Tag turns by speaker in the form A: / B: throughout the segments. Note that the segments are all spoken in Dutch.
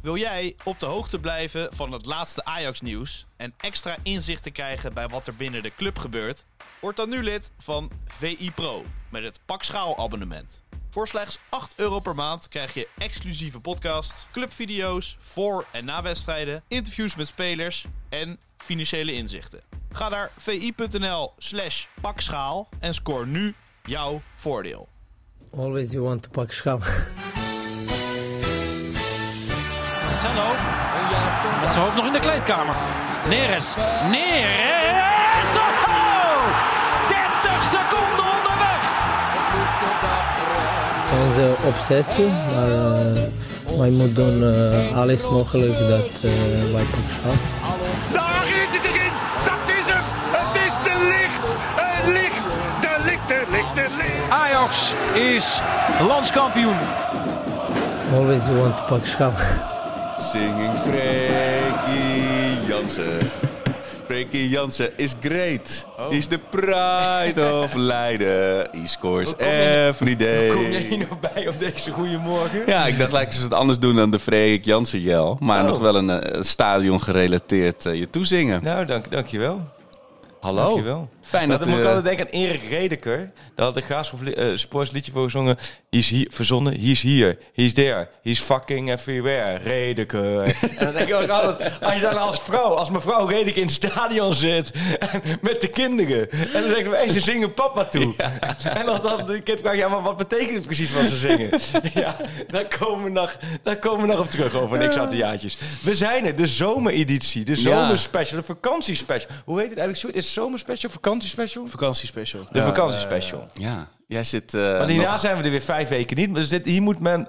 A: Wil jij op de hoogte blijven van het laatste Ajax-nieuws en extra inzicht krijgen bij wat er binnen de club gebeurt? Word dan nu lid van VI Pro met het Pak Schaal abonnement. Voor slechts 8 euro per maand krijg je exclusieve podcasts, clubvideo's voor en na wedstrijden, interviews met spelers en financiële inzichten. Ga naar vi.nl slash pakschaal en scoor nu jouw voordeel.
B: Always you want to pak schaal.
C: Marcelo. Met zijn hoofd nog in de kleedkamer. Neres. Neres. Oh! 30 seconden onderweg.
B: Het is onze obsessie, maar eh, wij moeten doen eh, alles mogelijk dat eh, wij pak schaal.
D: Daar is het erin. Dat is hem. Het is de licht. Het licht. De licht, de licht, de licht.
C: Ajax is landskampioen.
B: Always you want to pak schaal.
E: Singing Freekie Jansen. Freekie Jansen is great. He's the pride of Leiden. He scores every day.
F: Kom jij hier nou bij op deze goede morgen?
E: Ja, ik dacht, lijken ze het anders doen dan de Freek Jansen jel. Maar
F: Oh.
E: nog wel een eh, stadion gerelateerd eh, je toezingen.
F: Nou, dank, dankjewel.
E: Hallo.
F: Dankjewel.
E: Fijn
F: dat
E: dat,
F: moet ik
E: eh,
F: altijd denken aan Erik Redeker. Daar had de Graafschap uh, Sports liedje voor gezongen. He's hier, verzonnen. He's here. He's there. He's fucking everywhere. Redeker. en dan denk ik ook altijd, als je dan als vrouw, als mevrouw Redeker in het stadion zit. met de kinderen. En dan denken we, hey, ze zingen papa toe. En dan dan de kind vraagt, ja, maar wat betekent het precies wat ze zingen? ja, daar komen, we nog, daar komen we nog op terug over niks aan de jaartjes. We zijn er, de zomereditie. De zomerspecial, de vakantiespecial. Hoe heet het eigenlijk? Is zomerspecial, vakantiespecial?
A: Vakantiespecial.
F: De vakantiespecial.
E: Ja, jij zit... eh,
F: Maar hierna
E: nog-
F: zijn we er weer vijf weken niet. Dus dit, hier moet men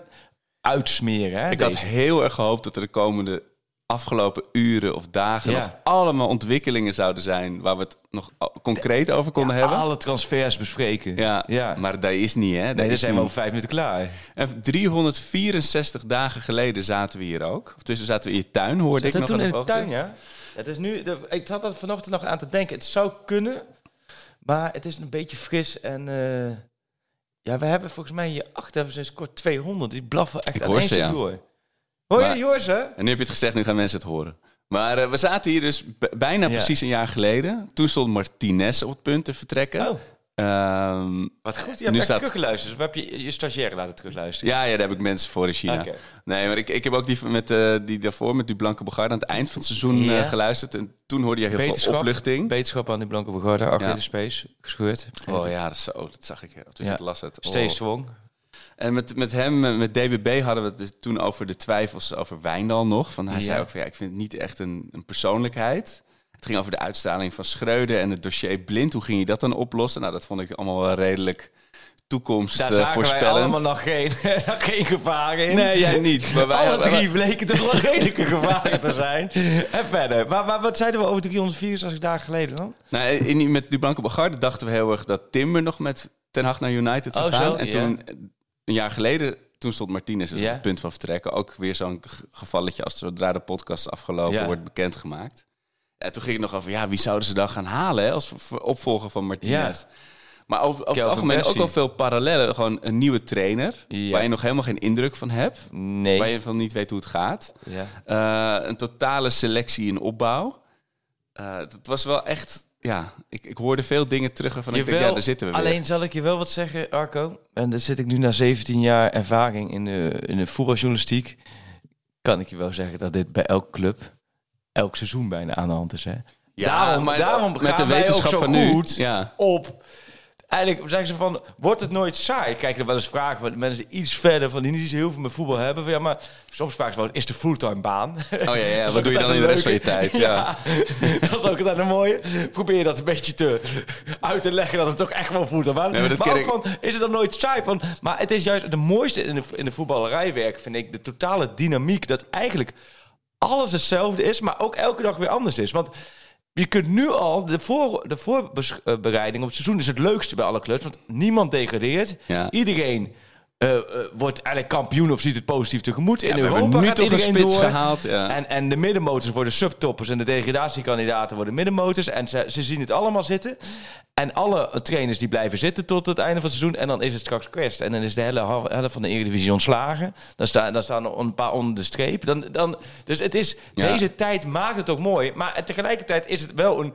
F: uitsmeren. Hè,
E: Ik had heel erg gehoopt dat er de komende afgelopen uren of dagen
F: Ja.
E: nog allemaal ontwikkelingen zouden zijn waar we het nog concreet over konden hebben.
F: Alle transfers bespreken.
E: Ja,
F: ja.
E: maar dat is niet, hè? Dat
F: nee, zijn we over vijf minuten klaar.
E: En 364 dagen geleden zaten we hier ook. Of tussen zaten we in je tuin, hoorde ik nog
F: toen in
E: de
F: tuin, ja. Het is nu, ik zat er vanochtend nog aan te denken. Het zou kunnen, maar het is een beetje fris. En eh, ja, we hebben volgens mij hier achter hebben sinds kort 200. Die blaffen echt aan één
E: ja.
F: door. Hoor je, hoor ze?
E: En nu heb je het gezegd, nu gaan mensen het horen. Maar eh, we zaten hier dus bijna
F: Ja.
E: precies een jaar geleden. Toen stond Martinez op het punt te vertrekken.
F: Oh,
E: Ehm,
F: wat goed. Je
E: Nu
F: hebt echt
E: staat-
F: teruggeluisterd. Of heb je je stagiaire laten terugluisteren?
E: ja, ja, daar heb ik mensen voor in China. Nee, maar ik, ik heb ook die, met, eh, die daarvoor, met die Blanke Bogarde, aan het eind van het seizoen
F: Ja.
E: eh, geluisterd. En toen hoorde je heel veel opluchting.
F: Beterschap aan die Blanke Begarde, Arcade
E: Ja.
F: Space, gescheurd.
E: Oh ja, dat, zo, dat zag ik. Toen
F: Ja.
E: las het.
F: Stay
E: Oh.
F: strong.
E: En met, met hem, eh, met DWB, hadden we het dus toen over de twijfels over Wijndal nog. Van, hij
F: Ja.
E: zei ook van, ja, ik vind het niet echt een, een persoonlijkheid. Het ging over de uitstraling van Schreuder en het dossier blind. Hoe ging je dat dan oplossen? Nou, dat vond ik allemaal wel redelijk toekomst
F: Daar zagen wij allemaal nog geen, nog geen gevaren in.
E: Nee, jij niet. Maar wij
F: Alle drie bleken toch wel redelijke gevaren te zijn. En verder. Maar, maar wat zeiden we over 364 dagen geleden dan?
E: Nou, in, met die Blanke Bogarde dachten we heel erg dat Timber nog met Ten Hag naar United zou
F: Oh,
E: gaan.
F: zo,
E: en toen, een jaar geleden, toen stond Martinez dus op het punt van vertrekken. Ook weer zo'n gevalletje als zodra de podcast afgelopen
F: Ja.
E: wordt bekendgemaakt. En toen ging het nog over, ja, wie zouden ze dan gaan halen hè, als opvolger van Martinez? Maar over, over het algemeen ook al veel parallellen. Gewoon een nieuwe trainer,
F: Ja.
E: waar je nog helemaal geen indruk van hebt.
F: Nee.
E: Waar je van niet weet hoe het gaat.
F: Ja.
E: Eh, een totale selectie in opbouw. Eh het was wel echt... Ja, ik, ik hoorde veel dingen terug waarvan ik denk, ja, daar zitten we weer.
F: alleen zal ik je wel wat zeggen, Arco. En daar zit ik nu na 17 jaar ervaring in de, in de voetbaljournalistiek. Kan ik je wel zeggen dat dit bij elke club, elk seizoen bijna aan de hand is. Hè?
E: Ja,
F: daarom
E: maar
F: daarom
E: met de wetenschap
F: zo
E: van nu,
F: goed
E: ja.
F: op. Eigenlijk zeggen ze van, wordt het nooit saai? Ik krijg er wel eens vragen van mensen iets verder, van die niet zo heel veel met voetbal hebben. Van, ja, maar soms vragen ze wel, is de fulltime baan?
E: Oh ja, ja. Wat doe je dan in de rest van je tijd? Ja.
F: dat is ook altijd een mooie. Probeer je dat een beetje te uit te leggen dat het toch echt wel fulltime baan is.
E: Nee, maar
F: ook van, is het dan nooit saai? Van, maar het is juist de mooiste in de, in de voetballerijwerk, vind ik, de totale dynamiek. Dat eigenlijk alles hetzelfde is, maar ook elke dag weer anders is. Want je kunt nu al, de, voor, de voorbereiding op het seizoen is het leukste bij alle clubs. Want niemand degradeert.
E: Ja.
F: Iedereen eh, eh, wordt eigenlijk kampioen of ziet het positief tegemoet. In
E: Ja,
F: Europa
E: nu
F: gaat
E: toch een
F: iedereen door.
E: gehaald. Ja.
F: En, en de middenmotors worden subtoppers en de degradatiekandidaten worden middenmotors. En ze, ze zien het allemaal zitten. En alle trainers die blijven zitten tot het einde van het seizoen. En dan is het straks kwest. En dan is de hele helft van de Eredivisie ontslagen. Dan, staan dan staan er een paar onder de streep. Dan, dan, dus het is,
E: Ja.
F: deze tijd maakt het ook mooi. Maar tegelijkertijd is het wel een...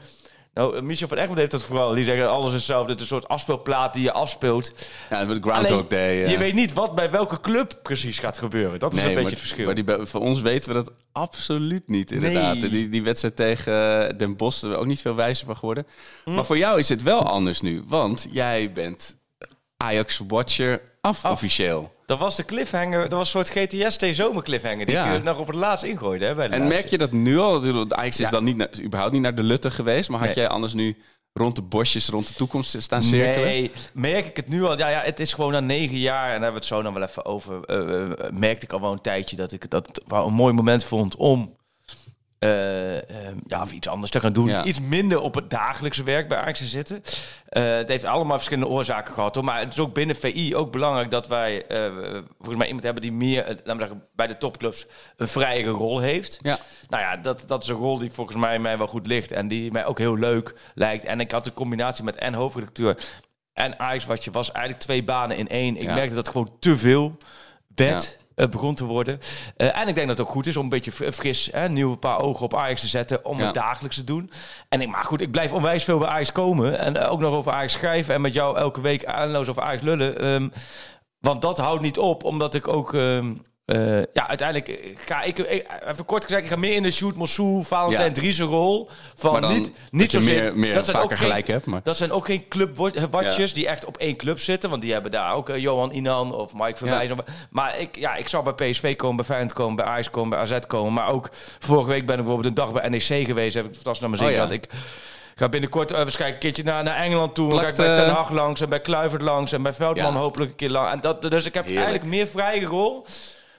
F: Nou, Michel van Egmond heeft dat vooral. Die zeggen alles is hetzelfde. Het is een soort afspeelplaat die je afspeelt.
E: Ja, met Groundhog Day. ja.
F: Je weet niet wat bij welke club precies gaat gebeuren. Dat is een beetje het verschil.
E: Maar die, voor ons weten we dat absoluut niet, inderdaad.
F: Nee.
E: Die, die wedstrijd tegen eh, Den Bosch, daar ook niet veel wijzer van geworden.
F: Hm.
E: Maar voor jou is het wel anders nu, want jij bent Ajax-watcher af, officieel.
F: Dat was de cliffhanger. Dat was een soort GTS zomer cliffhanger. Die
E: Ja.
F: ik eh, nog op het laatst ingooide. Hè, bij de
E: En
F: laatste.
E: merk je dat nu al? Ajax is
F: Ja.
E: dan niet naar- überhaupt niet naar de Lutte geweest, maar had
F: Nee.
E: jij anders nu rond de bosjes, rond de toekomst staan cirkelen?
F: Nee, merk ik het nu al? Ja, ja, het is gewoon na negen jaar, en daar hebben we het zo dan wel even over. eh, eh, merkte ik al wel een tijdje dat ik dat wel een mooi moment vond om. Eh, eh, ja, of iets anders te gaan doen.
E: Ja.
F: Iets minder op het dagelijkse werk bij Ajax te zitten. Eh, het heeft allemaal verschillende oorzaken gehad. Hoor. Maar het is ook binnen VI ook belangrijk dat wij eh, volgens mij iemand hebben die meer, laten we zeggen, bij de topclubs een vrijere rol heeft.
E: Ja.
F: Nou ja, dat, dat is een rol die volgens mij mij wel goed ligt. En die mij ook heel leuk lijkt. En ik had de combinatie met en hoofdredacteur en Ajax, wat je was, eigenlijk twee banen in één. Ik
E: Ja.
F: merkte dat het gewoon te veel werd.
E: Ja.
F: Eh, begon te worden. Eh, en ik denk dat het ook goed is om een beetje fr- fris, hè, nieuw paar ogen op Ajax te zetten, om het dagelijks te doen. En ik, maar goed, ik blijf onwijs veel bij Ajax komen en eh, ook nog over Ajax schrijven en met jou elke week aanloos over Ajax lullen. Ehm, want dat houdt niet op, omdat ik ook. ehm, eh, ja, uiteindelijk eh, ga ik, ik- even kort gezegd, ik ga meer in de shoot Mossou, Valentijn
E: Ja.
F: Dries rol. Van
E: dan
F: niet,
E: dat
F: niet
E: je
F: zozeer.
E: meer- meer
F: dat zijn
E: vaker
F: ook geen-
E: gelijk hebt, maar-
F: Dat zijn ook geen clubwatchers die echt op één club zitten. Want die hebben daar ook eh, Johan Inan of Mike Verwijs. Maar ik, ja, ik zou bij PSV komen, bij Feyenoord komen, bij Ajax komen, bij AZ komen. Maar ook vorige week ben ik bijvoorbeeld een dag bij NEC geweest. Heb ik fantastisch naar mijn zin
E: Oh ja.
F: gehad. Ik ga binnenkort uh, waarschijnlijk een keertje naar, naar Engeland toe. Dan ga ik bij Ten
E: eh,
F: Hag langs en bij Kluivert langs en bij Veldman
E: Ja.
F: hopelijk een keer lang. En dat, dus ik heb
E: Heerlijk.
F: eigenlijk meer vrije rol.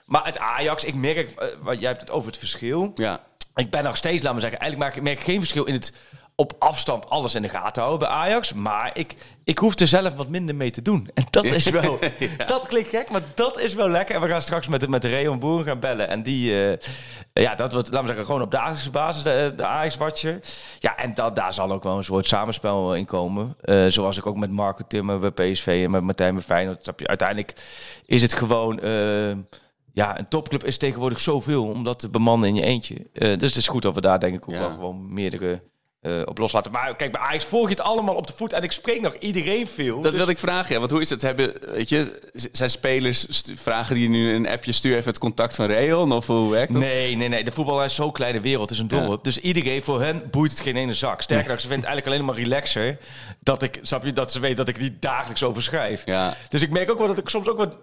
F: Maar het Ajax, ik merk, eh, wat jij hebt het over het verschil.
E: Ja.
F: Ik ben nog steeds, laat me zeggen, eigenlijk maak, ik- merk ik geen verschil in het op afstand alles in de gaten houden bij Ajax. Maar ik, ik hoef er zelf wat minder mee te doen. En dat is wel, dat klinkt gek, maar dat is wel lekker. En we gaan straks met, met Reon Boeren gaan bellen. En die, eh, ja, dat wordt, laten we zeggen, gewoon op dagelijkse basis de, de Ajax-watcher. Ja, en dat, daar zal ook wel een soort samenspel in komen. Eh, zoals ik ook met Marco Timmer bij PSV en met Martijn bij Feyenoord. Uiteindelijk is het gewoon... ja, een topclub is tegenwoordig zoveel om dat te bemannen in je eentje. Eh, dus het is goed dat we daar denk ik ook
E: Ja.
F: wel gewoon meerdere eh, op loslaten. Maar kijk, bij Ajax volg je het allemaal op de voet. En ik spreek nog iedereen veel.
E: Dat
F: dus-
E: wilde ik vragen, ja. Want hoe is het? Hebben, weet je, zijn spelers, vragen die nu een appje, stuur even het contact van Reon? Of hoe werkt dat?
F: Nee, nee, nee. De voetbal is zo'n kleine wereld. Het is een dorp. Dus iedereen, voor hen boeit het geen ene zak. Sterker nog, ze vinden het eigenlijk alleen maar relaxer. Dat ik, snap je, dat ze weten dat ik niet dagelijks over schrijf.
E: Ja.
F: Dus ik merk ook wel dat ik soms ook wat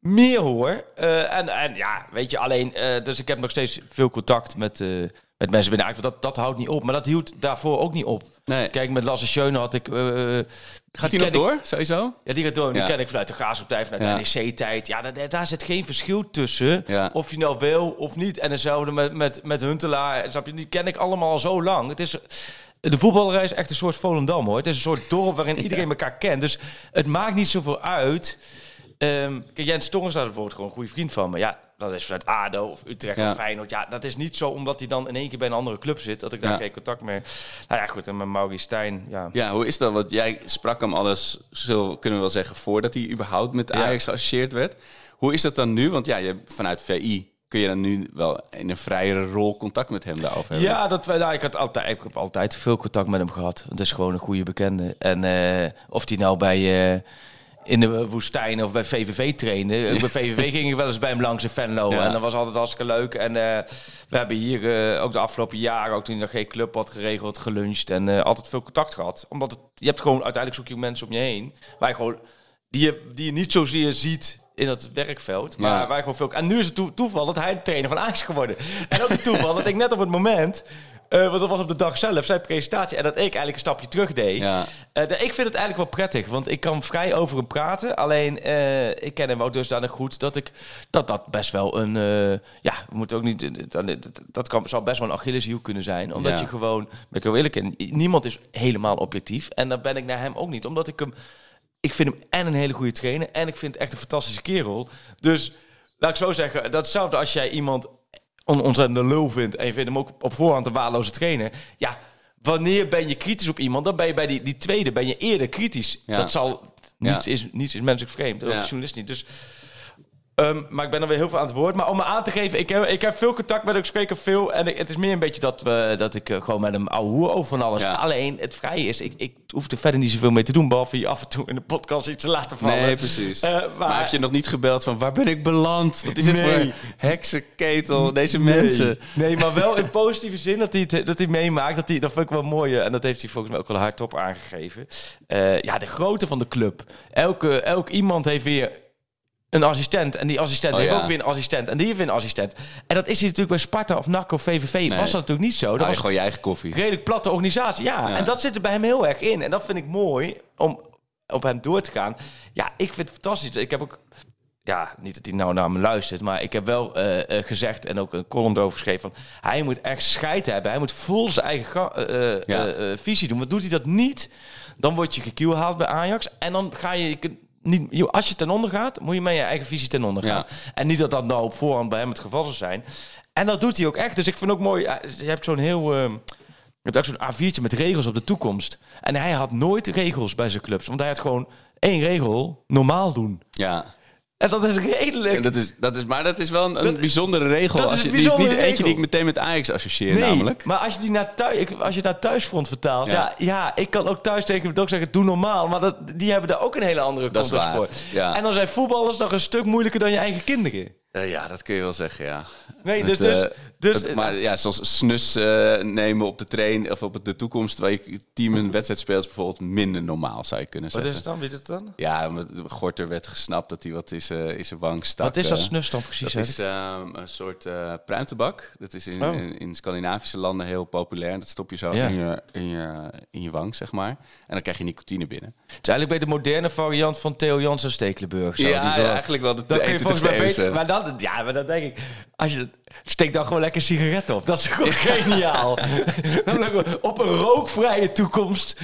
F: meer hoor. Eh, en, en ja, weet je, alleen... eh, dus ik heb nog steeds veel contact met, met mensen binnen Ajax. Dat, dat houdt niet op. Maar dat hield daarvoor ook niet op.
E: Nee.
F: Kijk, met Lasse Schöne had ik... eh,
E: Gaat
F: die
E: nog
F: ken ik-
E: door, sowieso?
F: ja, die gaat door. Die
E: Ja.
F: ken ik vanuit de Graafschap-tijd, vanuit de NEC-tijd. Ja, daar, daar zit geen verschil tussen.
E: Ja.
F: Of je nou wil of niet. En hetzelfde met, met, met Huntelaar. Snap je? Die ken ik allemaal al zo lang. Het is... De voetballerij is echt een soort Volendam, hoor. Het is een soort dorp waarin iedereen elkaar kent. Dus het maakt niet zoveel uit. Ehm kijk, Jens Torrens is bijvoorbeeld gewoon een goede vriend van me. Ja, dat is vanuit ADO of Utrecht
E: Ja.
F: of Feyenoord. Ja, dat is niet zo omdat hij dan in één keer bij een andere club zit... dat ik daar
E: Ja.
F: geen contact meer... Nou ja, goed. En met Maurice Stijn, ja...
E: Ja, hoe is dat? Want jij sprak hem alles, zo kunnen we wel zeggen, voordat hij überhaupt met
F: Ja.
E: Ajax geassocieerd werd. Hoe is dat dan nu? Want ja, je, vanuit VI kun je dan nu wel in een vrijere rol contact met hem daarover hebben.
F: Ja, dat, nou, ik, had altijd, ik heb altijd veel contact met hem gehad. Het is gewoon een goede bekende. En eh, of die nou bij eh, in de woestijn of bij VVV trainde. Bij VVV ging ik wel eens bij hem langs in Venlo.
E: Ja.
F: En dat was altijd hartstikke leuk. En eh, we hebben hier eh, ook de afgelopen jaren, ook toen nog geen club had geregeld, geluncht. En eh, altijd veel contact gehad. Omdat het, je hebt gewoon, uiteindelijk zoek je mensen om je heen. Waar je gewoon, die, je, die je niet zozeer ziet in dat werkveld. Maar
E: Ja.
F: waar je gewoon veel... En nu is het toe- toeval dat hij de trainer van Ajax geworden. En ook het toeval dat ik net op het moment Eh, want dat was op de dag zelf, zijn presentatie. En dat ik eigenlijk een stapje terug deed.
E: Ja.
F: Eh, ik vind het eigenlijk wel prettig, want ik kan vrij over hem praten. Alleen, eh, ik ken hem ook dusdanig goed dat ik dat dat best wel een... ja, we moeten ook niet... Dat, dat, dat kan, zal best wel een Achilleshiel kunnen zijn. Omdat
E: Ja.
F: je gewoon... Ben ik heel eerlijk, niemand is helemaal objectief. En dan ben ik naar hem ook niet. Omdat ik hem... Ik vind hem en een hele goede trainer. En ik vind het echt een fantastische kerel. Dus, laat ik zo zeggen, dat is hetzelfde als jij iemand on ontzettende lul vindt en je vindt hem ook op voorhand een waardeloze trainer. Ja, wanneer ben je kritisch op iemand? Dan ben je bij die, die tweede ben je eerder kritisch.
E: Ja.
F: Dat zal
E: Ja.
F: niets is niets is menselijk vreemd. Ook
E: Ja.
F: journalist niet. Dus Ehm, maar ik ben er weer heel veel aan het woord. Maar om me aan te geven, ik heb, ik heb veel contact met hem, ik spreek hem veel. En ik- het is meer een beetje dat, we, dat ik eh, gewoon met hem ouwe hoer over van alles.
E: Ja.
F: Alleen, het vrije is, ik, ik hoef er verder niet zoveel mee te doen. Behalve je af en toe in de podcast iets te laten vallen.
E: Nee, precies.
F: Eh,
E: maar...
F: maar-
E: heb je nog niet gebeld van waar ben ik beland? Wat is dit
F: Nee.
E: voor heksenketel? Deze mensen.
F: Nee, maar wel in positieve zin dat hij, het, dat hij meemaakt. Dat, hij, dat vind ik wel mooi. eh, En dat heeft hij volgens mij ook wel hardop aangegeven. Ja, de grootte van de club. Elke, elk iemand heeft weer een assistent. En die assistent
E: Oh,
F: heeft
E: ja.
F: ook weer een assistent. En die heeft weer een assistent. En dat is hij natuurlijk bij Sparta of NAC of VVV. Was dat natuurlijk niet zo. Dat
E: Nou,
F: was
E: gewoon je eigen koffie.
F: redelijk platte organisatie. Ja,
E: Ja.
F: en dat zit er bij hem heel erg in. En dat vind ik mooi om op hem door te gaan. Ja, ik vind het fantastisch. Ik heb ook... Ja, niet dat hij nou naar me luistert, maar ik heb wel eh, eh, gezegd en ook een column erover geschreven van hij moet echt scheid hebben. Hij moet vol zijn eigen eh,
E: Ja.
F: visie doen. Want doet hij dat niet, dan word je gekielhaald bij Ajax en dan ga je, je niet, als je ten onder gaat, moet je met je eigen visie ten onder gaan.
E: Ja.
F: En niet dat dat nou op voorhand bij hem het geval zou zijn. En dat doet hij ook echt. Dus ik vind ook mooi, eh, je hebt zo'n heel ehm, je hebt ook zo'n A4'tje met regels op de toekomst. En hij had nooit regels bij zijn clubs. Want hij had gewoon één regel, normaal doen.
E: Ja.
F: En dat is redelijk.
E: En dat is, dat is, maar dat is wel een, bijzondere regel.
F: dat
E: Als je, die is niet
F: bijzondere
E: eentje die ik meteen met Ajax associeer
F: nee,
E: namelijk.
F: maar als je, die naar thuis, als je naar thuisfront vertaalt... Ja.
E: Ja.
F: Ja, ik kan ook thuis tegen hem ook zeggen, doe normaal. Maar dat, die hebben daar ook een hele andere
E: Dat is
F: context
E: waar,
F: voor.
E: ja.
F: En dan zijn voetballers nog een stuk moeilijker dan je eigen kinderen.
E: Eh, ja, dat kun je wel zeggen, ja.
F: Nee, dus- dus-
E: eh,
F: dus-
E: maar ja, zoals snus eh, nemen op de train of op de toekomst, waar je team een wedstrijd speelt, is bijvoorbeeld minder normaal, zou je kunnen
F: Wat
E: zeggen.
F: is het dan? Weet het dan?
E: Ja, Gorter werd gesnapt dat hij wat is, eh in zijn wang stak.
F: Wat is dat
E: eh.
F: snus dan precies?
E: Dat is ehm, een soort pruimtebak. Dat is in,
F: Oh.
E: in, in Scandinavische landen heel populair. En dat stop je zo
F: Ja.
E: in, je, in, je, in je wang, zeg maar. En dan krijg je nicotine binnen.
F: Het is eigenlijk bij de moderne variant van Theo Jansen Stekelenburg. Zo,
E: ja,
F: die wel-
E: eigenlijk wel de, de
F: kun je volgens mij
E: 21ste
F: beter... Maar dan, ja, maar dan denk ik... Als je, steek dan gewoon lekker sigaretten op. Dat is gewoon geniaal. op een rookvrije toekomst.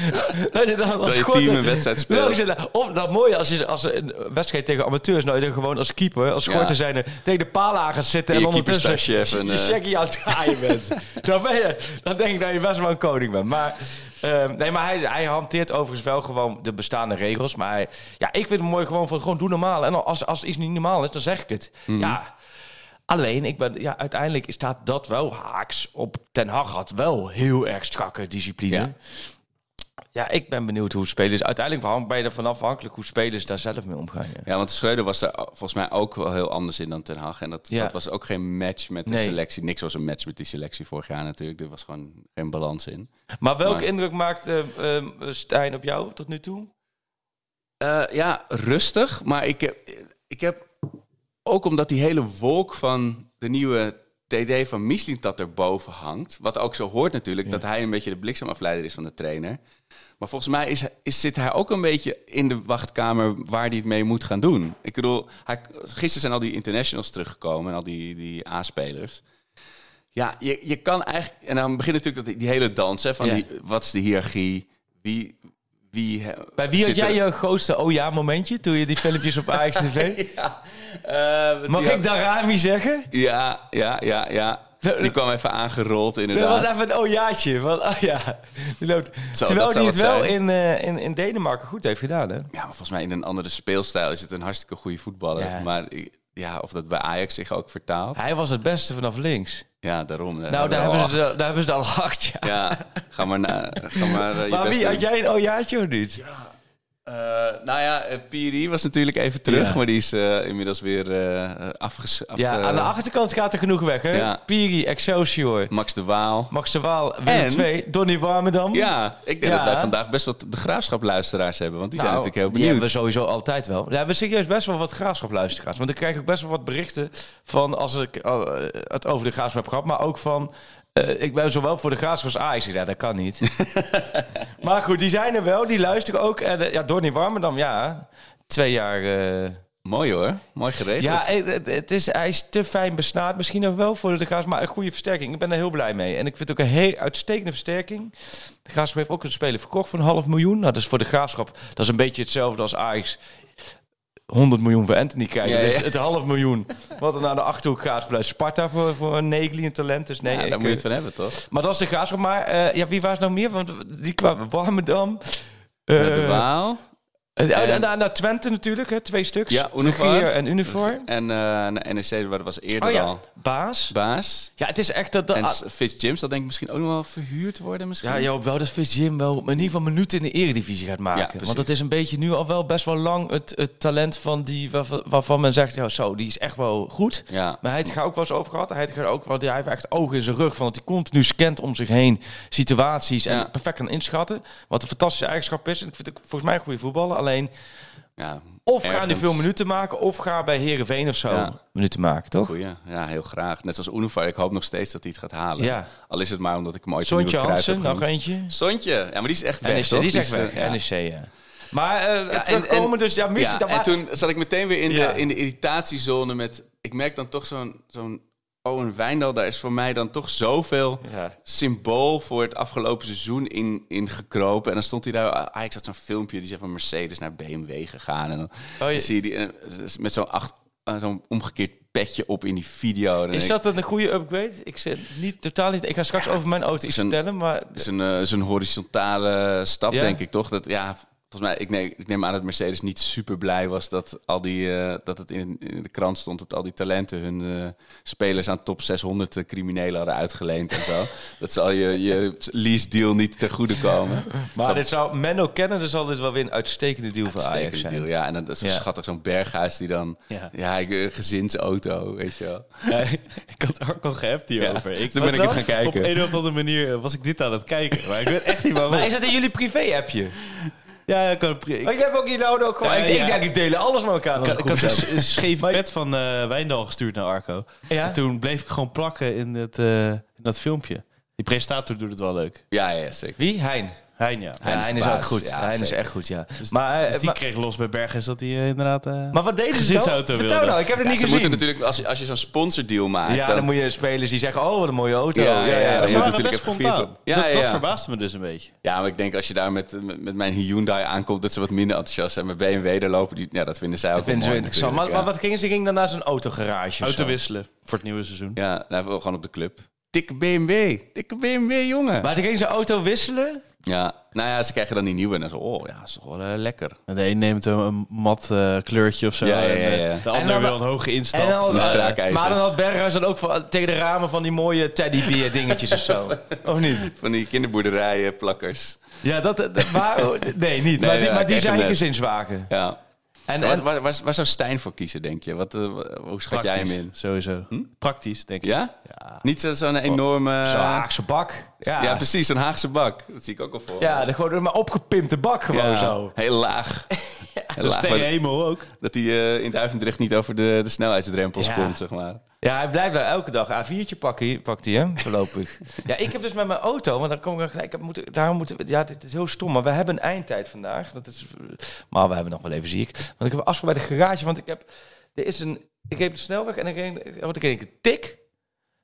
F: Dat je dan als
E: je
F: korte-
E: team een wedstrijd speelt.
F: Nou, nou, Of dat mooie als je als een wedstrijd tegen amateurs... Nou, je dan gewoon als keeper, als
E: Ja.
F: korte zijn tegen de aan gaat zitten... En ondertussen
E: even,
F: je
E: eh.
F: checkie aan het draaien bent. dan, ben je, dan denk ik dat je best wel een koning bent. Maar... ehm, nee, maar hij, hij hanteert overigens wel gewoon de bestaande regels. Maar hij, ja, ik vind het mooi gewoon van gewoon doe normaal. En als, als iets niet normaal is, dan zeg ik het.
E: Mhm.
F: Ja, alleen, ik ben, ja, uiteindelijk staat dat wel haaks op. Ten Hag had wel heel erg strakke discipline.
E: Ja.
F: Ja. ik ben benieuwd hoe spelers... Uiteindelijk ben je ervan afhankelijk hoe spelers daar zelf mee omgaan. Ja.
E: Ja, want Schreuder was er volgens mij ook wel heel anders in dan Ten Hag. En dat,
F: Ja.
E: dat was ook geen match met de
F: Nee.
E: selectie. Niks was een match met die selectie vorig jaar natuurlijk. Er was gewoon geen balans in.
F: Maar welke
E: Maar-
F: indruk maakt eh, eh, Stijn op jou tot nu toe?
E: Eh, ja, rustig. Maar ik heb, ik heb ook omdat die hele wolk van de nieuwe TD van Mislintat erboven hangt. Wat ook zo hoort natuurlijk, dat hij een beetje de bliksemafleider is van de trainer. Maar volgens mij is, is, zit hij ook een beetje in de wachtkamer waar hij het mee moet gaan doen. Ik bedoel, hij, gisteren zijn al die internationals teruggekomen en al die, die A-spelers. Ja, je, je kan eigenlijk... En dan begint natuurlijk dat, die hele dans, hè, van
F: Ja.
E: die, wat is de hiërarchie? Wie... wie
F: Bij wie had jij
E: er-
F: je grootste oh ja momentje toen je die filmpjes op Ajax TV?
E: ja. Eh,
F: Mag ik Darami zeggen?
E: Ja, ja, ja, ja. Die kwam even aangerold,
F: Dat
E: inderdaad.
F: was even een oh jaatje. Want, oh ja, die loopt. Terwijl
E: dat
F: hij het wel
E: zijn.
F: in, eh, in, in Denemarken goed heeft gedaan, hè?
E: Ja, maar volgens mij in een andere speelstijl is het een hartstikke goede voetballer.
F: Ja.
E: Maar ja, of dat bij Ajax zich ook vertaalt.
F: Hij was het beste vanaf links.
E: Ja, daarom.
F: Nou, daar hebben, ze, daar hebben ze al acht, ja.
E: Ja, ga maar, na, ga maar eh, je
F: maar wie,
E: doen.
F: had jij een oh jaatje of niet?
E: Eh, nou ja, eh, Piri was natuurlijk even terug,
F: Ja.
E: maar die is eh, inmiddels weer afges... af-
F: Ja, aan de achterkant gaat er genoeg weg, hè?
E: Ja.
F: Piri, Excelsior,
E: Max de Waal.
F: Max de Waal, Willem
E: En-
F: 2, Donny Warmerdam.
E: Ja, ik denk
F: Ja.
E: dat wij vandaag best wat de graafschapluisteraars hebben, want die zijn
F: Nou,
E: natuurlijk heel
F: Die
E: benieuwd.
F: hebben we sowieso altijd wel. We hebben serieus best wel wat graafschapluisteraars. Want ik krijg ook best wel wat berichten van als ik het over de graafschap heb gehad, maar ook van Eh, ik ben zowel voor de Graafschap als Ajax. Ja, dat kan niet. maar goed, die zijn er wel. Die luisteren ook. En eh, ja, Donny Warmerdam, ja. Twee jaar... eh,
E: Mooi hoor. Mooi geregeld.
F: ja, het, het is, hij is te fijn besnaard. Misschien ook wel voor de Graafschap, maar een goede versterking. Ik ben er heel blij mee. En ik vind het ook een heel uitstekende versterking. De Graafschap heeft ook een speler verkocht voor een half miljoen. Nou, dat is voor de Graafschap. Dat is een beetje hetzelfde als Ajax 100 miljoen voor Anthony krijgen.
E: Ja,
F: Dus het half miljoen wat er naar de Achterhoek gaat vanuit Sparta voor, voor een Negli, een talent. Dus nee,
E: Ja,
F: ik,
E: daar moet je
F: eh,
E: het van hebben, toch?
F: maar dat is de Graafschap. Maar eh, ja, wie was nog meer? Want die kwamen Warmerdam.
E: de
F: Eh,
E: Waal.
F: Eh, oh,
E: en-
F: naar, naar Twente natuurlijk, hè, twee stuks.
E: Ja, Unifor.
F: En Unifor.
E: En eh naar NEC, waar dat was eerder
F: Oh ja,
E: al.
F: Baas.
E: Baas.
F: Ja, het is echt dat... dat
E: En dat denk ik misschien ook nog wel verhuurd worden misschien.
F: ja, je hoopt wel dat Fitz Jim wel in ieder geval minuten in de eredivisie gaat maken. Want dat is een beetje nu al wel best wel lang het, het talent van die waarvan, waarvan men zegt, ja, zo, die is echt wel goed.
E: Ja.
F: Maar hij heeft het er ook wel eens over gehad. Hij heeft er ook wel, hij heeft echt ogen in zijn rug van dat hij continu scant om zich heen situaties en perfect kan inschatten. Wat een fantastische eigenschap is. En ik vind het volgens mij een goede voetballer. Alleen
E: Ja,
F: of gaan die
E: ergens-
F: veel minuten maken, of ga bij Herenveen of zo
E: Ja.
F: minuten maken, toch?
E: Goeie. Ja, heel graag. Net zoals Unifor. Ik hoop nog steeds dat hij het gaat halen.
F: Ja.
E: Al is het maar omdat ik hem ooit
F: Sontje Hansen, nog eentje.
E: Sontje. Ja, maar die is echt weg,
F: NEC,
E: toch?
F: die is echt
E: eh,
F: weg.
E: ja.
F: NEC, ja. Maar eh
E: en-
F: terugkomen,
E: en-
F: dus ja, mis je dat
E: en
F: maar-
E: toen zat ik meteen weer in, de, in de irritatiezone met... Ik merk dan toch zo'n zo'n Owen Wijndal. Daar is voor mij dan toch zoveel
F: Ja.
E: symbool voor het afgelopen seizoen in, in gekropen. En dan stond hij daar... Ah, ik zat zo'n filmpje, die zei van Mercedes naar BMW gegaan. En dan,
F: Oh, je-
E: dan zie je die eh, met zo'n acht- eh, zo'n omgekeerd petje op in die video. Dan
F: Is dat een goede upgrade? Ik zit niet totaal niet. Ik ga straks over mijn auto iets vertellen, maar
E: Het is een, eh, is een horizontale stap,
F: Ja?
E: denk ik, toch? Dat, ja, volgens mij, ik neem, ik neem aan dat Mercedes niet super blij was dat, al die, eh, dat het in, in de krant stond dat al die talenten hun eh, spelers aan top 600 criminelen hadden uitgeleend en zo. dat zal je, je lease deal niet ten goede komen.
F: maar dit zou Menno kennen, dan zal dit wel weer een uitstekende deal voor Ajax zijn.
E: deal, ja. En dan dat is zo
F: Ja.
E: schattig, zo'n berghuis die dan...
A: Ja.
E: Ja, ik, eh, gezinsauto, weet je wel.
A: ik had Arco gehebt hierover.
E: Ja,
A: ik,
E: toen ben ik het gaan kijken.
A: Op een of andere manier eh, was ik dit aan het kijken. Maar ik weet echt niet waarom.
F: Maar is dat in jullie privé-appje?
A: Ja, ik kan, ik,
F: je hebt ook jullie auto ook gewoon...
A: Ja,
F: ik, ik
A: ja.
F: denk, ik delen alles met elkaar.
A: ik, ik had
F: goed
A: een, scheef pet van eh Wijndal gestuurd naar Arco.
F: Ja?
A: En toen bleef ik gewoon plakken in, het, eh, in dat filmpje. Die presentator doet het wel leuk.
E: Ja, ja, zeker.
F: Wie? Hein.
A: Hein, ja.
F: Hein,
E: is
F: goed.
E: Ja,
F: Hein is echt goed, ja.
A: Dus,
F: maar,
A: dus
F: eh,
A: die
F: maar,
A: kreeg los bij Berghuis dat hij eh, inderdaad... eh,
F: maar wat deden ze dan? Vertel
A: wilde.
F: nou, ik heb het
E: Ja,
F: niet
E: ze
F: gezien.
E: moeten natuurlijk, als je, als je zo'n sponsordeal maakt...
F: ja, dan, moet je spelers die zeggen, oh, wat een mooie auto.
E: Ja, ja, ja, dat
A: ze
E: moet
A: waren
E: natuurlijk
A: best
E: even gevierd
A: spontaan.
E: worden. Ja,
A: dat,
E: ja,
A: dat
E: ja.
A: verbaasde me dus een beetje.
E: Ja, maar ik denk als je daar met, met, met mijn Hyundai aankomt, dat ze wat minder enthousiast zijn. Met BMW, daar lopen die, ja, dat vinden zij ook
F: Dat vinden ze interessant. Maar, wat gingen ze? Gingen dan naar zo'n autogarage
A: Auto wisselen voor het nieuwe seizoen.
E: Ja, ja nou, wel gewoon op de club. Dikke BMW, dikke BMW, jongen.
F: Maar dan gingen ze auto wisselen?
E: Ja, nou ja, ze krijgen dan die nieuwe en dan zo, oh ja, is toch wel eh, lekker.
A: En de een neemt een, een mat eh, kleurtje of zo.
E: Ja, ja, ja,
A: en, eh. De ander wil een hoge instap.
F: En dan, maar dan had Berghuis dan ook van, tegen de ramen van die mooie teddybeer dingetjes of zo. Of niet?
E: Van die kinderboerderijen, plakkers.
F: Ja, dat, dat waar, nee, niet.
E: Nee,
F: maar die,
E: ja,
F: maar die zijn gezinswagen.
E: Ja.
F: En,
E: Waar,
F: en,
E: waar, waar, waar zou Stijn voor kiezen, denk je? Wat, eh, hoe schat jij hem in?
A: Sowieso.
E: Hm?
A: Praktisch, denk ik.
E: Ja? Niet zo- zo'n enorme...
F: zo'n Haagse bak. Ja,
E: Ja, precies, zo'n Haagse bak. Dat zie ik ook al voor.
F: Ja, de, gewoon maar opgepimpte bak gewoon
E: Ja,
F: zo.
E: Heel laag.
A: Zo'n hemel ook.
E: Dat hij eh, in Duivendrecht niet over de, de snelheidsdrempels
F: Ja.
E: komt, zeg maar.
F: Ja, hij blijft wel elke dag A4'tje pakken, pakt hij, hè, voorlopig. ja, ik heb dus met mijn auto, want dan kom ik gelijk, heb moeten, daarom moeten we, ja, dit is heel stom, maar we hebben een eindtijd vandaag. Dat is, maar we hebben nog wel even, zie ik. Want ik heb een afspraak bij de garage, want ik heb, er is een, ik op de snelweg en reed, want ik kreeg een tik.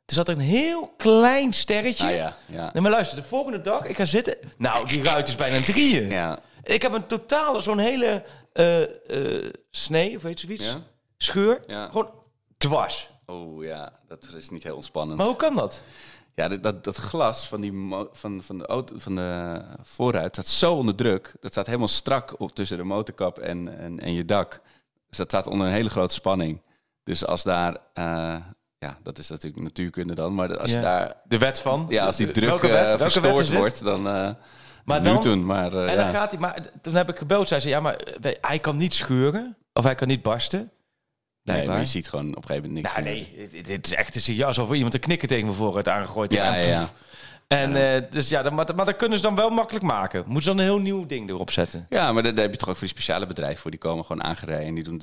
F: Er zat een heel klein sterretje.
E: Ah ja, ja.
F: Nee, maar luister, de volgende dag, ik ga zitten. Nou, die ruit is bijna een drieën.
E: Ja,
F: Ik heb een totale, zo'n hele eh eh, snee, of weet je zoiets,
E: ja.
F: scheur,
E: Ja.
F: gewoon dwars.
E: Oh ja, dat is niet heel ontspannend.
F: Maar hoe kan dat?
E: Ja, dat, dat, dat glas van, die van, van, de auto, van de voorruit staat zo onder druk. Dat staat helemaal strak op tussen de motorkap en, en, en je dak. Dus dat staat onder een hele grote spanning. Dus als daar, eh, ja, dat is natuurlijk natuurkunde dan, maar als
F: Ja.
E: je daar,
F: De wet van?
E: ja, als die druk
F: Welke wet? Welke wet
E: verstoord wordt, dan
F: Maar dan-
E: Newton. Maar, eh,
F: En
E: ja.
F: dan gaat hij, maar toen heb ik gebeld, zei ze, ja, maar eh, hij kan niet scheuren. Of hij kan niet barsten.
E: nee, maar je ziet gewoon op een gegeven moment niks
F: Nou nee, dit, is echt te serieus. Alsof iemand een knikker tegen me vooruit aangegooid
E: Ja, ja, ja.
F: En, eh, dus ja, maar, maar dat kunnen ze dan wel makkelijk maken. Moeten ze dan een heel nieuw ding erop zetten?
E: Ja, maar daar, heb je toch ook voor die speciale bedrijven voor. Die komen gewoon aangereden en die doen...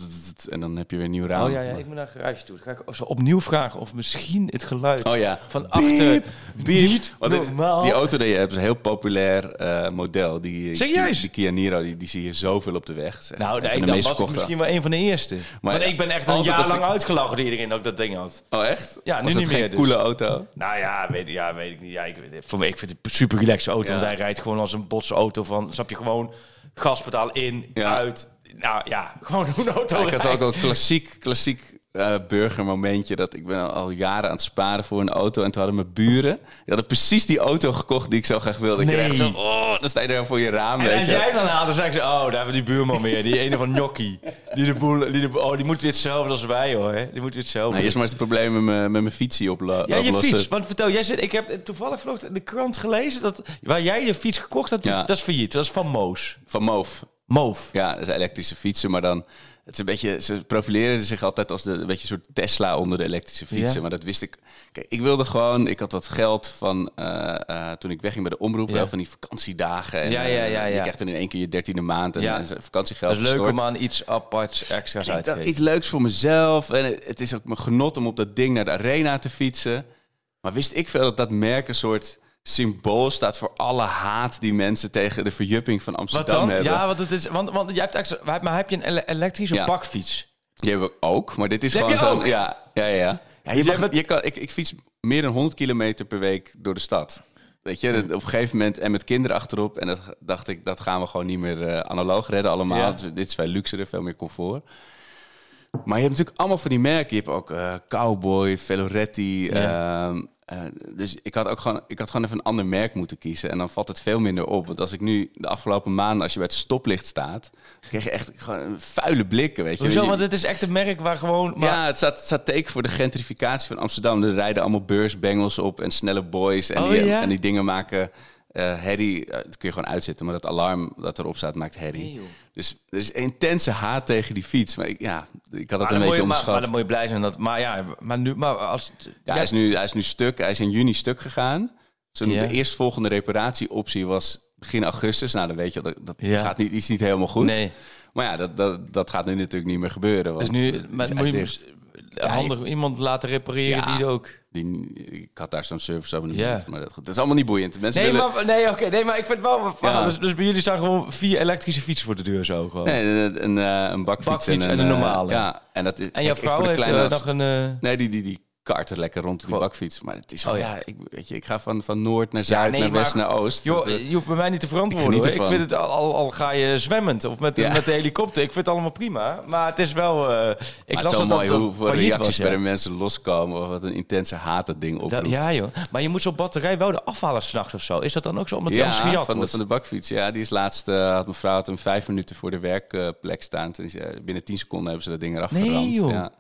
E: En dan heb je weer een nieuw raam.
F: Oh ja, ja, ik moet naar een garage toe. Dan ga ik zo opnieuw vragen of misschien het geluid
E: Oh ja.
F: van achter... Niet normaal.
E: die auto die je hebt is een heel populair eh, model. Die,
F: Serieus?
E: Die, Kia Niro, die, die zie je zoveel op de weg. Echt
F: Nou,
E: een
F: nee, dan was ik misschien wel een van de eerste.
E: Maar
F: Want ik ben echt een jaar lang
E: ik-
F: uitgelachen door iedereen dat ik dat ding had.
E: Oh echt?
F: Ja, nu
E: Was
F: niet meer dus.
E: coole auto?
F: Nou ja, weet, ja, weet ik niet. Ja, ik, weet- voor mij, ik vind het een super relaxe auto. Want hij rijdt gewoon als een botse auto van... Snap je, gewoon gaspedaal in,
E: Ja.
F: uit. Nou ja, gewoon hoe een auto
E: ik had ook een klassiek, klassiek eh, burgermomentje. Dat ik ben al, jaren aan het sparen voor een auto. En toen hadden mijn buren... Die hadden precies die auto gekocht die ik zo graag wilde. Ik
F: Nee.
E: zo, oh, dan sta je daar voor je raam.
F: En
E: weet
F: als
E: je.
F: jij dan haalt, dan zeggen ze... Oh, daar hebben we die buurman meer. Die ene van Gnocchi. Die de boel... Die de, oh, die moet weer hetzelfde als wij, hoor. Die moet weer hetzelfde.
E: Nou, eerst maar eens het probleem met mijn, met mijn fietsie oplo-
F: Ja, je
E: oplossen.
F: fiets. Want vertel, jij zit, ik heb toevallig vanochtend in de krant gelezen... Dat, waar jij je fiets gekocht hebt,
E: Ja.
F: dat is failliet. Dat is van Moos.
E: Van Moof.
F: Moof.
E: Ja, dat is elektrische fietsen, maar dan... Het is een beetje, ze profileren zich altijd als de, een beetje een soort Tesla onder de elektrische fietsen.
F: Ja.
E: Maar dat wist ik. Kijk, ik wilde gewoon... Ik had wat geld van... eh, eh, toen ik wegging bij de omroep.
F: Ja.
E: Wel van die vakantiedagen. En,
F: Ja, ja, ja,
E: eh, Je
F: ja.
E: krijgt dan in één keer je dertiende maand. En
F: Ja.
E: en vakantiegeld
F: Dat is leuk om aan iets aparts extra's
E: Ik
F: uit te geven.
E: iets leuks voor mezelf. En het het is ook mijn genot om op dat ding naar de arena te fietsen. Maar wist ik veel dat dat merk een soort symbool staat voor alle haat die mensen tegen de verjupping van
F: Wat
E: Amsterdam
F: dan?
E: hebben.
F: Ja, want, het is, want, want jij hebt extra, maar heb je een ele- elektrische
E: Ja.
F: bakfiets?
E: Die hebben we ook, maar dit is
F: heb
E: gewoon zo. Ja, ja, ja. ja. Je
F: dus
E: mag, je kan, ik, ik fiets meer dan 100 kilometer per week door de stad. Weet je, op een gegeven moment en met kinderen achterop. En dat dacht ik, dat gaan we gewoon niet meer eh, analoog redden allemaal.
F: Ja.
E: Dit is veel luxer, veel meer comfort. Maar je hebt natuurlijk allemaal van die merken. Je hebt ook eh, Cowboy, Veloretti. ehm, eh, dus ik had ook gewoon, ik had gewoon even een ander merk moeten kiezen. En dan valt het veel minder op. Want als ik nu de afgelopen maanden, als je bij het stoplicht staat, dan krijg je echt gewoon vuile blikken. Weet je.
F: Hoezo? Want het is echt een merk waar gewoon... Maar,
E: ja, het staat, het staat teken voor de gentrificatie van Amsterdam. Er rijden allemaal beursbengels op en snelle boys. En,
F: Oh,
E: die,
F: ja?
E: en die dingen maken eh herrie. Eh, dat kun je gewoon uitzetten, maar dat alarm dat erop staat maakt herrie.
F: Nee,
E: dus er is intense haat tegen die fiets. Maar ik, ja, ik had het een beetje
F: je, maar,
E: onderschat.
F: maar dan moet je blij zijn dat... Maar ja, maar nu... Maar als,
E: ja, hij, is nu, hij is nu stuk. Hij is in juni stuk gegaan. Zo'n
F: Ja.
E: de eerstvolgende reparatieoptie was begin augustus. Nou, dan weet je, dat, dat gaat niet, is niet helemaal goed.
F: Nee.
E: Maar ja, dat, dat, dat gaat nu natuurlijk niet meer gebeuren. Want
F: Dus nu maar moet je handig iemand laten repareren
E: Ja.
F: die ook...
E: Die, ik had daar zo'n serviceabonnement,
F: Ja.
E: maar dat, is allemaal niet boeiend. Mensen
F: Nee,
E: willen...
F: maar, nee, oké, nee, maar ik vind het wel...
E: Ja.
F: Dus, dus bij jullie staan gewoon vier elektrische fietsen voor de deur zo gewoon.
E: Nee, een, een, eh, een bakfiets,
F: Bakfiets en een
E: eh,
F: normale.
E: ja, en, dat is,
F: en jouw vrouw heeft
E: kleine
F: eh, nog een...
E: Nee, die, die, die karten lekker rond die
F: Gewoon-
E: bakfiets. Maar het is
F: Oh,
E: al,
F: ja.
E: ja, ik, weet je, ik ga van, van noord naar zuid,
F: nee,
E: naar west,
F: maar-
E: naar oost.
F: Joh,
E: eh,
F: je hoeft bij mij niet te verantwoorden.
E: Ik
F: Ik vind het al, al, al ga je zwemmend of met,
E: Ja.
F: met de helikopter. Ik vind het allemaal prima. Maar het is wel. eh, ik
E: het
F: las dat
E: mooi
F: dat
E: hoeveel
F: failliet
E: reacties
F: was, ja.
E: bij de mensen loskomen. Of wat een intense haat dat ding oproept.
F: ja, joh. Maar je moet zo'n batterij wel de afhalen s'nachts of zo. Is dat dan ook zo? Omdat die anders
E: ja,
F: gejat
E: van de, van de bakfiets. Ja, die is laatst, eh, had mevrouw had hem vijf minuten voor de werkplek staan. Binnen tien seconden hebben ze dat ding eraf
F: Nee,
E: geramd.
F: joh.
E: Ja.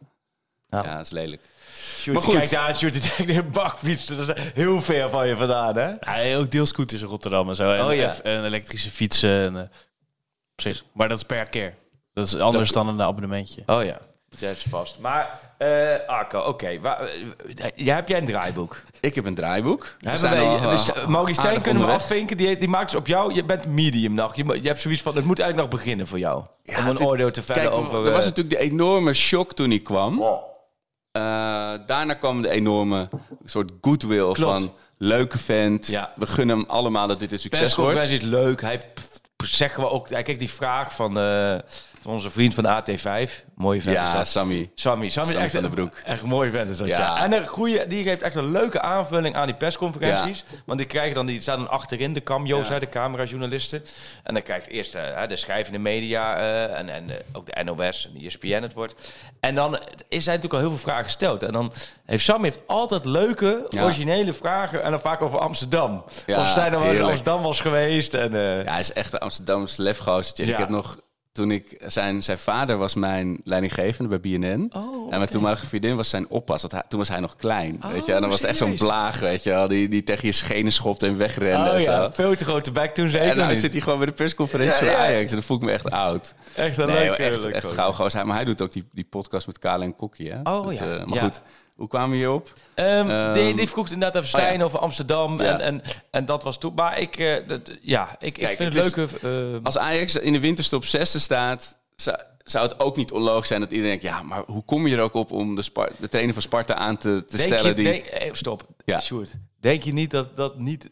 F: Nou.
E: ja, dat is lelijk.
F: Sjoerd,
E: Maar goed.
F: Kijk daar, Sjoerd, die denkt een bakfiets. Dat is heel ver van je vandaan, hè?
A: Ja, ook deelscooters in Rotterdam en zo. En,
F: Oh, ja.
A: en elektrische fietsen. En, eh, zich. Maar dat is per keer. Dat is anders dan een abonnementje.
F: Oh ja, dat is vast. Maar, eh Arco, oké. Waar- eh, jij- Heb jij een draaiboek?
E: Ik heb een draaiboek. We
F: Hebben
E: zijn
F: wij,
E: al,
F: dus,
E: eh,
F: eh, Maurice Stijn kunnen we afvinken. Die, die maakt dus op jou. Je bent medium nog. Je, hebt zoiets van. Het moet eigenlijk nog beginnen voor jou.
E: Ja,
F: om een oordeel te vellen
E: Kijk,
F: over.
E: er was
F: eh,
E: natuurlijk de enorme shock toen hij kwam.
F: oh.
E: Eh, daarna kwam de enorme soort goodwill
F: Klopt.
E: van leuke vent.
F: Ja.
E: We gunnen hem allemaal dat dit een succes wordt.
F: persconferentie is leuk. Hij zeggen we ook. Kijk, die vraag van, eh, van onze vriend van AT5. Mooie vent.
E: Ja. Sammy.
F: Sammy. Sammy is
E: Sammy
F: echt
E: van
F: een
E: den Broek.
F: Echt een mooie vent is dat, ja.
E: Ja.
F: En een goede, die geeft echt een leuke aanvulling aan die persconferenties. Want die krijgen dan, die staan dan achterin, de camio's,
E: Ja.
F: de camerajournalisten. En dan krijgt eerst eh, de schrijvende media eh, en, en eh, ook de NOS en de ESPN het wordt. En dan is hij natuurlijk al heel veel vragen gesteld. En dan heeft Sam heeft altijd leuke, originele vragen. En dan vaak over Amsterdam. Of Stijn dan in. Amsterdam was geweest. En,
E: Ja, hij is echt een Amsterdamse
F: Ja.
E: Ik heb nog, toen ik, zijn, zijn vader was mijn leidinggevende bij BNN.
F: Oh,
E: En mijn toenmalige vriendin was zijn oppas. Want hij- toen was hij nog klein. weet je? En dan
F: Oh,
E: was het echt zo'n blaag, weet je wel. Die, die tegen je schenen schopte en wegrende
F: Oh
E: en
F: ja, veel te grote bek toen zeker
E: En nou zit hij gewoon bij de persconferentie
F: Ja,
E: van
F: ja.
E: Ajax. En dan voel ik me echt oud.
F: Echt een
E: Nee, hoor, echt, echt gauw gozer. Maar hij doet ook die, die podcast met Kale en Kokkie, hè?
F: Oh, ja.
E: eh, maar
F: Ja.
E: goed, hoe kwamen we hierop?
F: Ehm,
E: Ehm,
F: die, die vroeg inderdaad even Stijn
E: oh ja.
F: over Amsterdam.
E: Ja.
F: En, en, en dat was toen. Maar ik, eh, dat, ja, ik, ik vind
E: het
F: het leuke... eh,
E: Als Ajax in de winterstop zesde staat... Zou, zou het ook niet onlogisch zijn dat iedereen denkt... ja, maar hoe kom je er ook op om de, Spar- de trainer van Sparta aan te, te
F: denk
E: stellen?
F: je,
E: die...
F: denk- eh, stop,
E: Ja.
F: Sjoerd. Denk je niet dat dat niet...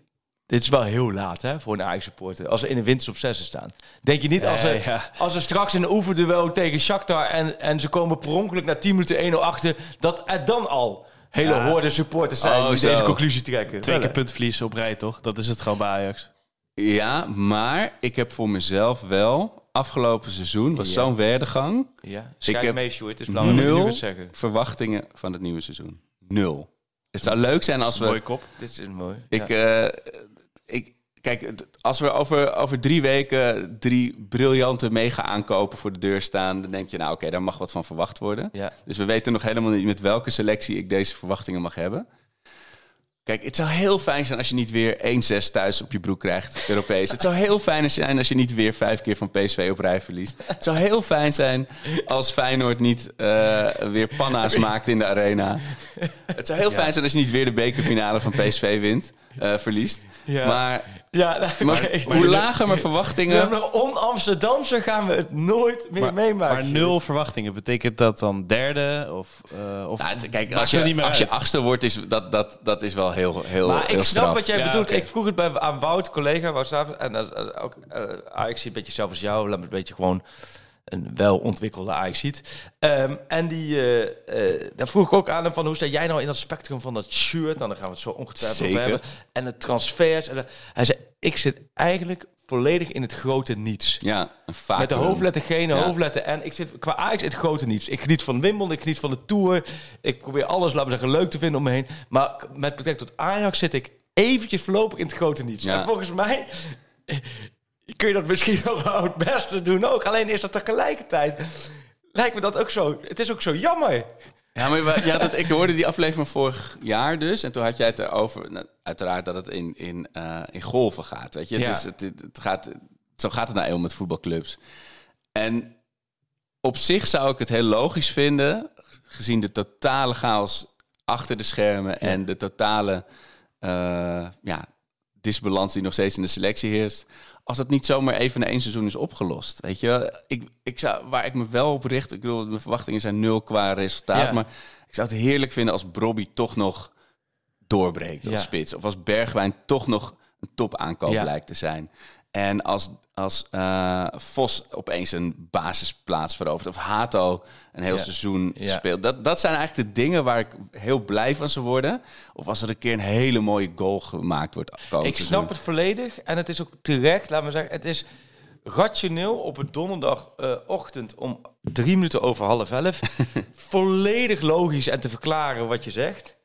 F: Dit is wel heel laat hè, voor een Ajax-supporter. Als ze in de winters op zessen staan. Denk je niet als ze,
A: Nee, ja.
F: als ze straks in een oefenduel tegen Shakhtar... En, en ze komen per ongeluk na 10 minuten 1-0 achter... dat er dan al hele
A: Ja.
F: hoorde supporters zijn
E: Oh,
F: die
E: zo.
F: deze conclusie trekken?
A: Twee keer puntverlies op rij, toch? Dat is het gewoon bij Ajax.
E: Ja, maar ik heb voor mezelf wel... afgelopen seizoen was
F: Ja.
E: zo'n werdegang...
F: Ja, schrijf
E: heb
F: mee, Sjoerd. Het is belangrijk dat je nu
E: nul
F: wat zeggen.
E: verwachtingen van het nieuwe seizoen. Nul. Het zou leuk zijn als we...
A: Mooie kop.
F: Dit is mooi.
E: Ik,
F: ja.
E: Kijk, als we over, over drie weken drie briljante mega aankopen voor de deur staan, dan denk je, nou oké, daar mag wat van verwacht worden.
F: Ja.
E: Dus we weten nog helemaal niet met welke selectie ik deze verwachtingen mag hebben. Kijk, het zou heel fijn zijn als je niet weer 1-6 thuis op je broek krijgt, Europees. het zou heel fijn zijn als je niet weer vijf keer van PSV op rij verliest. Het zou heel fijn zijn als Feyenoord niet eh, weer panna's maakt in de arena. Het zou heel fijn zijn als je niet weer de bekerfinale van PSV wint, eh, verliest.
F: Ja.
E: Maar,
F: Ja, nou,
E: maar hoe lager mijn
F: We
E: verwachtingen...
F: hebben nog on-Amsterdamse gaan we het nooit meer
A: Maar,
F: meemaken.
A: maar nul verwachtingen. Betekent dat dan derde? Of, eh of
E: Nou, kijk, als je,
A: niet meer
E: als je achtste wordt, is dat, dat, dat is wel heel, heel,
F: Maar
E: heel
F: ik snap
E: straf.
F: wat jij
A: Ja,
F: bedoelt. Ik vroeg het bij, aan Wout, collega Wout Staven. En eh, ook uh, Ajax een beetje zelf als jou. Laat me een beetje gewoon een welontwikkelde Ajax ziet. Ehm, en die, eh, daar vroeg ik ook aan hem van hoe sta jij nou in dat spectrum van dat shirt? Nou, dan gaan we het zo ongetwijfeld over hebben. En de transfers. En de- hij zei, ik zit eigenlijk volledig in het grote niets.
E: Ja, een vacuüm.
F: Met de hoofdletter G en de
E: Ja.
F: hoofdletter N. Ik zit qua Ajax in het grote niets. Ik geniet van Wimbledon, ik geniet van de Tour. Ik probeer alles, laten we zeggen, leuk te vinden om me heen. Maar met betrekking tot Ajax zit ik eventjes voorlopig in het grote niets.
E: Ja.
F: En volgens mij kun je dat misschien wel het beste doen ook. Alleen is dat tegelijkertijd... Lijkt me dat ook zo... Het is ook zo jammer.
E: Ja, maar had het, ik hoorde die aflevering vorig jaar dus. En toen had jij het erover, nou, uiteraard, dat het in, in, eh, in golven gaat. Weet je,
F: Ja.
E: het is, het, het het gaat, zo gaat het nou eenmaal met voetbalclubs. En op zich zou ik het heel logisch vinden, gezien de totale chaos achter de schermen en de totale eh, ja, disbalans die nog steeds in de selectie heerst. Als het niet zomaar even na één seizoen is opgelost. Weet je, ik, ik zou, waar ik me wel op richt, ik bedoel, mijn verwachtingen zijn nul qua resultaat.
F: Ja.
E: Maar ik zou het heerlijk vinden als Brobby toch nog doorbreekt als
F: Ja.
E: spits. Of als Bergwijn toch nog een topaankoop
F: Ja.
E: lijkt te zijn. En als, als eh, Vos opeens een basisplaats verovert. Of Hato een heel
F: Ja.
E: seizoen
F: Ja.
E: speelt. Dat, dat zijn eigenlijk de dingen waar ik heel blij van zou worden. Of als er een keer een hele mooie goal gemaakt wordt.
F: Ik
E: seizoen.
F: snap het volledig. En het is ook terecht, laat me zeggen. Het is rationeel op een donderdagochtend om drie minuten over half elf. volledig logisch en te verklaren wat je zegt.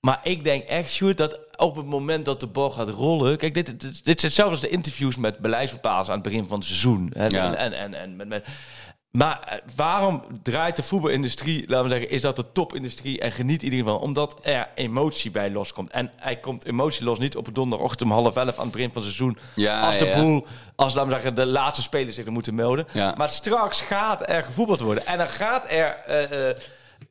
F: Maar ik denk echt, Sjoerd, dat op het moment dat de bal gaat rollen... Kijk, dit, dit, dit is hetzelfde als de interviews met beleidsbepalers aan het begin van het seizoen. Hè?
E: Ja.
F: En, en, en, en met, met, maar eh, waarom draait de voetbalindustrie, laten we zeggen, is dat de topindustrie en geniet iedereen van? Omdat er emotie bij loskomt. En hij komt emotie los niet op een donderdagochtend om half elf aan het begin van het seizoen.
E: Ja,
F: als de
E: ja,
F: boel, als laten we zeggen, de laatste spelers zich er moeten melden.
E: Ja.
F: Maar straks gaat er gevoetbald worden. En dan gaat er eh, eh,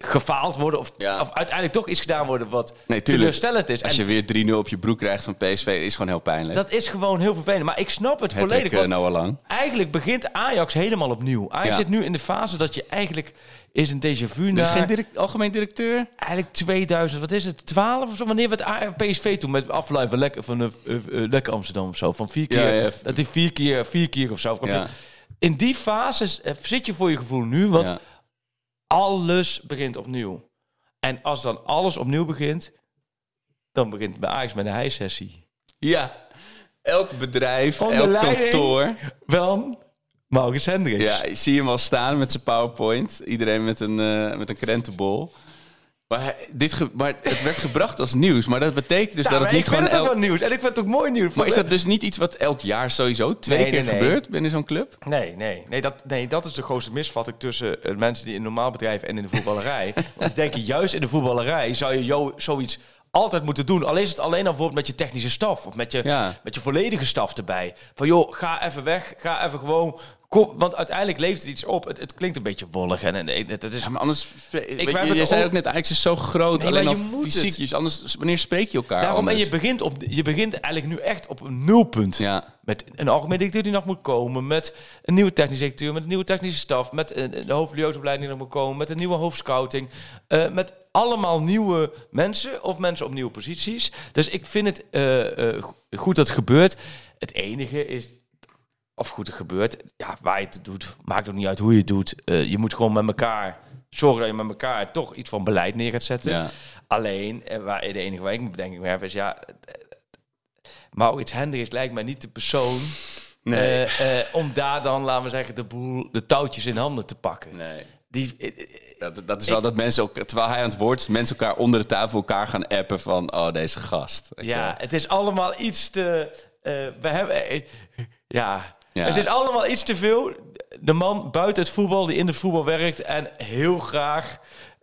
F: gefaald worden. Of,
E: Ja.
F: of uiteindelijk toch iets gedaan worden wat
E: Nee,
F: teleurstellend is.
E: Als
F: En
E: je weer 3-0 op je broek krijgt van PSV, is gewoon heel pijnlijk.
F: dat is gewoon heel vervelend. Maar ik snap het
E: Het
F: volledig.
E: uh,
F: want
E: nou al lang.
F: Eigenlijk begint Ajax helemaal opnieuw. Ajax
E: Ja.
F: zit nu in de fase dat je eigenlijk is een déjà vu naar...
E: is geen direct, algemeen directeur?
F: Eigenlijk 2000, wat is het, 12 of zo? Wanneer werd PSV toen met afluiten van lekker, van, eh, eh, eh, lekker Amsterdam of zo? Van vier keer,
E: Ja, ja.
F: dat hij vier keer, vier keer of zo.
E: Ja.
F: In die fase eh, zit je voor je gevoel nu, want
E: Ja.
F: Alles begint opnieuw. En als dan alles opnieuw begint, dan begint bij Ajax met een hijsessie.
E: ja. Elk bedrijf,
F: Onder
E: elk kantoor.
F: Van Maurits Hendricks.
E: Ja, ik zie hem al staan met zijn PowerPoint. Iedereen met een, eh, met een krentenbol. Maar, hij- dit ge- maar het werd gebracht als nieuws. Maar dat betekent dus
F: Ja,
E: dat het niet
F: ik vind
E: gewoon...
F: het ook wel nieuws. En ik vind het ook mooi nieuws.
E: Maar is dat dus niet iets wat elk jaar sowieso twee
F: Nee,
E: keer
F: nee, nee.
E: gebeurt binnen zo'n club?
F: Nee, nee, nee, dat, nee, dat is de grootste misvatting tussen eh, mensen die in een normaal bedrijf en in de voetballerij. Want die denken, juist in de voetballerij zou je zoiets altijd moeten doen. Al is het alleen al bijvoorbeeld met je technische staf of met je,
E: Ja.
F: met je volledige staf erbij. Van joh, ga even weg, ga even gewoon... Kom, want uiteindelijk levert het iets op. Het, het klinkt een beetje wollig en, en het, het is...
E: Ja, maar anders... weet je, je zei
F: ook-
E: net, Ajax is zo groot.
F: Nee,
E: alleen al fysiek. Dus anders, wanneer spreek je elkaar
F: Daarom, en je begint, op, je begint eigenlijk nu echt op een nulpunt.
E: Ja.
F: Met een algemeen directeur die nog moet komen. Met een nieuwe technische directeur. Met een nieuwe technische staf. Met een, de die nog moet komen. Met een nieuwe hoofdscouting. eh, met allemaal nieuwe mensen. Of mensen op nieuwe posities. Dus ik vind het eh, eh, go- goed dat het gebeurt. Het enige is... Of goed het gebeurt. Ja, waar je het doet. Maakt ook niet uit hoe je het doet. Eh, je moet gewoon met elkaar... Zorgen dat je met elkaar toch iets van beleid neer gaat zetten.
E: Ja.
F: Alleen, eh, waar, de enige waar ik mijn bedenking heb is... Ja, Maurits Hendricks lijkt mij niet de persoon...
E: Nee.
F: eh, eh, om daar dan, laten we zeggen, de boel, de touwtjes in handen te pakken.
E: Nee.
F: Die, eh, eh,
E: Dat, dat is wel dat mensen ook, terwijl hij aan het woord is, mensen elkaar onder de tafel elkaar gaan appen van, oh, deze gast.
F: Ja, het is allemaal iets te. eh, we hebben. eh, ja.
E: Ja.
F: het is allemaal iets te veel. De man buiten het voetbal, die in het voetbal werkt en heel graag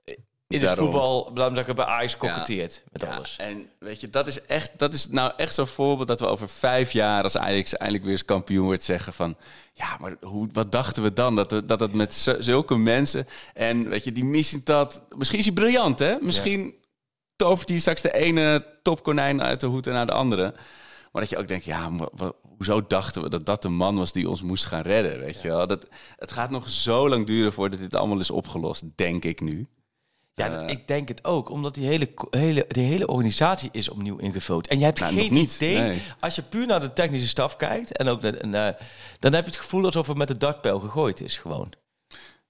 F: in het
E: Daarom.
F: voetbal, we zeggen, bij Ajax koketteert met
E: Ja,
F: alles.
E: En weet je, dat is echt, dat is nou echt zo'n voorbeeld dat we over vijf jaar, als Ajax eindelijk weer eens kampioen wordt, zeggen van, ja, maar hoe, wat dachten we dan? Dat, we- dat het met zu- zulke mensen en weet je, die missie dat, misschien is hij briljant, hè? Misschien tovert hij straks de ene topkonijn uit de hoed en naar de andere. Maar dat je ook denkt, ja, hoezo dachten we dat dat de man was die ons moest gaan redden, weet je wel? Dat, het gaat nog zo lang duren voordat dit allemaal is opgelost, denk ik nu.
F: Ja, dat-
E: Eh.
F: ik denk het ook, omdat die hele, hele, die hele organisatie is opnieuw ingevuld. En je hebt
E: Nou,
F: geen
E: niet,
F: idee,
E: nee.
F: als je puur naar de technische staf kijkt, en ook naar, naar- dan heb je het gevoel alsof het met de dartpijl gegooid is gewoon.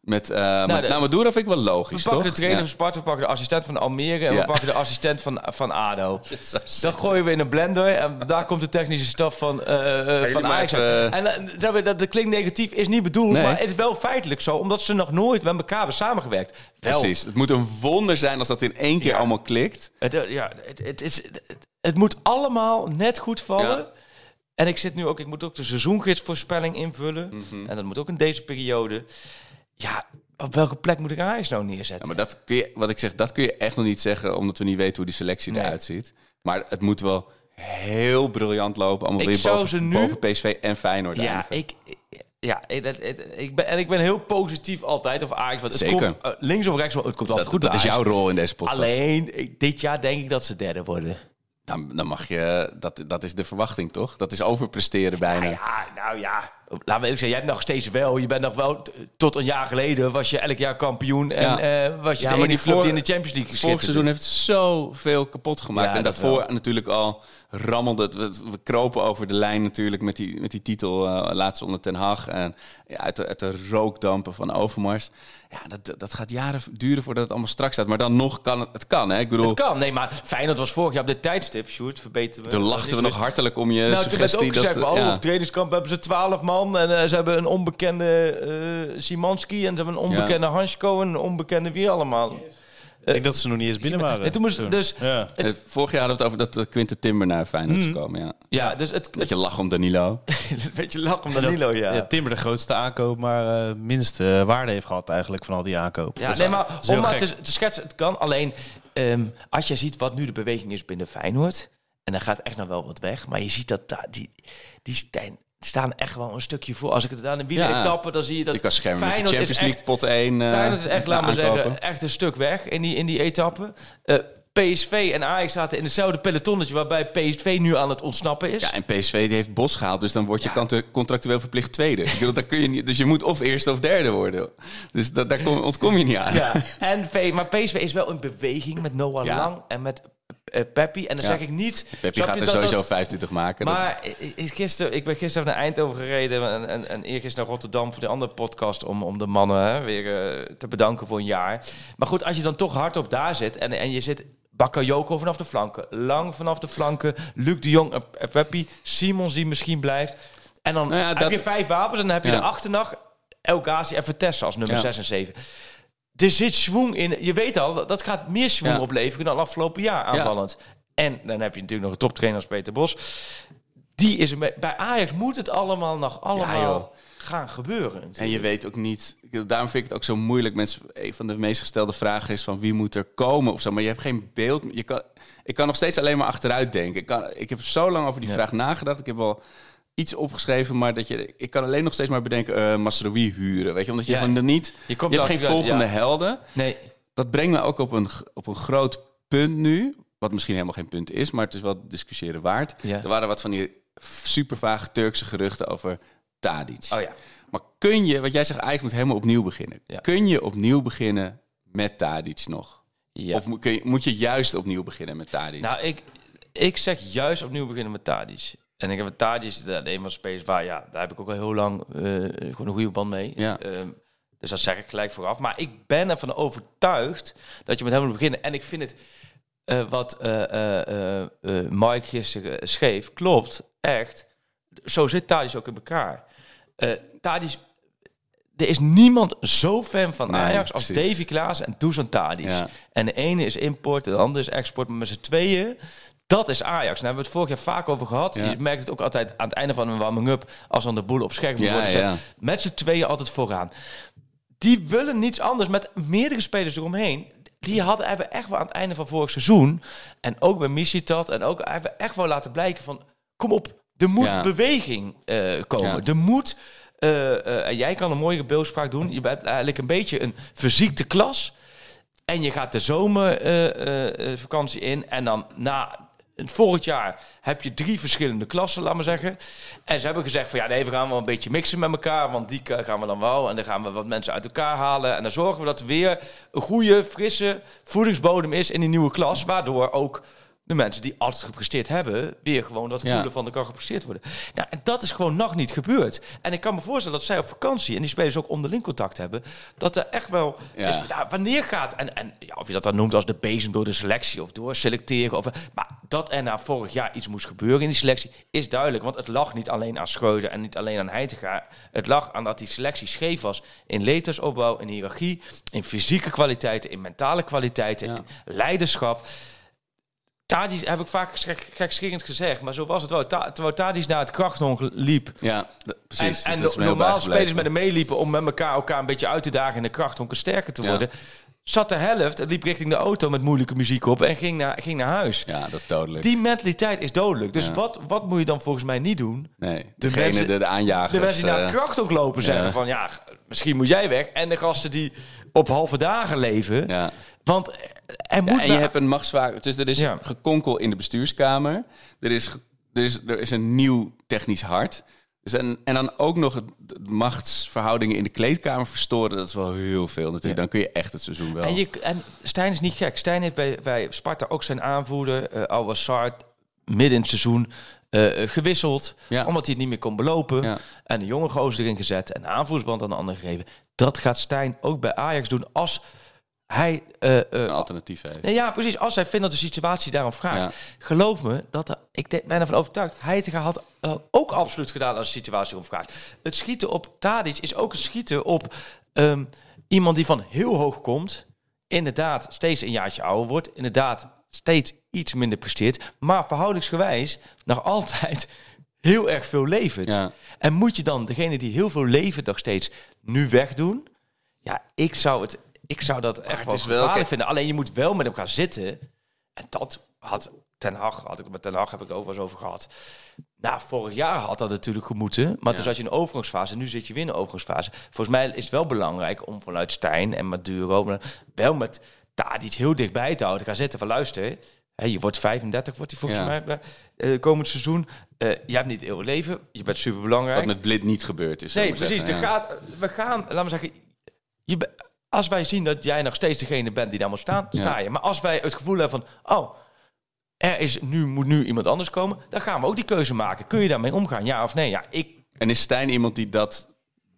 E: Met, eh nou,
F: de-
E: nou, Maduro vind ik wel
F: We
E: logisch,
F: pakken
E: toch?
F: de trainer
E: Ja.
F: van Sparta, we pakken de assistent van Almere en
E: Ja.
F: we pakken de assistent van, van ADO. Dan gooien we in een blender en daar komt de technische staf van,
E: jullie
F: van Ajax.
E: even-.
F: En dat, dat, dat klinkt negatief, is niet bedoeld,
E: Nee.
F: maar het is wel feitelijk zo, omdat ze nog nooit met elkaar hebben samengewerkt. Wel,
E: Precies. Het moet een wonder zijn als dat in één keer
F: Ja.
E: allemaal klikt.
F: Het, ja, het, het, is, het, het moet allemaal net goed vallen. En ik zit nu ook, ik moet ook de seizoengidsvoorspelling invullen.
E: Mhm.
F: En dat moet ook in deze periode. Ja, op welke plek moet ik Ajax nou
E: Ja,
F: neerzetten?
E: maar dat kun je, wat ik zeg, dat kun je echt nog niet zeggen, omdat we niet weten hoe die selectie
F: Nee.
E: eruit ziet. Maar het moet wel heel briljant lopen. Allemaal
F: Ik
E: weer
F: zou
E: boven,
F: ze nu-
E: boven PSV en Feyenoord
F: Ja,
E: eindigen.
F: ik, ja ik, ben, en ik ben heel positief altijd over Ajax. Want het
E: Zeker.
F: komt uh, links of rechts, het komt altijd
E: dat,
F: goed
E: dat is jouw rol in deze podcast.
F: Alleen, ik- dit jaar denk ik dat ze derde worden.
E: Dan, dan mag je, dat, dat is de verwachting toch? Dat is overpresteren bijna.
F: Ja, nou ja. Laten we eerlijk zeggen, jij hebt nog steeds wel. Je bent nog wel, tot een jaar geleden was je elk jaar kampioen. En
E: Ja.
F: eh, was je
E: Ja,
F: de enige
E: die
F: club
E: voor-
F: die in de Champions League
E: Vorig seizoen heeft zoveel kapot gemaakt.
F: Ja,
E: en daarvoor natuurlijk al rammelde het. We, we kropen over de lijn natuurlijk met die, met die titel eh laatst onder Ten Hag. En ja, uit, de, uit de rookdampen van Overmars. Ja, dat, dat gaat jaren duren voordat het allemaal strak staat. Maar dan nog kan het, het kan. Hè? Ik bedoel,
F: Het kan, nee, maar Feyenoord was vorig jaar op dit tijdstip, Sjoerd, verbeteren we.
E: toen
F: Dat
E: lachten we nog hartelijk om je
F: Nou, toen werd
E: suggestie.
F: ook gezegd,
E: dat,
F: oh,
E: ja.
F: op trainingskamp hebben ze twaalf man. En eh, ze hebben een onbekende eh Simanski. En ze hebben een onbekende Hansko en een onbekende wie allemaal.
A: Denk dat ze nog niet eens binnen waren.
F: En toen moest, dus,
A: Ja.
E: Eh, Vorig jaar hadden we het over dat eh, Quinten Timber naar Feyenoord
F: Hmm.
E: zou komen. Ja.
F: ja, dus het, het
E: Beetje lach om Danilo.
F: een beetje lach om Danilo, ja.
A: Ja, Timber de grootste aankoop, maar eh, minste waarde heeft gehad eigenlijk van al die aankopen.
F: Ja,
A: is
F: nee, maar om maar te, te schetsen, het kan. Alleen, ehm, als je ziet wat nu de beweging is binnen Feyenoord... en dan gaat echt nog wel wat weg... maar je ziet dat daar, die, die staan, staan echt wel een stukje voor. Als ik het aan de wielen
E: Ja.
F: etappe, dan zie je dat
E: Ik kan schermen met de Champions League
F: echt-
E: pot 1. eh,
F: Feyenoord is echt, laat maar zeggen, echt een stuk weg in die, in die etappe. Eh, PSV en Ajax zaten in hetzelfde pelotonnetje... waarbij PSV nu aan het ontsnappen is.
E: Ja, en PSV die heeft Bos gehaald, dus dan word je
F: Ja.
E: contractueel verplicht tweede. Ik bedoel, daar kun je niet, dus je moet of eerste of derde worden. Dus dat, daar kom, ontkom je niet aan.
F: Ja, en P, maar PSV is wel in beweging met Noah
E: Ja.
F: Lang en met eh Peppi. En dan
E: Ja.
F: zeg ik niet...
E: Peppi gaat er
F: dat
E: sowieso
F: dat-
E: 25 maken.
F: Maar ik, gisteren, ik ben gisteren naar Eindhoven gereden en, en, en eergisteren naar Rotterdam voor de andere podcast om, om de mannen hè, weer eh, te bedanken voor een jaar. Maar goed, als je dan toch hardop daar zit en, en je zit Bakayoko vanaf de flanken, Lang vanaf de flanken, Luc de Jong en en Peppi, Simons die misschien blijft. En dan
E: Nou ja,
F: heb
E: dat-
F: je vijf wapens en dan heb je
E: Ja.
F: de achternacht El Ghazi en Vertessen als nummer
E: Ja.
F: 6 en 7. Er zit schwung in. Je weet al, dat- gaat meer
E: Ja.
F: opleveren dan afgelopen jaar aanvallend. En dan heb je natuurlijk nog een toptrainer als Peter Bos. Die is een bij Ajax moet het allemaal nog allemaal gaan gebeuren.
E: En
F: natuurlijk.
E: je weet ook niet. Daarom vind ik het ook zo moeilijk. Mensen, een van de meest gestelde vragen is van wie moet er komen of zo. Maar je hebt geen beeld. Je kan, ik kan nog steeds alleen maar achteruit denken. Ik, kan, ik heb zo lang over die vraag nagedacht. Ik heb wel iets opgeschreven, maar dat je, ik kan alleen nog steeds maar bedenken uh, huren. Weet je, omdat je
F: Ja.
E: gewoon niet.
F: Je komt
E: je hebt geen volgende
F: ja.
E: helden.
F: Nee,
E: Dat brengt me ook op een, op een groot punt nu. Wat misschien helemaal geen punt is, maar het is wel discussiëren waard.
F: Ja.
E: Er waren wat van die super vage Turkse geruchten over Tadic.
F: oh ja.
E: Maar kun je, wat jij zegt, eigenlijk moet helemaal opnieuw beginnen.
F: Ja.
E: Kun je opnieuw beginnen met Tadic nog?
F: ja.
E: Of moet, kun je, moet je juist opnieuw beginnen met Tadic?
F: Nou, ik, ik zeg juist opnieuw beginnen met Tadic. En ik heb met de, de een van de spelers waar, ja, daar heb ik ook al heel lang eh, gewoon een goede band mee.
E: Ja.
F: Ehm, dus dat zeg ik gelijk vooraf. Maar ik ben ervan overtuigd dat je met hem moet beginnen. En ik vind het, eh, wat eh Mike gisteren schreef, klopt echt. Zo zit Tadic ook in elkaar. Tadic, er is niemand zo fan van
E: Nee,
F: Ajax als
E: precies.
F: Davy Klaas en Dusan Tadic.
E: Ja.
F: En de ene is import en de andere is export. Maar met z'n tweeën, dat is Ajax. Daar hebben we het vorig jaar vaak over gehad.
E: Ja.
F: Je merkt het ook altijd aan het einde van een warming-up... als dan de boel op scherm
E: Ja,
F: wordt gezet.
E: ja.
F: Met z'n tweeën altijd vooraan. Die willen niets anders met meerdere spelers eromheen. Die hadden, hebben echt wel aan het einde van vorig seizoen... en ook bij Missitat en ook hebben echt wel laten blijken van... kom op, er moet beweging eh, komen. Er moet... eh, eh, en jij kan een mooie beeldspraak doen. Je bent eigenlijk een beetje een verziekte klas... En je gaat de zomervakantie in. En dan na het volgend jaar heb je drie verschillende klassen, laat maar zeggen. En ze hebben gezegd van ja, nee, we gaan wel een beetje mixen met elkaar. Want die gaan we dan wel. En dan gaan we wat mensen uit elkaar halen. En dan zorgen we dat er weer een goede, frisse voedingsbodem is in die nieuwe klas. Waardoor ook de mensen die altijd gepresteerd hebben, weer gewoon dat
E: Ja.
F: voelen van er kan gepresteerd worden. Nou, en dat is gewoon nog niet gebeurd. En ik kan me voorstellen dat zij op vakantie en die spelers ook onderling contact hebben, dat er echt wel
E: Ja.
F: is, wanneer gaat en, en ja, of je dat dan noemt als de bezem door de selectie of door selecteren of maar dat er na vorig jaar iets moest gebeuren in die selectie is duidelijk, want het lag niet alleen aan Schreuder en niet alleen aan Heitinga. Het lag aan dat die selectie scheef was in leeftijdsopbouw, in hiërarchie, in fysieke kwaliteiten, in mentale kwaliteiten,
E: Ja.
F: in leiderschap. Tadis heb ik vaak gek- gekscherend gezegd, maar zo was het wel. Ta terwijl Tadis naar het krachthong liep.
E: ja, precies.
F: En, en normaal spelers met hem meeliepen om met elkaar elkaar een beetje uit te dagen in de krachthonk en sterker te
E: Ja.
F: worden. Zat de helft, liep richting de auto met moeilijke muziek op en ging naar, ging naar huis.
E: Ja, dat is dodelijk.
F: Die mentaliteit is dodelijk. Dus
E: Ja.
F: wat, wat moet je dan volgens mij niet doen?
E: nee,
F: de
E: degene,
F: mensen-
E: de, de aanjagers.
F: De mensen die naar het
E: eh,
F: krachthonk lopen zeggen
E: ja.
F: van ja, misschien moet jij weg. En de gasten die op halve dagen leven.
E: ja.
F: Want er moet
E: Ja, en je
F: nou-
E: hebt een machtsvaak. Dus er is
F: Ja.
E: gekonkel in de bestuurskamer. Er is, er is, er is een nieuw technisch hart. Dus en, en dan ook nog het, de machtsverhoudingen in de kleedkamer verstoren. Dat is wel heel veel natuurlijk. Dan kun je echt het seizoen wel.
F: En, je, en Stijn is niet gek. Stijn heeft bij, bij Sparta ook zijn aanvoerder, uh, Al-Wassar, midden in het seizoen eh, eh, gewisseld.
E: Ja.
F: Omdat hij het niet meer kon belopen.
E: Ja.
F: En een jonge gozer erin gezet en aanvoersband aan de ander gegeven. Dat gaat Stijn ook bij Ajax doen als hij... eh, eh,
E: een alternatief heeft.
F: Nee, ja, precies. Als hij vindt dat de situatie daarom vraagt.
E: Ja.
F: Geloof me, dat er, ik ben ervan overtuigd. Heitinga had eh, ook absoluut gedaan als de situatie erom vraagt. Het schieten op Tadic is ook het schieten op ehm, iemand die van heel hoog komt. Inderdaad, steeds een jaartje ouder wordt. Inderdaad, steeds iets minder presteert. Maar verhoudingsgewijs nog altijd heel erg veel levert.
E: Ja.
F: En moet je dan degene die heel veel levert nog steeds nu wegdoen? Ja, ik zou het... Ik zou dat echt wel
E: wel-
F: gevaarlijk
E: kijk-
F: vinden. Alleen je moet wel met hem gaan zitten. En dat had Ten Hag, had ik met Ten Hag heb ik eens over gehad. Nou, vorig jaar had dat natuurlijk gemoeten. Maar toen zat je in een overgangsfase. Nu zit je weer in een overgangsfase. Volgens mij is het wel belangrijk om vanuit Stijn en Maduro... wel met daar iets heel dichtbij te houden. Te gaan zitten van luister... Je wordt 35, wordt hij volgens
E: Ja.
F: mij eh, komend seizoen. Eh, je hebt niet eeuwig leven. Je bent super belangrijk.
E: Wat met Blit niet gebeurd is.
F: Nee, precies.
E: zeggen, ja.
F: gaat, we gaan, laten we zeggen, je, als wij zien dat jij nog steeds degene bent die daar moet staan,
E: Ja.
F: sta je. Maar als wij het gevoel hebben van, oh, er is nu, moet nu iemand anders komen, dan gaan we ook die keuze maken. Kun je daarmee omgaan, ja of nee? Ja, ik,
E: En is Stijn iemand die dat,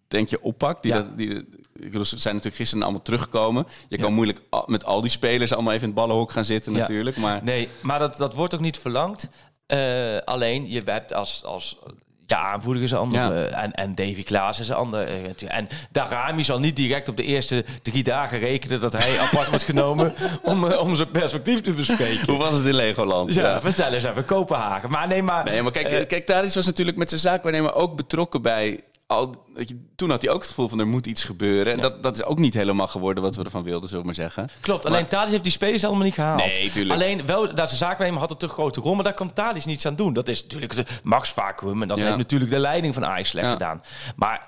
E: denk je, oppakt? Die dat, die, ze zijn natuurlijk gisteren allemaal teruggekomen. Je
F: Ja.
E: kan moeilijk met al die spelers allemaal even in het ballenhok gaan zitten
F: Ja.
E: natuurlijk. Maar
F: nee, maar dat, dat wordt ook niet verlangd. Eh, alleen, je hebt als, als De aanvoerder is een ander.
E: Ja.
F: eh, en, en Davy Klaas is een ander. eh, en Darami zal niet direct op de eerste drie dagen rekenen dat hij apart wordt genomen om, om zijn perspectief te bespreken.
E: Hoe was het in Legoland?
F: Ja, vertel eens even, Kopenhagen. Maar nee, maar...
E: Nee, maar kijk,
F: eh,
E: kijk Tadic was natuurlijk met zijn zaakwaarnemer ook betrokken bij... Al, weet je, toen had hij ook het gevoel van er moet iets gebeuren. En dat, dat is ook niet helemaal geworden wat we ervan wilden, zullen we maar zeggen.
F: Klopt, alleen Tadic heeft die spelers allemaal niet gehaald.
E: Nee, tuurlijk.
F: Alleen wel, dat zijn zaaknemer had een te grote rol, maar daar kan Tadic niets aan doen. Dat is natuurlijk de Max Vacuum en dat
E: Ja.
F: heeft natuurlijk de leiding van Ajax slecht
E: Ja.
F: gedaan. Maar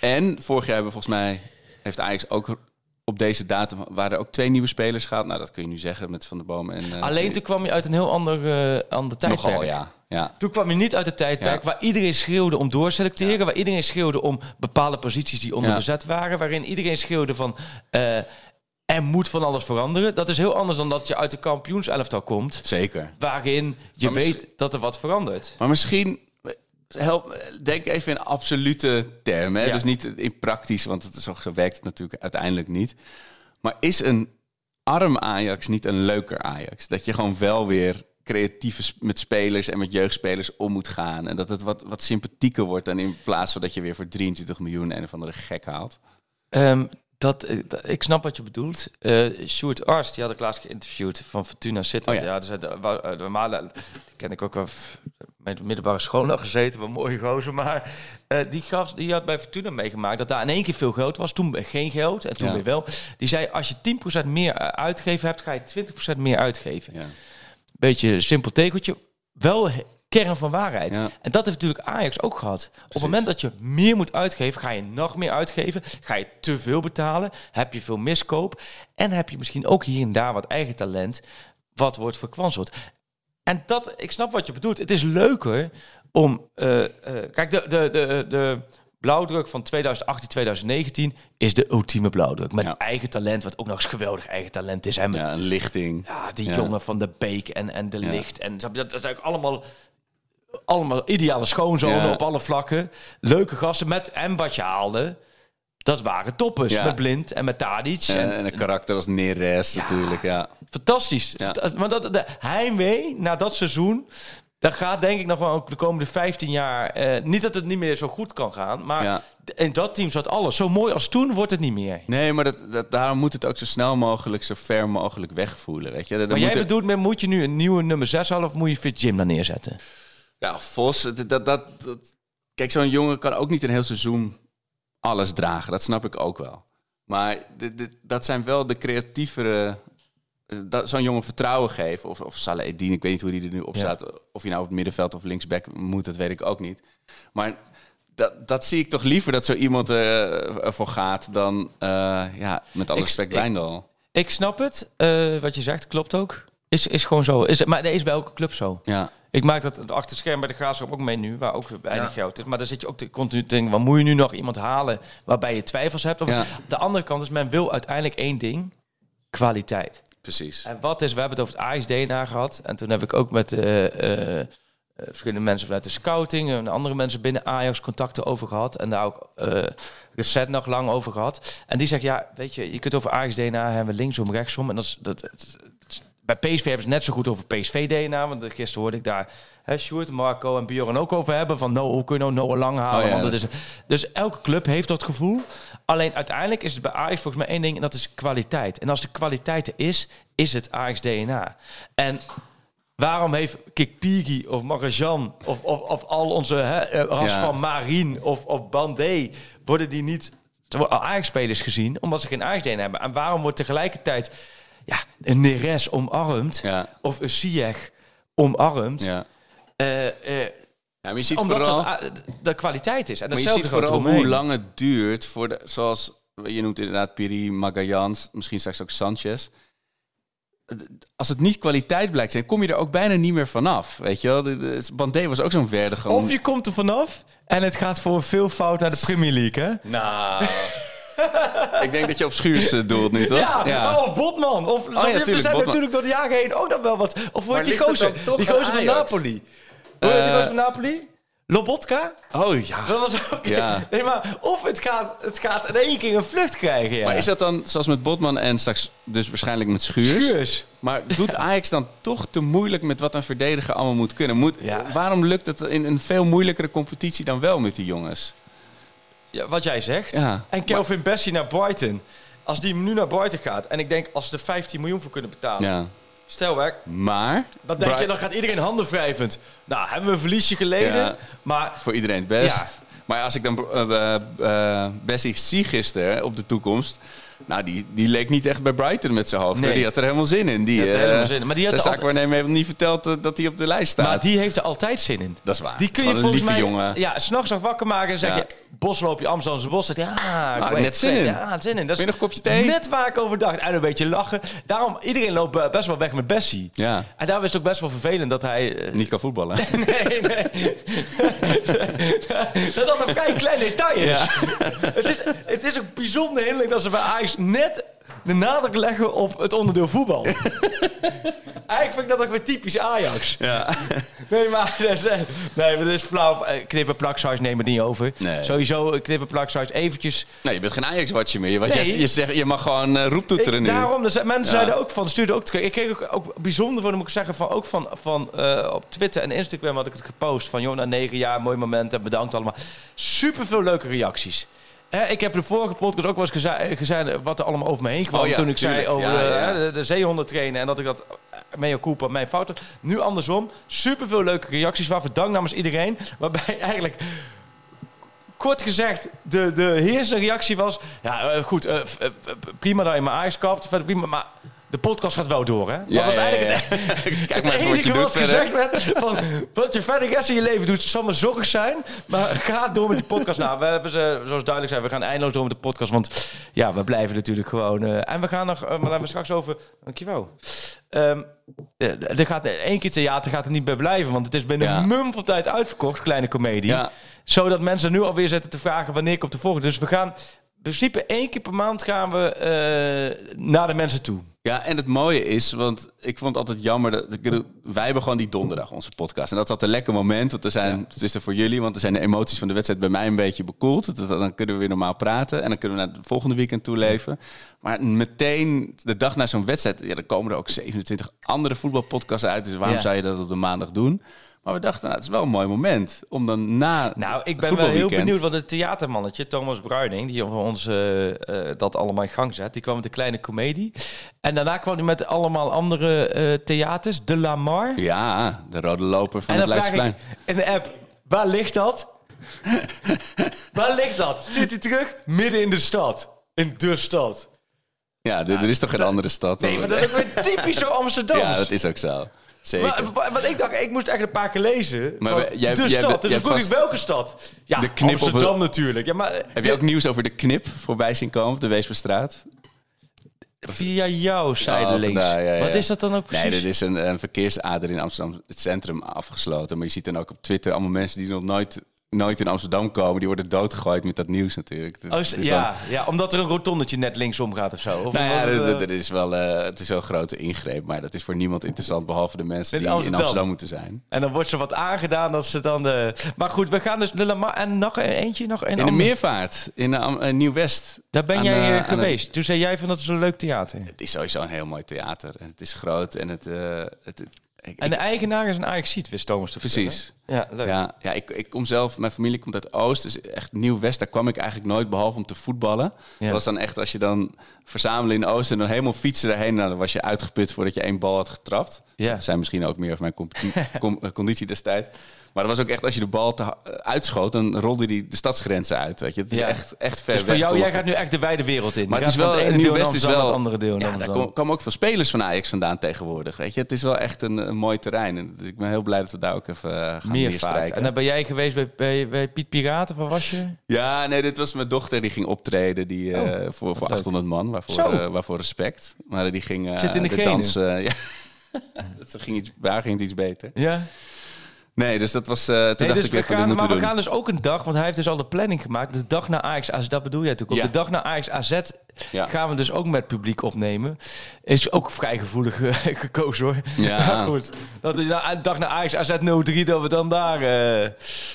E: En vorig jaar hebben volgens mij... heeft Ajax ook op deze datum... waren er ook twee nieuwe spelers gehaald. Nou, dat kun je nu zeggen met Van der Boom en... eh,
F: alleen toen kwam je uit een heel ander, ander tijdperk.
E: Nogal, ja. ja.
F: Toen kwam je niet uit het tijdperk
E: Ja.
F: waar iedereen schreeuwde om doorselecteren. Waar iedereen schreeuwde om bepaalde posities die onderbezet waren. Waarin iedereen schreeuwde van... eh, er moet van alles veranderen. Dat is heel anders dan dat je uit de kampioenselftal komt.
E: Zeker.
F: Waarin je
E: Maar
F: weet dat er wat verandert.
E: Maar misschien... Help, denk even in absolute termen.
F: Ja.
E: Dus niet in praktisch, want het, zo, zo werkt het natuurlijk uiteindelijk niet. Maar is een arm Ajax niet een leuker Ajax? Dat je gewoon wel weer creatief met spelers en met jeugdspelers om moet gaan. En dat het wat, wat sympathieker wordt dan in plaats van dat je weer voor 23 miljoen een of andere gek haalt.
F: Ehm, dat, eh, dat- ik snap wat je bedoelt. Eh Sjoerd Arst, die had ik laatst geïnterviewd van Fortuna Sittard.
E: Oh ja.
F: ja. dus de, normale, die ken ik ook wel f- met de middelbare school nog gezeten, wat mooie gozer. Maar die, gaf, die had bij Fortuna meegemaakt dat daar in één keer veel geld was, toen geen geld en toen
E: Ja.
F: weer wel. Die zei, als je 10% meer uitgeven hebt, ga je 20% meer uitgeven.
E: Ja.
F: Beetje simpel tegeltje, wel kern van waarheid.
E: Ja.
F: En dat heeft natuurlijk Ajax ook gehad. Op het moment dat je meer moet uitgeven, ga je nog meer uitgeven. Ga je te veel betalen, heb je veel miskoop. En heb je misschien ook hier en daar wat eigen talent, wat wordt verkwanseld. En dat, ik snap wat je bedoelt. Het is leuker om... eh, eh, kijk, de, de, de, de blauwdruk van 2018, 2019 is de ultieme blauwdruk. Met
E: Ja.
F: eigen talent, wat ook nog eens geweldig eigen talent is. Hè, met,
E: Ja, een lichting.
F: ja, die
E: Ja.
F: jongen van de Beek en, en de. Licht. En dat, dat is eigenlijk allemaal, allemaal ideale schoonzonen
E: Ja.
F: op alle vlakken. Leuke gasten met en wat je haalde. Dat waren toppers.
E: Ja.
F: Met Blind en met Tadic.
E: En,
F: en,
E: en een karakter als Neres natuurlijk, ja.
F: fantastisch. Maar dat, de heimwee na dat seizoen... Dat gaat denk ik nog wel ook de komende 15 jaar... eh, niet dat het niet meer zo goed kan gaan. Maar in dat team zat alles. Zo mooi als toen wordt het niet meer.
E: Nee, maar dat, dat, daarom moet het ook zo snel mogelijk, zo ver mogelijk wegvoelen, weet je. Dan
F: Maar
E: moet
F: jij
E: er-
F: bedoelt, met, moet je nu een nieuwe nummer 6 halen... of moet je Fit Jim daar neerzetten?
E: Ja, Vos, dat, dat, dat, dat- Kijk, zo'n jongen kan ook niet een heel seizoen alles dragen. Dat snap ik ook wel. Maar dit- dit- dat zijn wel de creatievere... eh, Dat, zo'n jongen vertrouwen geven. Of, of Saleh ik weet niet hoe die er nu op
F: Ja.
E: staat. Of hij nou op het middenveld of linksback moet, dat weet ik ook niet. Maar dat, dat zie ik toch liever dat zo iemand eh, ervoor gaat... dan, eh, ja, met alle respect,
F: ik-
E: Wijndal.
F: Ik snap het. Wat je zegt, klopt ook. Is, is gewoon zo. Is, maar dat is bij elke club zo.
E: Ja,
F: Ik maak dat achter het scherm bij de Graafschap ook mee nu, waar ook weinig geld is. Maar dan zit je ook te, continu te denken, wat moet je nu nog iemand halen waarbij je twijfels hebt? Of,
E: Ja.
F: De andere kant is, men wil uiteindelijk één ding, kwaliteit.
E: precies.
F: En wat is, we hebben het over het Ajax DNA gehad. En toen heb ik ook met eh, verschillende mensen vanuit de scouting en andere mensen binnen Ajax contacten over gehad. En daar ook eh recent nog lang over gehad. En die zegt, ja, weet je, je kunt over Ajax DNA hebben, linksom, rechtsom. En dat is, dat, bij PSV hebben ze het net zo goed over PSV DNA. Want gisteren hoorde ik daar hè, Sjoerd, Marco en Bjorn ook over hebben. Van, nou, hoe kun je nou Noah Lang halen?
E: Oh ja,
F: want is, dus elke club heeft dat gevoel. Alleen uiteindelijk is het bij Ajax volgens mij één ding. En dat is kwaliteit. En als de kwaliteit er is, is het Ajax DNA. En waarom heeft Kikpigi of Marajan of, of, of al onze hè, eh, ras
E: Ja.
F: van Marien of, of Bandé... worden die niet Ajax-spelers gezien, omdat ze geen Ajax-DNA hebben? En waarom wordt tegelijkertijd ja, een Neres omarmd
E: Ja,
F: of een Ziyech omarmd?
E: ja.
F: Eh, eh,
E: ja je ziet
F: omdat
E: vooral...
F: dat, ah, de kwaliteit is. En
E: Maar je ziet vooral hoe lang het duurt voor de, zoals je noemt inderdaad Piri, Magallans, misschien straks ook Sanchez. Als het niet kwaliteit blijkt zijn, kom je er ook bijna niet meer vanaf. Weet je wel? Bandé was ook zo'n verde gewoon.
F: Of je komt er vanaf en het gaat voor veel fout naar de Premier League, hè?
E: Nou, ik denk dat je op Schuurs eh, doelt nu, toch?
F: Ja, of Botman. Of
E: ja,
F: er zijn
E: tuurlijk, Botman.
F: natuurlijk door de jaren heen ook nog wel wat. Of heet die gozer? Die gozer van? Napoli. Hoe heet die
E: Eh,
F: gozer van Napoli? Lobotka?
E: Oh ja.
F: Dat was ook...
E: Ja.
F: Nee, maar of het gaat, het gaat in één keer een vlucht krijgen, ja.
E: Maar is dat dan zoals met Botman en straks dus waarschijnlijk met Schuurs?
F: Schuurs.
E: Maar doet Ajax dan toch te moeilijk met wat een verdediger allemaal moet kunnen? Moet,
F: Ja.
E: Waarom lukt het in een veel moeilijkere competitie dan wel met die jongens?
F: Ja, wat jij zegt.
E: Ja.
F: En Kelvin Bessie naar Brighton. Als die nu naar Brighton gaat... en ik denk als ze er 15 miljoen voor kunnen betalen...
E: Ja.
F: Stel werk,
E: Maar
F: dan denk je, dan gaat iedereen handen wrijvend. Nou, hebben we een verliesje geleden.
E: Ja.
F: Maar
E: voor iedereen het best.
F: Ja.
E: Maar als ik dan eh, Bessie zie gisteren op de toekomst... Nou, die, die leek niet echt bij Brighton met zijn hoofd.
F: Nee.
E: Die had er helemaal zin in. Die,
F: Die had er
E: eh,
F: helemaal zin in. Maar die had
E: zijn
F: er altijd-
E: zaakwaarnemer heeft niet verteld dat hij op de lijst staat.
F: Maar die heeft er altijd zin in.
E: Dat is waar.
F: Die kun je volgens mij...
E: jongen.
F: Ja, s'nachts nog wakker maken en zeg
E: Ja.
F: je... Bosloopje Amsterdamse bos. Zegt, ja, ik
E: Ah,
F: weet
E: net zin in.
F: Ja, zin in. Dat is
E: nog kopje thee?
F: Net waar ik over dacht. En een beetje lachen. Daarom, iedereen loopt eh, best wel weg met Bessie.
E: Ja,
F: En daarom is het ook best wel vervelend dat hij... eh,
E: niet kan voetballen.
F: Nee, nee. dat dat een vrij klein detail is. Het is. Het is ook bijzonder hinderlijk dat ze bij Ajax net de nadruk leggen op het onderdeel voetbal. Eigenlijk vind ik dat ook weer typisch Ajax.
E: ja.
F: Nee, maar dat is, eh, nee, maar dat is flauw. Eh, Knippen plaksize nemen het niet over.
E: Nee.
F: Sowieso eh, knippen plaksize eventjes.
E: Nee, je bent geen Ajax-watcher meer. Want
F: Nee.
E: je, zegt, je mag gewoon eh, roeptoeteren
F: Ik,
E: nu.
F: daarom, dus mensen
E: Ja.
F: zeiden ook van, stuurden ook, ik kreeg ook, ook bijzonder moet ik zeggen, van, ook van, van op Twitter en Instagram had ik het gepost van, joh, na negen jaar, mooi moment en bedankt allemaal. Super veel leuke reacties. Hè, ik heb de vorige podcast ook wel eens gezegd, wat er allemaal over me heen kwam.
E: Oh ja,
F: toen ik zei over
E: Ja,
F: de, zeehonden trainen en dat ik dat mea culpa, mijn fout had. Nu andersom, super veel leuke reacties. Waarvoor dank namens iedereen. Waarbij eigenlijk kort gezegd, de, de heersende reactie was... Ja, eh, goed, eh, eh, prima dat je mijn Ajax kapt. Verder prima, maar de podcast gaat wel door, hè?
E: Ja,
F: dat was
E: ja,
F: eigenlijk
E: ja.
F: het,
E: Kijk
F: het
E: wat
F: enige gezegd werd. Van, wat je verder de rest van je leven doet, zal maar zorg zijn. Maar ga door met die podcast. Nou, we hebben ze, zoals duidelijk zijn, we gaan eindeloos door met de podcast. Want ja, we blijven natuurlijk gewoon... eh, en we gaan nog, eh, maar hebben we straks over... Dankjewel. Eh, er gaat één keer theater gaat er niet bij blijven, want het is binnen
E: Ja.
F: een mum van tijd uitverkocht, kleine komedie
E: Ja.
F: zodat mensen nu alweer zitten te vragen wanneer komt de volgende. Dus we gaan in principe één keer per maand gaan we naar de mensen toe.
E: Ja, en het mooie is, want ik vond het altijd jammer dat ik wij hebben gewoon die donderdag onze podcast. En dat is altijd een lekker moment, want er zijn, het is er voor jullie, want er zijn de emoties van de wedstrijd bij mij een beetje bekoeld. Dat- Dan kunnen we weer normaal praten en dan kunnen we naar het volgende weekend toe leven. Maar meteen de dag na zo'n wedstrijd, ja, dan komen er ook 27 andere voetbalpodcasts uit. Dus waarom
F: Ja.
E: zou je dat op de maandag doen? Maar we dachten, nou, het is wel een mooi moment om dan na
F: Nou, ik ben wel heel benieuwd wat het theatermannetje, Thomas Bruining, die voor ons eh, eh, dat allemaal in gang zet. Die kwam met een kleine komedie. En daarna kwam hij met allemaal andere eh, theaters. De Lamar.
E: Ja, de rode loper van
F: en
E: het Leidsplein.
F: in de app, waar ligt dat? waar ligt dat? Zit hij terug? Midden in de stad. In de stad.
E: Ja, er er is toch geen andere stad?
F: Nee, maar dat is weer typisch zo Amsterdam.
E: Ja, dat is ook zo. Zeker.
F: Maar, want ik dacht, ik moest echt een paar keer lezen.
E: Maar
F: van
E: jij-
F: de
E: jij
F: stad.
E: bent-
F: dus vroeg ik welke stad? Ja,
E: de knip op
F: Amsterdam natuurlijk. Ja, maar,
E: Heb je ook nieuws over de knip voorbij zien komen op de Weesperstraat?
F: Via jou, zijde
E: Oh, ja, ja.
F: Wat is dat dan ook precies?
E: Nee, er is een, een verkeersader in Amsterdam, het centrum, afgesloten. Maar je ziet dan ook op Twitter allemaal mensen die nog nooit, nooit in Amsterdam komen. Die worden doodgegooid met dat nieuws natuurlijk.
F: Oh,
E: Dus
F: ja, ja, omdat er een rotondetje net linksom gaat of zo. Of
E: nou ja,
F: omdat,
E: dat-
F: eh,
E: dat is wel, eh, het is wel een grote ingreep. Maar dat is voor niemand interessant, behalve de mensen
F: In
E: die in
F: Amsterdam.
E: Moeten zijn.
F: en dan wordt ze wat aangedaan dat ze dan de... Maar goed, we gaan dus de. En nog een- eentje, nog een
E: In de. Meervaart, in eh, Nieuw-West.
F: Daar ben
E: Aan,
F: jij geweest. Toen zei jij van dat is een leuk theater.
E: Het is sowieso een heel mooi theater. En het is groot en het... het ik-
F: En de
E: ik-
F: eigenaar is een Ajax-ziet, wist Thomas te.
E: Precies.
F: Ja, leuk.
E: Ja, ja ik, ik kom zelf, mijn familie komt uit Oost, dus echt Nieuw-West. Daar kwam ik eigenlijk nooit, behalve om te voetballen.
F: Ja.
E: Dat was dan echt, als je dan verzamelen in Oost en dan helemaal fietsen daarheen, nou, dan was je uitgeput voordat je één bal had getrapt.
F: Ja.
E: Dat zijn misschien ook meer over mijn com- eh, conditie destijds. Maar dat was ook echt, als je de bal te, eh, uitschoot, dan rolde die de stadsgrenzen uit. Weet je. Het is
F: Ja.
E: echt, echt ver
F: Dus voor
E: weg
F: jou, jij gaat nu echt de wijde wereld in.
E: maar
F: Je
E: het is wel,
F: van het deel
E: Nieuw-West is wel...
F: het andere deel.
E: Ja, daar kom- komen ook veel spelers van Ajax vandaan tegenwoordig. Weet je. Het is wel echt een, een mooi terrein. En dus ik ben heel blij dat we daar ook even eh, gaan
F: Meervaart. En dan ben jij geweest bij, bij, bij Piet Piraten, waar was je?
E: Ja, nee, dit was mijn dochter die ging optreden die, eh,
F: Oh,
E: voor, voor
F: leuk.
E: 800 man. Waarvoor, eh, waarvoor respect. Maar die ging eh,
F: Zit in de genen.
E: dans. eh, ja. dat ging iets, daar ging het iets beter.
F: Ja.
E: Nee, dus dat was. eh toen
F: Nee,
E: dacht
F: dus
E: ik
F: we
E: weer van dit
F: gaan, maar
E: we doen.
F: gaan dus ook een dag, want hij heeft dus al de planning gemaakt. De dag na Ajax AZ, dat bedoel jij natuurlijk ook.
E: Ja.
F: De dag na Ajax AZ
E: Ja.
F: gaan we dus ook met publiek opnemen. Is ook vrij gevoelig eh, gekozen hoor.
E: Ja.
F: Goed, dat is nou dag naar Ajax AZ 03 dat we dan daar... eh,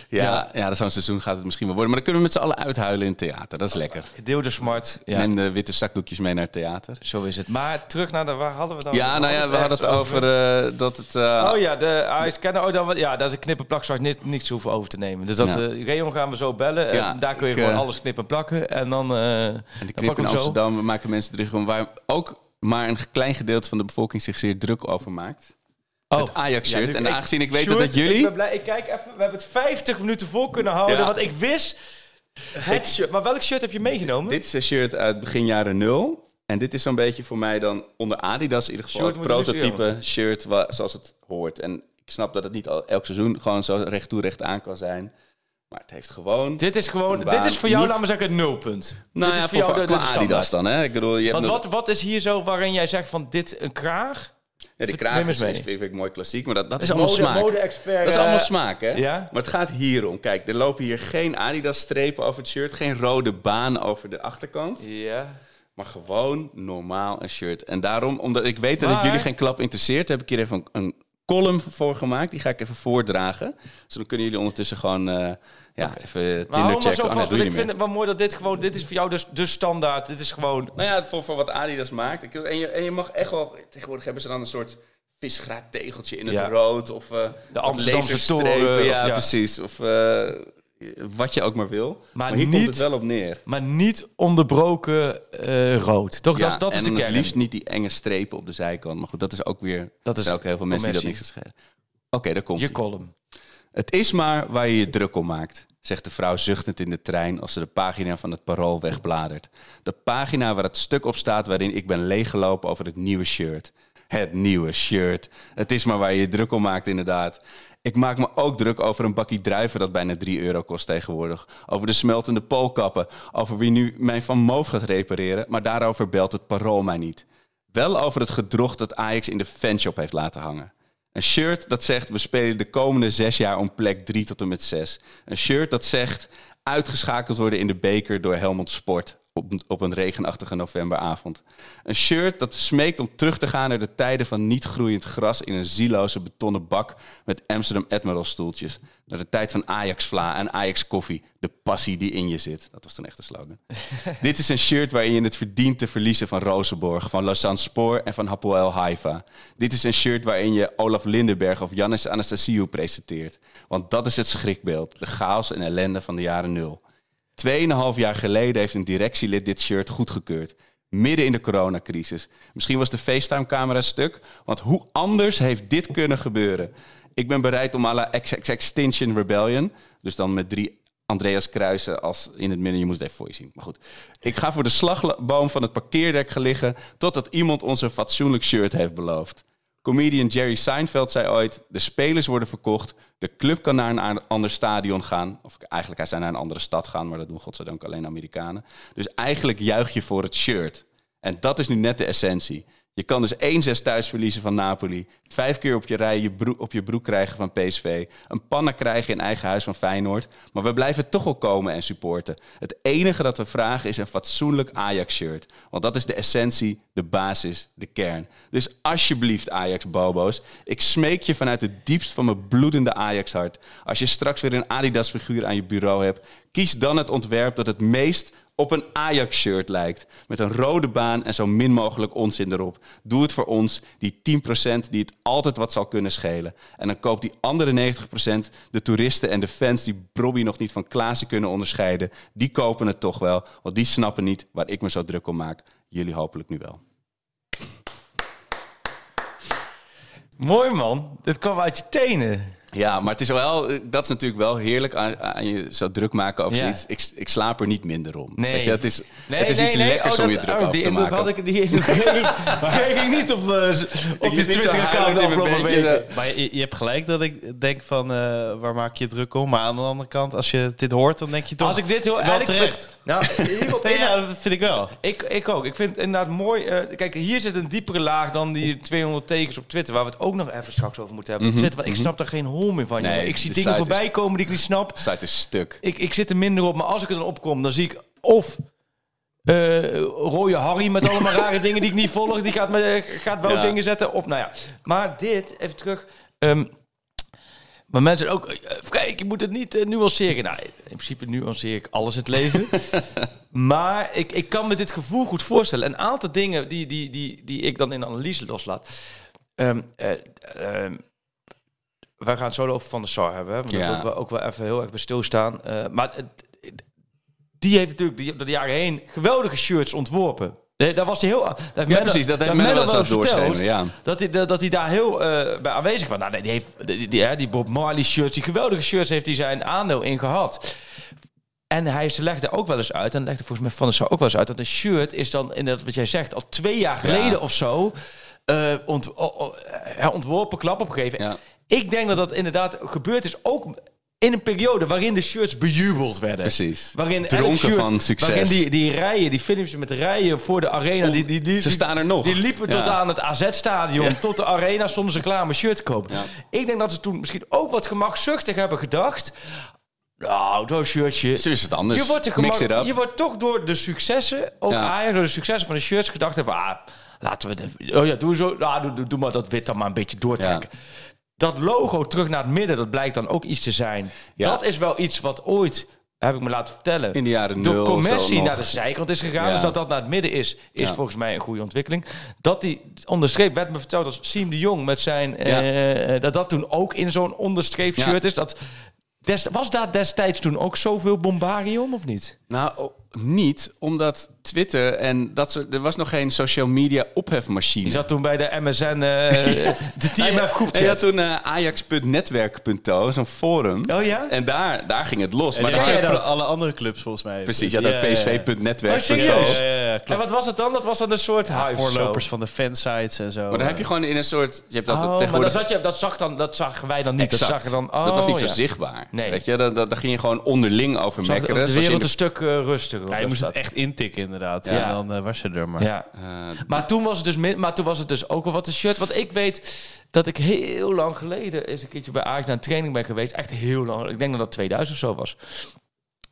E: Ja, ja. dat zo'n seizoen gaat het misschien wel worden. Maar dan kunnen we met z'n allen uithuilen in het theater. Dat is lekker.
F: gedeelde smart. Ja,
E: En de witte zakdoekjes mee naar het theater.
F: zo is het. Maar terug naar de... Waar hadden we dan?
E: Ja, nou ja, we hadden het over eh, dat het... eh,
F: Oh ja, de Ajax kennen. Oh, dan, ja, dat is een knip en plak zoals niet, niks hoeven over te nemen. Dus dat eh Reon gaan we zo bellen. En daar kun je
E: ik,
F: gewoon
E: eh,
F: alles knippen en plakken. En dan, eh
E: En de
F: dan
E: knip
F: pakken we zo.
E: Amsterdam, we maken mensen terug om waar ook maar een klein gedeelte van de bevolking zich zeer druk over maakt.
F: Oh.
E: Het Ajax-shirt.
F: Ja,
E: en aangezien ik weet
F: Sjoerd,
E: dat jullie...
F: Ik, ben blij, ik kijk even, we hebben het 50 minuten vol kunnen houden.
E: Ja.
F: Want ik wist. Het shirt, maar welk shirt heb je meegenomen?
E: Dit is een shirt uit begin jaren nul. En dit is zo'n beetje voor mij dan onder Adidas in ieder geval het prototype shirt zoals het hoort. En ik snap dat het niet al, elk seizoen gewoon zo recht toe recht aan kan zijn. Maar het heeft gewoon...
F: dit is gewoon. Dit is voor jou,
E: Niet-
F: laten we zeggen, een nulpunt.
E: nou
F: dit
E: ja,
F: is
E: voor,
F: jou de-
E: Adidas
F: standaard.
E: dan. Hè? Ik bedoel, je hebt
F: Want
E: nog-
F: wat, wat is hier zo waarin jij zegt van dit een kraag?
E: ja, de
F: neem
E: kraag
F: eens
E: is, vind ik mooi klassiek, maar dat, dat is allemaal
F: Mode-
E: smaak.
F: mode-expert,
E: dat is allemaal
F: eh,
E: smaak, hè?
F: ja?
E: Maar het gaat hier om. Kijk, er lopen hier geen Adidas-strepen over het shirt, geen rode baan over de achterkant.
F: Ja.
E: Maar gewoon normaal een shirt. En daarom, omdat ik weet dat het
F: Maar-
E: jullie geen klap interesseert, heb ik hier even een, een column voor gemaakt. Die ga ik even voordragen. Dus dan kunnen jullie ondertussen gewoon eh, ja, even Tinder
F: hou maar
E: checken.
F: zo
E: Oh, nee,
F: vast,
E: doe
F: want
E: je
F: ik vind het wel mooi dat dit gewoon, dit is voor jou dus de standaard. Dit is gewoon,
E: Nou ja, voor, voor wat Adidas maakt. Ik, en, je, en je mag echt wel... Tegenwoordig hebben ze dan een soort visgraattegeltje in het
F: Ja.
E: rood. Of eh wat
F: Amsterdamse toren,
E: ja. precies. Of eh, wat je ook maar wil. Maar, hier
F: niet-
E: komt het wel op neer.
F: maar niet onderbroken eh, rood. Toch?
E: Ja,
F: dat, dat is de
E: het
F: kern.
E: liefst niet die enge strepen op de zijkant. Maar goed, dat is ook weer...
F: Dat is
E: ook heel veel mensen die dat niks schelen. Oké, daar komt
F: Je
E: ie.
F: column.
E: Het is maar waar je je druk om maakt, zegt de vrouw zuchtend in de trein als ze de pagina van het parool wegbladert. De pagina waar het stuk op staat waarin ik ben leeggelopen over het nieuwe shirt. Het nieuwe shirt. Het is maar waar je je druk om maakt, inderdaad. Ik maak me ook druk over een bakje druiven dat bijna 3 euro kost tegenwoordig. Over de smeltende poolkappen. Over wie nu mijn Van Moof gaat repareren. Maar daarover belt het parool mij niet. Wel over het gedrocht dat Ajax in de fanshop heeft laten hangen. Een shirt dat zegt we spelen de komende zes jaar om plek 3 tot en met 6. Een shirt dat zegt uitgeschakeld worden in de beker door Helmond Sport op, op een regenachtige novemberavond. Een shirt dat smeekt om terug te gaan naar de tijden van niet groeiend gras in een zieloze betonnen bak met Amsterdam Admiral stoeltjes. Naar de tijd van Ajax Vla en Ajax koffie. De passie die in je zit. Dat was toen echt een slogan. Dit is een shirt waarin je het verdient te verliezen van Rozenborg, van Lausanne Spoor en van Hapoel Haifa. Dit is een shirt waarin je Olaf Lindenberg of Jannis Anastasiou presenteert. Want dat is het schrikbeeld, de chaos en ellende van de jaren nul. Tweeënhalf jaar geleden heeft een directielid dit shirt goedgekeurd. Midden in de coronacrisis. Misschien was de FaceTime-camera stuk, want hoe anders heeft dit kunnen gebeuren? Ik ben bereid om à la Extinction Rebellion, dus dan met drie Andreas Kruisen als in het midden. Je moest het even voor je zien. Maar goed. Ik ga voor de slagboom van het parkeerdek liggen totdat iemand ons een fatsoenlijk shirt heeft beloofd. Comedian Jerry Seinfeld zei ooit: De spelers worden verkocht. De club kan naar een ander stadion gaan. Of eigenlijk, hij zou naar een andere stad gaan, maar dat doen godzijdank alleen Amerikanen. Dus eigenlijk juich je voor het shirt. En dat is nu net de essentie. Je kan dus 1-6 thuis verliezen van Napoli. Vijf keer op je rij je broek, op je broek krijgen van PSV. Een panna krijgen in eigen huis van Feyenoord. Maar we blijven toch wel komen en supporten. Het enige dat we vragen is een fatsoenlijk Ajax-shirt. Want dat is de essentie, de basis, de kern. Dus alsjeblieft Ajax-bobo's. Ik smeek je vanuit het diepst van mijn bloedende Ajax-hart. Als je straks weer een Adidas-figuur aan je bureau hebt... kies dan het ontwerp dat het meest op een Ajax-shirt lijkt. Met een rode baan en zo min mogelijk onzin erop. Doe het voor ons, die 10% die het altijd wat zal kunnen schelen. En dan koopt die andere 90%, de toeristen en de fans die Bobby nog niet van Klaassen kunnen onderscheiden, die kopen het toch wel. Want die snappen niet waar ik me zo druk om maak. Jullie hopelijk nu wel.
F: Mooi man. Dit kwam uit je tenen.
E: Ja, maar het is wel, dat is natuurlijk wel heerlijk aan, aan je zo druk maken over
F: Ja.
E: zoiets. Ik, ik slaap er niet minder om.
F: Nee.
E: Weet je, het is,
F: Nee,
E: het is
F: nee,
E: iets
F: nee.
E: lekkers
F: Oh,
E: om je druk
F: oh,
E: over
F: die
E: te maken.
F: Had ik, die indruk kreeg ik, niet op, eh, op je Twitter-account afgelopen weken.
A: Maar je, je hebt gelijk dat ik denk van, eh, waar maak je je druk om? Maar aan de andere kant, als je dit hoort, dan denk je toch
F: Als ik dit heel
A: wel
F: eigenlijk
A: terecht.
F: Nou,
A: ja, dat vind ik wel.
F: Ik, ik ook. Ik vind het inderdaad mooi. eh, kijk, hier zit een diepere laag dan die 200 tekens op Twitter, waar we het ook nog even straks over moeten hebben. op Twitter, want ik snap daar geen hol meer van.
E: Nee,
F: ik zie dingen voorbij
E: is-
F: komen die ik niet snap.
E: De site is stuk.
F: Ik, ik zit er minder op, maar als ik er dan opkom, dan zie ik of eh, rode Harry met allemaal rare dingen die ik niet volg. Die gaat, me, gaat wel
E: Ja.
F: dingen zetten op. Nou ja, maar dit, even terug. ehm, maar mensen ook, eh, kijk, je moet het niet eh, nuanceren. Nou, in principe nuanceer ik alles in het leven. maar ik, ik kan me dit gevoel goed voorstellen. Een aantal dingen die, die, die, die ik dan in analyse loslaat. Ehm eh, ehm, wij gaan het zo over Van der Sar hebben. Hè? Want
E: Ja.
F: daar we ook wel even heel erg bij stilstaan. Eh, maar die heeft natuurlijk die, door de jaren heen geweldige shirts ontworpen. Nee, daar was hij heel... Dat
E: Ja,
F: Menno-
E: precies. Dat heeft
F: heeft
E: Menno wel doorschemeren, ja.
F: Dat hij, dat, dat hij daar heel eh, bij aanwezig was. Nou, nee, die, heeft, die, die, die Bob Marley shirts, die geweldige shirts heeft hij zijn aandeel in gehad. En hij legde ook wel eens uit, en legde volgens mij Van der Sar ook wel eens uit, dat een shirt is dan, inderdaad wat jij zegt, al twee jaar geleden of zo, eh, ont, ontworpen, klap opgegeven.
E: Ja.
F: Ik denk dat dat inderdaad gebeurd is, ook in een periode waarin de shirts bejubeld werden.
E: Precies.
F: Waarin
E: Dronken
F: shirt-
E: van succes.
F: Waarin die, die rijen, die films met rijen voor de arena, die, die, die,
E: Ze staan er nog.
F: Die liepen tot aan het AZ-stadion, tot de arena stonden ze klaar om een shirt te kopen.
E: Ja.
F: Ik denk dat ze toen misschien ook wat gemakzuchtig hebben gedacht. Nou, zo'n shirtje.
E: Zo is het anders.
F: Je wordt, gemak- je wordt toch door de successen, ook
E: Ja.
F: Ajax, door de successen van de shirts gedacht hebben, ah, laten we de, oh ja, doe zo, doe, doe, doe maar dat wit dan maar een beetje doortrekken. Dat logo terug naar het midden, dat blijkt dan ook iets te zijn.
E: Ja.
F: Dat is wel iets wat ooit, heb ik me laten vertellen,
E: In de jaren
F: door commercie
E: nog.
F: naar de zijkant is gegaan.
E: Ja.
F: Dus dat dat naar het midden is, is
E: Ja.
F: volgens mij een goede ontwikkeling. Dat die onderstreep werd me verteld als Siem de Jong met zijn, eh, dat dat toen ook in zo'n onderstreep shirt is. Dat des, was daar destijds toen ook zoveel bombarium of niet?
E: Nou, niet, omdat Twitter en dat soort... Er was nog geen social media ophefmachine.
F: Die zat toen bij de MSN, eh, de TMF groep
E: Je had toen eh, ajax.netwerk.to, zo'n forum.
F: Oh ja?
E: En daar, daar ging het los.
A: En
E: maar
A: dat
E: daar
F: dat?
A: voor alle andere clubs volgens mij.
E: Precies, je had ook
F: Oh,
E: psv.netwerk.to.
A: Ja, ja, ja,
F: En wat was het dan? Dat was dan een soort
A: Ja, voorlopers
F: zo.
A: van de fansites en zo.
E: Maar dan heb je gewoon in een soort... Je hebt dat
F: Oh, maar dat,
E: tegenwoordig...
F: zat je, dat, zag dan, dat zagen wij dan niet.
E: Exact.
F: Dat, zag je dan, oh,
E: dat was niet zo
F: ja.
E: zichtbaar.
F: Nee.
E: Weet je, daar, daar, daar ging je gewoon onderling over mekkeren.
F: de
E: je
F: wereld een stuk eh, rustiger.
A: Ja, je moest het echt intikken inderdaad.
F: Ja.
A: En dan eh, was je er maar.
F: Ja.
E: Eh,
F: Maar toen was het dus, min- maar toen was het dus ook wel wat een shirt. Want ik weet dat ik heel lang geleden eens een keertje bij Ajax naar een training ben geweest. Echt heel lang. Ik denk dat dat 2000 of zo was.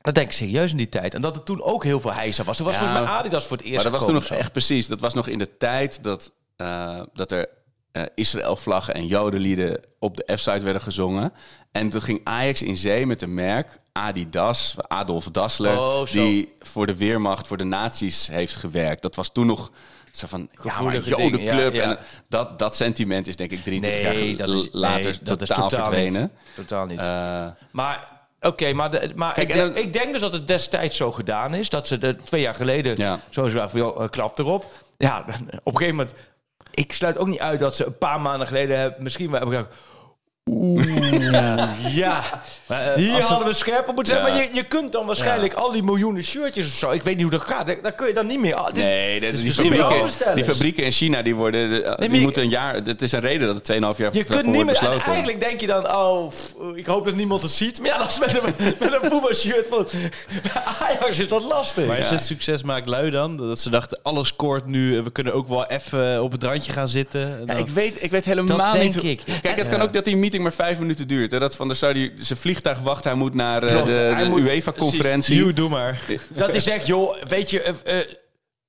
F: Dat denk ik serieus in die tijd. En dat het toen ook heel veel heisa was. Toen was
E: Ja,
F: volgens mij Adidas voor het eerst
E: Maar dat was toen nog echt precies. Dat was nog in de tijd dat, eh, dat er eh, Israël-vlaggen en jodenlieden op de F-site werden gezongen. En toen ging Ajax in zee met een merk, Adidas, Adolf Dassler,
F: Oh,
E: die voor de Weermacht, voor de nazi's heeft gewerkt. Dat was toen nog zo van, ja, maar
F: Gevoelige
E: jodenclub.
F: ja, ja.
E: En dat, dat sentiment is denk ik 23 jaar
F: Nee,
E: gel-
F: dat is,
E: later
F: nee, dat is
E: totaal,
F: totaal
E: verdwenen.
F: Niet. Totaal niet.
E: Eh,
F: Maar, oké, maar, de, maar
E: Kijk,
F: ik,
E: en
F: denk, ik denk dus dat het destijds zo gedaan is. Dat ze er twee jaar geleden
E: Ja.
F: zo zo van, joh, eh, klap erop. Ja, op een gegeven moment... Ik sluit ook niet uit dat ze een paar maanden geleden hebben, misschien wel hebben gedacht... Oeh, ja. Hier hadden we scherp op moeten zijn.
E: Ja.
F: Maar je, je kunt dan waarschijnlijk al die miljoenen shirtjes of zo... Ik weet niet hoe dat gaat. Daar, daar kun je dan niet meer... ah, dit-
E: Nee, dat,
F: is
E: die, fabrieken, die fabrieken in China die worden, de- die moeten een jaar. Het is een reden dat het 2,5 jaar
F: Je kunt niet meer...
E: Besloten.
F: eigenlijk denk je dan, oh, pff, ik hoop dat niemand het ziet. Maar ja, dat is met een, met een voetbalshirt van... Bij Ajax is dat lastig.
A: Maar is het succes maakt lui dan? Dat ze dachten, alles scoort nu. We kunnen ook wel even op het randje gaan zitten. En
E: Ja,
A: dan-
E: ik, weet, ik weet helemaal
F: Dat
E: niet.
F: denk ik.
E: Kijk, het
F: Ja.
E: kan ook dat die meeting maar vijf minuten duurt. Hè? Dat van de Saudi zijn vliegtuig wacht, hij moet naar eh, de, UEFA-conferentie.
A: Doe maar.
F: Dat hij zegt, joh, weet je, eh,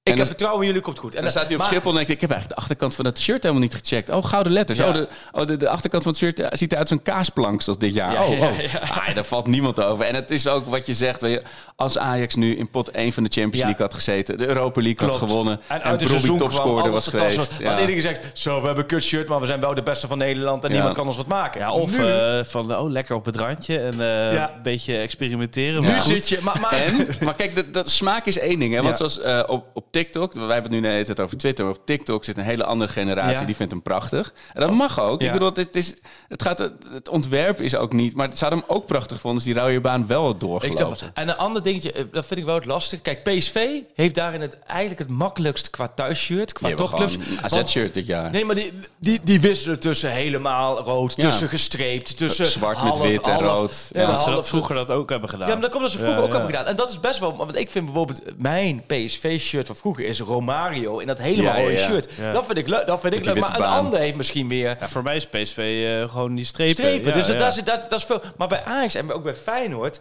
F: ik heb
E: dan-
F: vertrouwen in jullie, komt goed. En
E: En dan staat hij op
F: maar-
E: Schiphol en denkt, ik heb eigenlijk de achterkant van het shirt helemaal niet gecheckt. Oh, gouden letters.
F: Ja.
E: Oh, de, oh de, de achterkant van het shirt eh, ziet eruit als een kaasplank zoals dit jaar.
F: Ja,
E: oh,
F: ja,
E: oh.
F: ja.
E: Ah, daar valt niemand over. En het is ook wat je zegt. weet je, als Ajax nu in pot 1 van de Champions
F: Ja.
E: League had gezeten, de Europa League had gewonnen en, Brobbey
F: seizoen
E: topscorer was geweest.
F: Want
E: Ja.
F: iedereen zegt, zo, we hebben een kut shirt, maar we zijn wel de beste van Nederland en
E: Ja.
F: niemand kan ons wat maken.
A: Ja, of
F: nu,
A: eh, van, oh, lekker op het randje. En eh,
F: Ja.
A: een beetje experimenteren.
F: nu
A: maar goed.
F: zit je, maar, maar
E: En, maar kijk, dat, dat smaak is één ding. Hè? Want
F: Ja.
E: zoals op, op TikTok, wij hebben het nu de hele tijd over Twitter, maar op TikTok zit een hele andere generatie,
F: Ja.
E: die vindt hem prachtig. En dat mag ook.
F: Ja.
E: Ik bedoel, het, is, het, gaat, het ontwerp is ook niet, maar ze hadden hem ook prachtig gevonden, dus die wel had
F: Ik snap
E: doorgelopen.
F: het. En een ander dingetje, eh, dat vind ik wel het lastig. Kijk, PSV heeft daarin het, eigenlijk het makkelijkst qua thuisshirt, qua topclubs.
E: AZ-shirt dit jaar.
F: Nee, maar die, die, die wisselen tussen helemaal rood,
E: Ja.
F: tussen gestreept, tussen
E: Zwart met
F: half-
E: wit en
F: half-
E: rood.
F: Nee,
E: Ja,
A: Dat ze dat vroeger dat ook hebben gedaan.
F: Ja, maar dat komt dat ze vroeger
A: Ja,
F: ook
A: ja.
F: hebben gedaan. En dat is best wel... Want ik vind bijvoorbeeld mijn PSV-shirt van vroeger is Romario in dat helemaal
E: Ja, ja,
F: rode
E: ja.
F: shirt.
A: Ja.
F: Dat vind ik leuk. Dat vind ik leuk. Maar een
E: baan.
F: ander heeft misschien meer
A: Ja, voor mij is PSV eh, gewoon die strepen.
F: strepen.
A: Ja,
F: dus dat,
A: ja.
F: dat, is, dat, dat is veel. Maar bij Ajax en ook bij Feyenoord...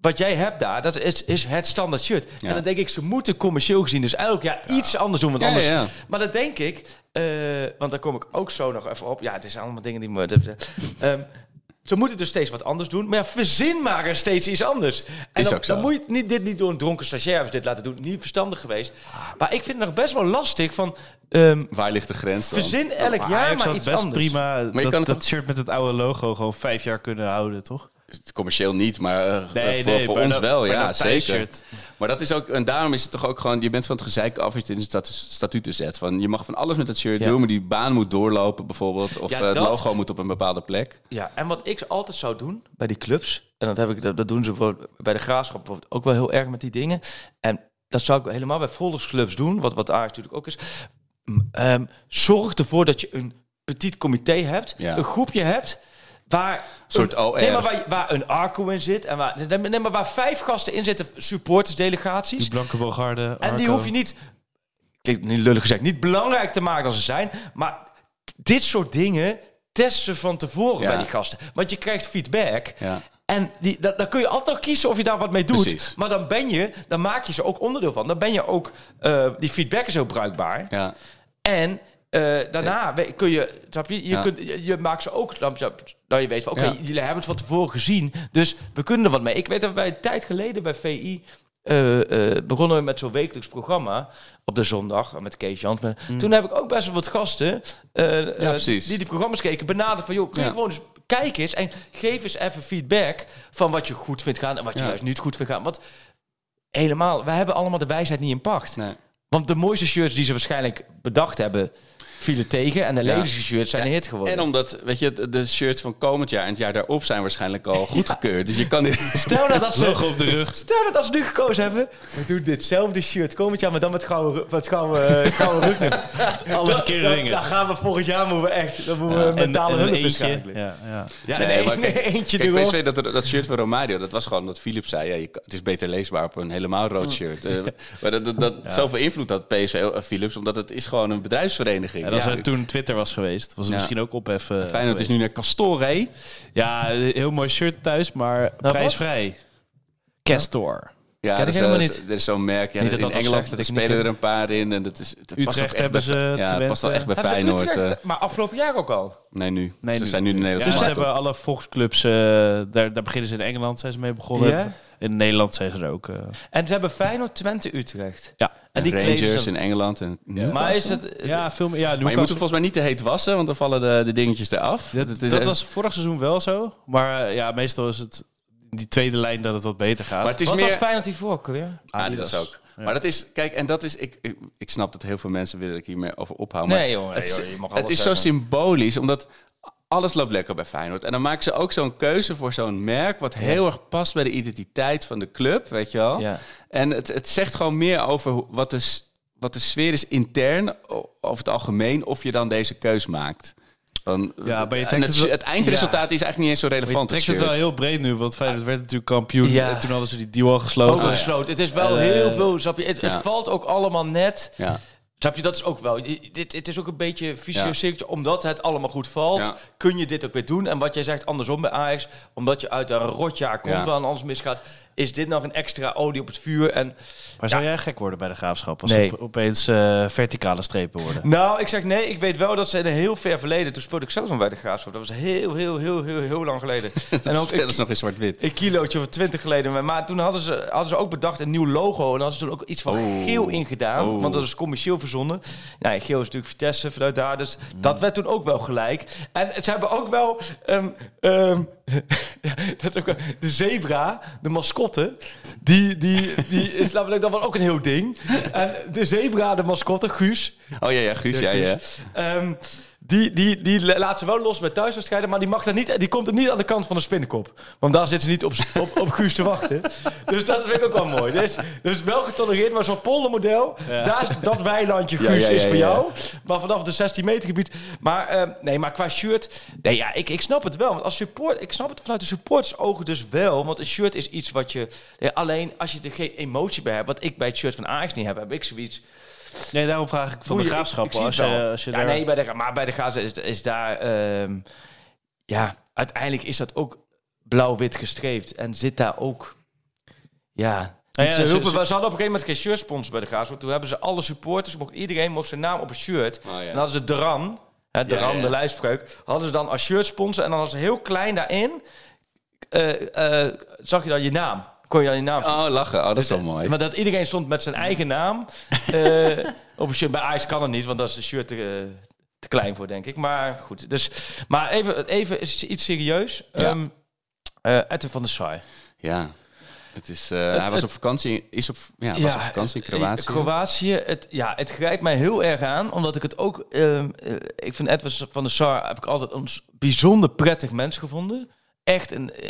F: wat jij hebt daar, dat is, is het standaard shirt.
E: Ja.
F: En dan denk ik, ze moeten commercieel gezien dus elk jaar iets anders doen. Want
E: Ja,
F: anders,
E: ja, ja.
F: Maar dan denk ik, eh, want daar kom ik ook zo nog even op. Ja, het zijn allemaal dingen die me... Ehm, ze moeten dus steeds wat anders doen. Maar ja, verzin maar er steeds iets anders. En
E: Is
F: dan,
E: ook zo.
F: dan moet je het niet, dit niet door een dronken stagiair of dit laten doen. Niet verstandig geweest. Maar ik vind het nog best wel lastig van... ehm,
E: Waar ligt de grens dan?
F: verzin elk
A: Maar
F: jaar maar iets
A: best
F: anders.
A: prima
E: je
A: dat,
E: kan het
A: dat
E: toch-
A: shirt met het oude logo gewoon vijf jaar kunnen houden, toch?
E: Commercieel niet, maar
A: Nee,
E: voor,
A: nee,
E: voor
A: maar
E: ons
A: dat-
E: wel, ja, zeker. Maar dat is ook, en daarom is het toch ook gewoon, je bent van het gezeik af als je het in de statu- statuten zet. Van, je mag van alles met dat shirt
F: Ja.
E: doen, maar die baan moet doorlopen bijvoorbeeld. Of
F: Ja,
E: eh, het logo moet op een bepaalde plek.
F: Ja, en wat ik altijd zou doen bij die clubs, en dat, heb ik, dat, dat doen ze voor, bij de graafschap ook wel heel erg met die dingen. En dat zou ik helemaal bij volksclubs doen, wat, wat Ajax natuurlijk ook is. Ehm, zorg ervoor dat je een petit comité hebt,
E: Ja.
F: een groepje hebt. Waar
E: soort
F: een,
E: OR.
F: Nee, maar waar, waar een Arco in zit. En waar, nee, maar- waar vijf gasten in zitten, supportersdelegaties.
A: Die Blanke Bogarde,
F: En die hoef je niet, klinkt niet lullig gezegd, niet belangrijk te maken dan ze zijn. Maar dit soort dingen testen van tevoren
E: Ja.
F: bij die gasten. Want je krijgt feedback.
E: Ja.
F: En die, da- dan kun je altijd nog kiezen of je daar wat mee doet.
E: Precies.
F: Maar dan ben je, dan maak je ze ook onderdeel van. Dan ben je ook, eh, die feedback is heel bruikbaar.
E: Ja.
F: En eh, daarna we- kun je, snap je, je,
E: Ja.
F: kunt, je, je maakt ze ook, dan, nou je weet van, oké,
E: Ja.
F: jullie hebben het van tevoren gezien, dus we kunnen er wat mee. Ik weet dat wij een tijd geleden bij VI eh, eh, begonnen we met zo'n wekelijks programma op de zondag met Kees Jans. Toen heb ik ook best wel wat gasten eh, eh, die die programma's keken benaderd van, joh, kun je gewoon eens kijk eens en geef eens even feedback van wat je goed vindt gaan en wat je juist niet goed vindt gaan. Want helemaal, wij hebben allemaal de wijsheid niet in pacht.
E: Nee.
F: Want de mooiste shirts die ze waarschijnlijk bedacht hebben, vielen tegen. En de
E: Ja.
F: shirts zijn een hit geworden.
E: En omdat, weet je, de- shirts van komend jaar en het jaar daarop zijn waarschijnlijk al goedgekeurd. Dus je kan dit...
F: Stel nou dat ze,
A: Logo op de rug.
F: stel dat ze nu gekozen hebben. We doen ditzelfde shirt komend jaar, maar dan met gouden, met gouden, eh, gouden.
A: Alle verkeerde
F: Dan,
A: dingen.
F: dan gaan we volgend jaar moeten we echt, dan moeten we
A: En-
F: mentale
A: en
F: hulp
A: een eentje. Ja, ja.
F: Ja,
E: Nee,
F: nee,
E: maar kijk-
F: eentje
E: Kijk. PSV, dat, dat shirt van Romario, dat was gewoon omdat Philips zei... Ja, je, het is beter leesbaar op een helemaal rood shirt. Eh, maar dat, dat, dat, Zoveel invloed had PSV, eh, Philips, omdat het is gewoon een bedrijfsvereniging.
A: En als
E: ja.
A: er toen Twitter was geweest, was het
E: Ja.
A: misschien ook opheffen.
E: Feyenoord is nu naar Castore.
A: Ja, heel mooi shirt thuis, maar prijsvrij. Castor.
E: Ja,
F: Ken
E: dat
F: ik
E: is,
F: helemaal
E: eh,
F: niet.
E: er is zo'n merk. Ja,
F: Niet dat
E: in
F: dat
E: Engeland
F: dat
E: spelen er een paar in. En dat is, het past
A: Utrecht hebben
E: bij-
A: ze,
E: Ja, het past wel echt bij
F: Hebben ze
E: Feyenoord.
F: Utrecht,
E: eh.
F: maar afgelopen jaar ook al.
E: nee, nu.
A: Nee,
E: ze
A: nu.
E: zijn nu de
A: Dus
E: Nederlandse
A: ze
E: markt op.
A: hebben alle volksclubs, eh, daar, daar beginnen ze in Engeland zijn ze mee begonnen.
F: Ja?
A: In Nederland zijn ze er ook. eh,
F: En ze hebben Feyenoord, Twente, Utrecht.
A: ja.
F: En die
E: Rangers in Engeland. En
F: Maar is het...
A: ja, veel meer. Ja,
E: Maar je moet hem volgens mij niet te heet wassen, want dan vallen de, de dingetjes eraf.
A: Dat,
E: Het is
A: dat
E: echt-
A: was vorig seizoen wel zo. Maar eh, ja, meestal is het die tweede lijn dat het wat beter gaat.
E: Maar het is
F: Wat
E: meer...
F: was Feyenoord hiervoor ook weer?
E: Adidas ook. Maar dat is, kijk, en dat is, ik, ik, ik snap dat heel veel mensen willen dat ik hiermee over ophoud. Maar
F: Nee, joh, nee,
E: het, is-
F: joh, je mag
E: het is zo
F: zeggen.
E: symbolisch, omdat alles loopt lekker bij Feyenoord. En dan maken ze ook zo'n keuze voor zo'n merk wat heel erg past bij de identiteit van de club, weet je wel.
F: Ja.
E: En het, het zegt gewoon meer over wat de, wat de sfeer is intern, over het algemeen, of je dan deze keus maakt. Dan,
A: Ja, maar je trekt
E: het,
A: het wel-
E: het eindresultaat is eigenlijk niet eens zo
A: Maar je
E: relevant.
A: trekt
E: het
A: het wel heel breed nu, want Feyenoord werd natuurlijk kampioen.
F: Ja.
A: En toen hadden ze die deal al gesloten.
F: Ook gesloten. Het is wel heel veel, snap je? Het, het valt ook allemaal net.
E: Ja.
F: Snap je, dat is ook wel. Dit, het is ook een beetje vicieuze
E: Ja.
F: Omdat het allemaal goed valt,
E: Ja.
F: kun je dit ook weer doen. En wat jij zegt andersom bij Ajax, omdat je uit een rotjaar komt
E: Ja.
F: waar alles misgaat, is dit nog een extra olie op het vuur. En
A: Maar zou jij gek worden bij de graafschap als
F: Nee.
A: op, opeens eh, verticale strepen worden?
F: nou, ik zeg nee, ik weet wel dat ze in een heel ver verleden, toen speelde ik zelf nog bij de Graafschap. Dat was heel, heel, heel, heel, heel lang geleden. en ook
E: dat is nog in zwart-wit.
F: een kilootje of twintig geleden. Maar toen hadden ze, hadden ze ook bedacht een nieuw logo. En hadden ze toen ook iets van
E: Oh.
F: geel ingedaan.
E: Oh.
F: Want dat is commercieel verzonnen. Nou, geel is natuurlijk Vitesse vanuit daar. Dus dat werd toen ook wel gelijk. En ze hebben ook wel... ehm, ehm, dat ook wel de zebra, de mascotte, die, die, die is namelijk dan wel ook een heel ding. En de zebra, de mascotte, Guus,
E: Oh ja, ja, Guus, ja, ja.
F: Ehm, die, die, die laat ze wel los bij thuiswedstrijden, maar die, mag daar niet, die komt er niet aan de kant van de spinnenkop. Want daar zit ze niet op, op, op Guus te wachten. Dus dat vind ik ook wel mooi. Dus, dus wel getolereerd, maar zo'n poldermodel, daar is dat weilandje
E: Ja,
F: Guus
E: ja, ja,
F: is voor
E: ja.
F: jou. Maar vanaf de 16 meter gebied. Maar, ehm, nee, maar qua shirt, nee, ja, ik, ik snap het wel. Want als support, ik snap het vanuit de supportersogen dus wel. Want een shirt is iets wat je, alleen als je er geen emotie bij hebt, wat ik bij het shirt van Ajax niet heb, heb ik zoiets.
A: Nee, daarom vraag ik van de
F: je-
A: graafschap.
F: ik zie
A: als, je, als je
F: ja,
A: daar...
F: nee, bij de, maar bij de Gaza is, is daar... ehm, ja, uiteindelijk is dat ook blauw-wit gestreept. En zit daar ook Ja.
A: Nou ja,
F: Ze,
A: ze
F: hadden op een gegeven moment geen shirtsponsor bij de Graafschap. Toen hebben ze alle supporters, mocht, iedereen mocht zijn naam op een shirt.
E: Oh, ja.
F: En dan hadden ze Dran, hè, Dran,
E: ja.
F: de lijfspreuk, hadden ze dan als shirtsponsor. En dan hadden ze heel klein daarin, eh, eh, zag je dan je naam. Kon je dan je naam zien.
E: Oh, lachen. Oh, dat is wel mooi.
F: Maar dat iedereen stond met zijn eigen naam eh, op een shirt. Bij Ajax kan het niet, want dat is de shirt te, te klein voor, denk ik. Maar goed, dus, maar even, even iets serieus.
E: Ja.
F: Ehm eh, Edwin van der Sar.
E: Ja. Het is, eh,
F: Het-
E: hij was op vakantie, is op, ja, was op vakantie in Kroatië.
F: Kroatië, het, ja, het grijpt mij heel erg aan, omdat ik het ook... ehm, eh, ik vind Edwin van der Sar heb ik altijd een bijzonder prettig mens gevonden. Echt een, eh,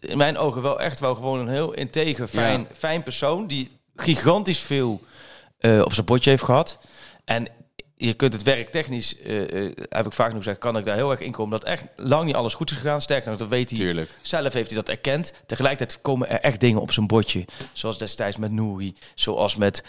F: in mijn ogen wel echt wel gewoon een heel integer, fijn,
E: Ja.
F: fijn persoon. Die gigantisch veel eh, op zijn bordje heeft gehad. En je kunt het werk technisch, eh, eh, heb ik vaak genoeg gezegd, kan ik daar heel erg in komen. Dat echt lang niet alles goed is gegaan. Sterker nog, dat weet hij
E: Tuurlijk.
F: zelf heeft hij dat erkend. Tegelijkertijd komen er echt dingen op zijn bordje. Zoals destijds met Nouri. Zoals met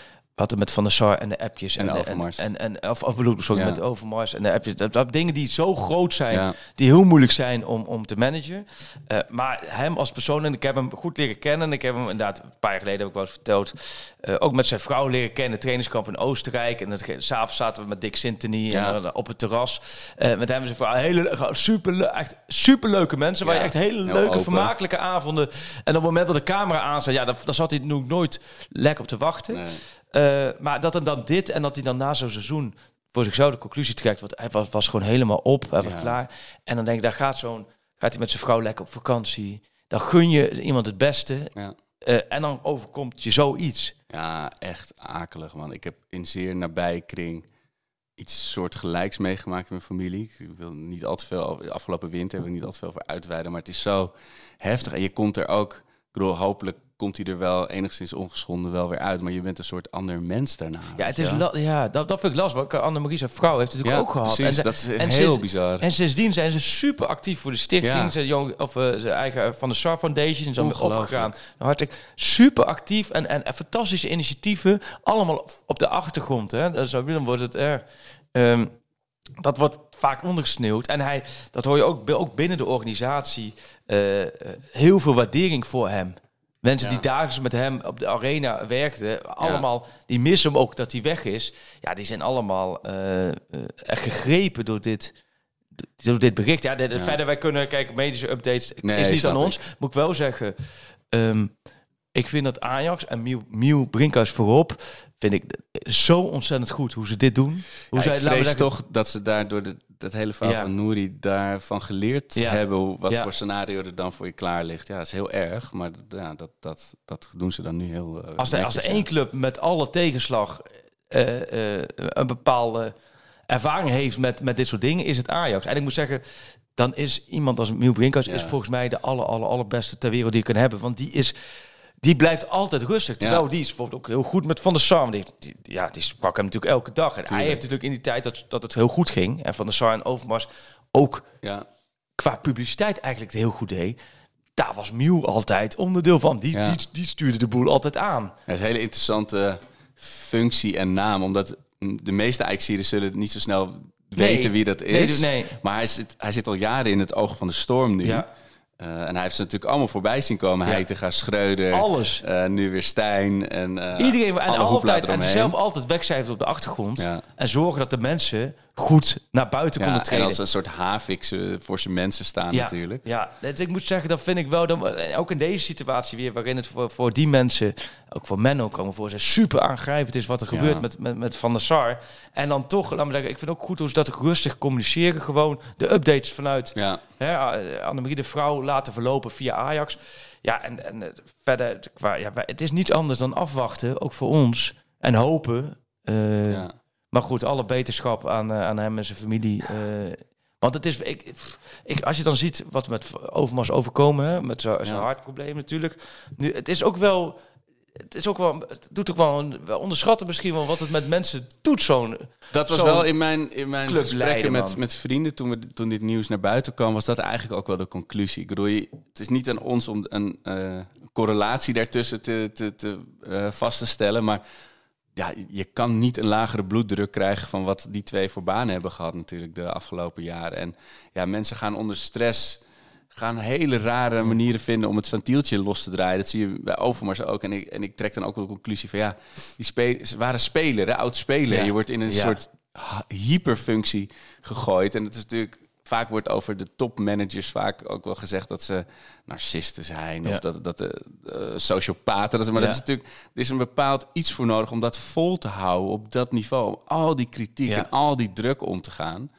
F: er met Van der Sar en de appjes.
E: En
F: en,
E: Overmars.
F: En, en, of, of bedoel, sorry,
E: Ja.
F: met Overmars en de appjes. Dat, dat dingen die zo groot zijn,
E: Ja.
F: die heel moeilijk zijn om, om te managen. Eh, maar hem als persoon, en ik heb hem goed leren kennen. En ik heb hem inderdaad, een paar jaar geleden heb ik wel eens verteld, eh, ook met zijn vrouw leren kennen. Trainingskamp in Oostenrijk. En dat, s'avonds zaten we met Dick Sintony
E: Ja.
F: eh, op het terras. Met hem en zijn vrouw. Hele, super, echt super leuke mensen. Waar je echt hele
E: heel
F: leuke,
E: open.
F: vermakelijke avonden. En op het moment dat de camera aanzet, ja, daar, daar zat hij nog nooit lekker op te wachten.
E: Nee.
F: Eh, maar dat hem dan dit en dat hij dan na zo'n seizoen voor zichzelf de conclusie trekt. Want hij was, was gewoon helemaal op, hij was
E: Ja.
F: klaar. En dan denk ik, daar gaat zo'n, gaat hij met zijn vrouw lekker op vakantie. Dan gun je iemand het beste.
E: Ja.
F: Eh, en dan overkomt je zoiets.
E: Ja, echt akelig, man. Ik heb in zeer nabij kring iets soortgelijks meegemaakt in mijn familie. Ik wil niet al te veel, afgelopen winter wil ik niet al te veel over uitweiden, maar het is zo heftig. En je komt er ook, ik bedoel, hopelijk komt hij er wel enigszins ongeschonden wel weer uit, maar je bent een soort ander mens daarna.
F: Ja, het is ja dat, dat vind ik lastig. want Annemarie, zijn vrouw, heeft het natuurlijk
E: Ja,
F: ook gehad. en,
E: dat is
F: en
E: heel
F: sinds-
E: bizar.
F: En sindsdien zijn ze super actief voor de stichting.
E: Ja.
F: Zijn jong, of eh, zijn eigen van de SAR Foundation
E: Ongelooflijk.
F: opgegaan. Nou, hartstikke super actief en, en, en fantastische initiatieven. Allemaal op- de achtergrond. Hè. Dus dan wordt het er. ehm, dat wordt vaak ondergesneeuwd. En hij, dat hoor je ook, ook binnen de organisatie. Eh, heel veel waardering voor hem. Mensen
E: Ja.
F: die dagelijks met hem op de arena werkten, allemaal, die missen hem ook dat hij weg is. Ja, die zijn allemaal eh, eh, echt gegrepen door dit, door dit bericht. Ja, de, de-
E: Ja.
F: verder wij kunnen kijken, medische updates
E: Nee,
F: is niet aan ons. Moet ik wel zeggen, ehm, ik vind dat Ajax en Miel, Miel Brinkhuis voorop, vind ik zo ontzettend goed hoe ze dit doen. Hoe zij,
E: ik vrees
F: zeggen-
E: toch dat ze daar door de, dat hele verhaal
F: Ja.
E: van Nouri daarvan geleerd
F: Ja.
E: hebben. Wat
F: Ja.
E: voor scenario er dan voor je klaar ligt. Ja, dat is heel erg, maar dat, ja, dat, dat, dat doen ze dan nu heel eh,
F: Als er, als er één club met alle tegenslag eh, eh, een bepaalde ervaring heeft met, met dit soort dingen, is het Ajax. En ik moet zeggen, dan is iemand als Miel Brinkhuis is volgens mij de aller, aller, allerbeste ter wereld die je kan hebben. Want die is... Die blijft altijd rustig. Terwijl
E: Ja.
F: die is bijvoorbeeld ook heel goed met Van der Sar. Die, die, ja, die sprak hem natuurlijk elke dag. En hij heeft natuurlijk in die tijd dat, dat het heel goed ging. En Van der Sar en Overmars ook
E: Ja.
F: qua publiciteit eigenlijk het heel goed deed. Daar was Miel altijd onderdeel van. Die,
E: Ja.
F: die, die stuurde de boel altijd aan.
E: Het is een hele interessante functie en naam. Omdat de meeste Ajaxiden zullen niet zo snel weten wie dat
F: Nee,
E: is.
F: nee.
E: Maar hij zit, hij zit al jaren in het oog van de storm nu.
F: Ja.
E: Eh, en hij heeft ze natuurlijk allemaal voorbij zien komen.
F: Ja.
E: Heitinga, Schreuder,
F: Alles.
E: eh, nu weer Stijn. En, eh,
F: Iedereen en altijd en zelf altijd wegcijferen op de achtergrond.
E: Ja.
F: En zorgen dat de mensen goed naar buiten
E: Ja,
F: konden
E: en
F: treden.
E: als een soort havik eh, voor zijn mensen staan
F: ja,
E: natuurlijk.
F: Ja, dus ik moet zeggen, dat vind ik wel, dan, ook in deze situatie weer, waarin het voor, voor die mensen, ook voor Menno komen voor, zijn super aangrijpend is wat er
E: Ja.
F: gebeurt met, met, met Van der Sar. En dan toch, laat me zeggen, ik vind ook goed hoe ze dat rustig communiceren. Gewoon de updates vanuit
E: Ja,
F: hè, Annemarie de vrouw laten verlopen via Ajax. Ja, en, en eh, verder, qua, ja, het is niets anders dan afwachten, ook voor ons. En hopen. eh,
E: ja.
F: Maar goed, alle beterschap aan, eh, aan hem en zijn familie. eh, want het is, ik, ik, als je dan ziet wat met Overmars overkomen, hè, met zijn
E: Ja.
F: hartprobleem natuurlijk. Nu, het is ook wel, het is ook wel, het doet ook wel, een, onderschatten misschien wel wat het met mensen doet zo'n.
E: Dat was wel in mijn, in mijn gesprekken
F: leiden,
E: met, met vrienden toen, we, toen dit nieuws naar buiten kwam, was dat eigenlijk ook wel de conclusie. Ik bedoel, het is niet aan ons om een eh, correlatie daartussen te, te, te, eh, vast te stellen, maar ja, je kan niet een lagere bloeddruk krijgen van wat die twee voor banen hebben gehad natuurlijk de afgelopen jaren. En ja, mensen gaan onder stress gaan hele rare manieren vinden om het ventieltje los te draaien. Dat zie je bij Overmars ook. En ik, en ik trek dan ook wel de conclusie van ja, die spe ze waren speler, hè, oud speler.
F: Ja.
E: Je wordt in een
F: Ja.
E: soort hyperfunctie gegooid. En het is natuurlijk vaak wordt over de topmanagers vaak ook wel gezegd dat ze narcisten zijn
F: Ja.
E: of dat, dat de eh, sociopaten. Dat, maar
F: Ja.
E: dat is natuurlijk, er is een bepaald iets voor nodig om dat vol te houden op dat niveau. Om al die kritiek
F: Ja.
E: en al die druk om te gaan.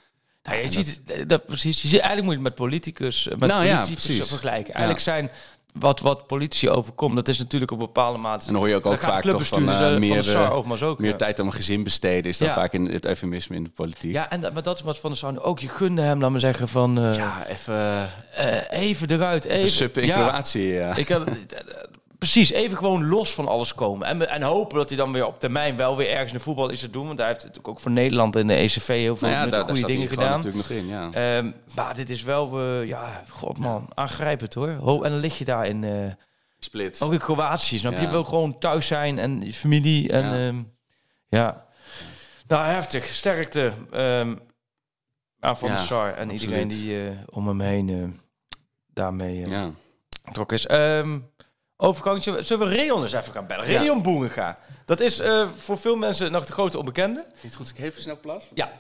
F: Nou, je ziet het, dat, precies. Je ziet, eigenlijk moet je het met politicus, eh, met
E: Nou ja,
F: politici
E: precies.
F: vergelijken.
E: Ja.
F: Eigenlijk zijn wat, wat politici overkomt, dat is natuurlijk op een bepaalde mate.
E: En dan hoor je ook,
F: Dan
E: ook vaak toch van eh,
F: eh,
E: meer,
F: de SAR
E: eh,
F: ook.
E: meer
F: ja.
E: tijd aan mijn gezin besteden. Is dan
F: Ja.
E: vaak in het eufemisme in de politiek.
F: Ja, en, dat- maar dat is wat Van der Sar ook. Je gunde hem, laat maar zeggen, van eh,
E: Ja, even,
F: eh, even eruit. Even,
E: even suppen in
F: ja,
E: Kroatië. Ja.
F: Ik had, precies, even gewoon los van alles komen. En, en hopen dat hij dan weer op termijn wel weer ergens in de voetbal is te doen. Want hij heeft natuurlijk ook voor Nederland en de ECV heel veel
E: Nou ja,
F: met
E: daar, daar
F: goede
E: hij
F: dingen gedaan.
E: natuurlijk nog in. Ja.
F: Ehm, maar dit is wel, eh, ja, god man, aangrijpend hoor. Ho, en dan lig je daar in, eh,
E: Split.
F: ook in Kroatië, snap je?
E: Ja.
F: Je wil gewoon thuis zijn en je familie en
E: Ja.
F: ja. ja. Nou, heftig. Sterkte ehm, aan Van
E: Ja,
F: der Sar en
E: absoluut.
F: iedereen die eh, om hem heen daarmee
E: Ja.
F: betrokken is. Ehm overgang, zullen we- zullen we Reon eens even gaan bellen?
E: Ja.
F: Reon Boeringa. Dat is eh, voor veel mensen nog de grote onbekende.
E: Het goed ik even snel plas?
F: Ja.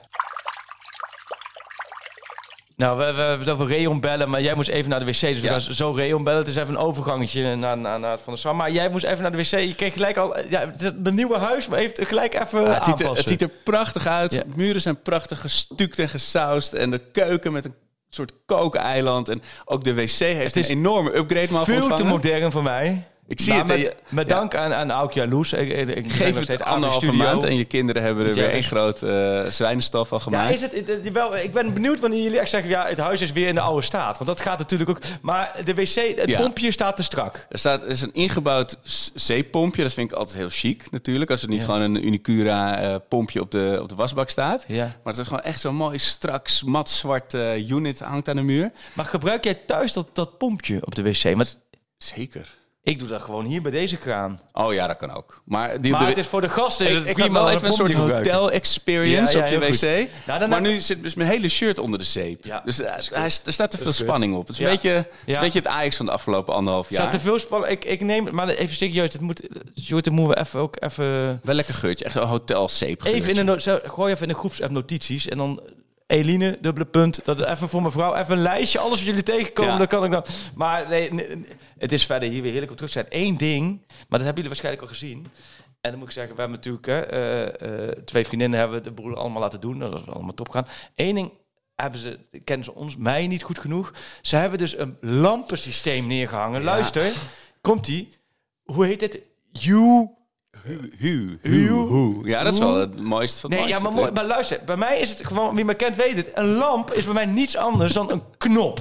F: Nou, we, we hebben het over Reon bellen, maar jij moest even naar de wc. Dus we
E: Ja.
F: gaan zo Reon bellen. Het is even een overgangetje naar, naar, naar het Van de Sam. Maar jij moest even naar de wc. Je kreeg gelijk al... Ja, het de nieuwe huis, maar heeft gelijk even
E: Ja, het, ziet er, het ziet er prachtig uit.
F: Ja.
E: De muren zijn prachtig gestuukt en gesausd. En de keuken met een soort kookeiland. En ook de wc heeft
F: Het is
E: een enorme upgrade mogen
F: veel te modern voor mij.
E: Ik zie
F: Maar
E: het.
F: Met,
E: eh,
F: met
E: ja.
F: dank aan, aan Auk Jaloes. Ik, ik,
E: Geef het
F: steeds aan de
E: anderhalve maand en je kinderen hebben er
F: Ja.
E: weer één groot eh zwijnenstal van
F: Ja,
E: gemaakt.
F: is het, wel, ik ben benieuwd wanneer jullie echt zeggen... ja, het huis is weer in de oude staat. Want dat gaat natuurlijk ook... Maar de wc, het
E: Ja.
F: pompje staat te strak.
E: Er staat er is een ingebouwd zeepompje. Dat vind ik altijd heel chic natuurlijk. Als het niet gewoon een Unicura eh, pompje op de, op de wasbak staat.
F: Ja.
E: Maar het is gewoon echt zo'n mooi strak, mat zwart unit hangt aan de muur.
F: Maar gebruik jij thuis dat, dat pompje op de wc? Want
E: Zeker.
F: Ik doe dat gewoon hier bij deze kraan.
E: Oh ja, dat kan ook. Maar, die,
F: Maar
E: de-
F: het is voor de gasten is
E: ik,
F: het
E: ik
F: prima
E: wel even een soort
F: pompje te gebruiken.
E: hotel experience
F: Ja, ja,
E: op je wc.
F: Nou, dan
E: maar nu zit dus mijn hele shirt onder de zeep.
F: Ja,
E: dus eh, hij, er staat te veel spanning op. Het is een, beetje, het, is
F: Ja.
E: een beetje het Ajax van de afgelopen anderhalf
F: Er
E: jaar.
F: staat te veel spanning. Ik, ik neem maar even serieus. Het moet, Sjoerd, dan moeten we even ook even...
E: Wel lekker geurtje. Echt een hotel zeep
F: Even in de, gooi even in de groepsapp notities. En dan Eline, dubbele punt. Dat even voor mevrouw. Even een lijstje. Alles wat jullie tegenkomen,
E: Ja.
F: dan kan ik dan... Maar nee, het is verder hier weer heerlijk op terug zijn. Eén ding, maar dat hebben jullie waarschijnlijk al gezien. En dan moet ik zeggen, we hebben natuurlijk... Hè, eh, eh, twee vriendinnen hebben de boel allemaal laten doen. Dat is allemaal top gaan. Eén ding hebben ze, kennen ze ons, mij niet goed genoeg. Ze hebben dus een lampensysteem neergehangen. Luister, komt die? Hoe heet het? You...
E: Hu,
F: Hu.
E: hu. Ja, dat is wel het mooiste van het
F: Nee, ja, maar, luister, bij mij is het gewoon, wie me kent weet het, een lamp is bij mij niets anders dan een knop.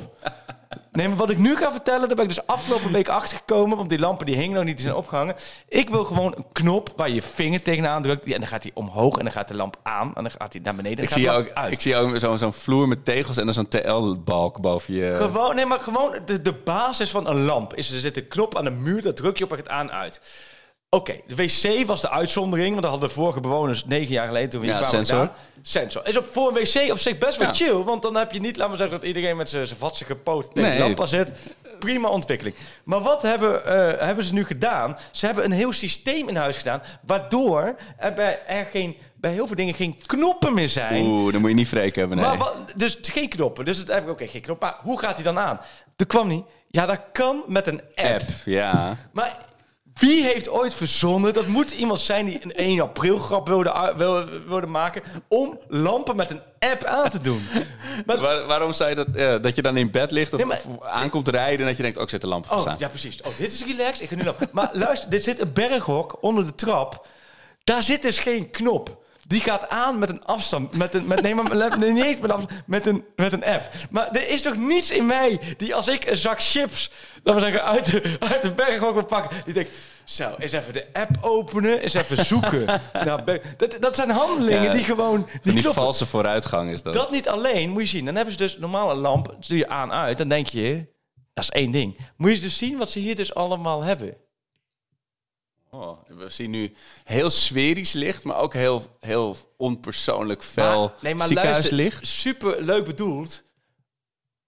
F: Nee, maar wat ik nu ga vertellen, daar ben ik dus afgelopen week achtergekomen, want die lampen die hingen nog niet, die zijn opgehangen. Ik wil gewoon een knop waar je je vinger tegenaan drukt en dan gaat hij omhoog en dan gaat de lamp aan en dan gaat hij naar beneden en
E: Ik zie,
F: gaat
E: ook,
F: uit.
E: ik zie jou ook zo'n zo'n vloer met tegels en dan zo'n TL-balk boven je...
F: Gewoon, nee, maar gewoon de, de basis van een lamp is er zit een knop aan de muur, dat druk je op en het aan uit. Oké, de wc was de uitzondering, want dat hadden de vorige bewoners negen jaar geleden toen we hier
E: Ja,
F: kwamen
E: sensor.
F: Sensor. Is op, voor een wc op zich best wel
E: Ja.
F: chill, want dan heb je niet, laten we zeggen, dat iedereen met zijn vatsige poot tegen
E: Nee.
F: de lamp aan zit. Prima ontwikkeling. Maar wat hebben, eh, hebben ze nu gedaan? Ze hebben een heel systeem in huis gedaan, waardoor er bij, er geen, bij heel veel dingen geen knoppen meer zijn.
E: Oeh, dan moet je niet wreken hebben, nee.
F: Maar wat, dus geen knoppen. Dus het ik oké, geen knop. Maar hoe gaat hij dan aan? Er kwam niet. Ja, dat kan met een app.
E: App, ja.
F: Maar wie heeft ooit verzonnen? Dat moet iemand zijn die een 1 april grap wilde, wilde, wilde maken. om lampen met een app aan te doen. Maar,
E: Waar- waarom zei je dat, eh, dat je dan in bed ligt of,
F: Nee, maar-
E: of aankomt rijden en dat je denkt, ook zet de lamp
F: oh
E: staan.
F: ja, precies. Oh, dit is relaxed. Ik ga nu lampen. Maar luister, er zit een berghok onder de trap. Daar zit dus geen knop. Die gaat aan met een afstand. Met een, met, nee, maar nee, niet eens met, met, een, met een F. Maar er is toch niets in mij die als ik een zak chips, laten we zeggen, uit de, uit de berghok wil pakken. Die denkt, zo, eens even de app openen, eens even zoeken. berg- dat, dat zijn handelingen
E: Ja,
F: die gewoon...
E: Die
F: knoppen-
E: valse vooruitgang is dat.
F: dat niet alleen, moet je zien. Dan hebben ze dus normale lamp, doe je aan uit. Dan denk je, dat is één ding. Moet je dus zien wat ze hier dus allemaal hebben.
E: Oh, we zien nu heel sferisch licht, maar ook heel, heel onpersoonlijk fel
F: Maar- nee, maar
E: ziekenhuislicht.
F: luister, super leuk bedoeld.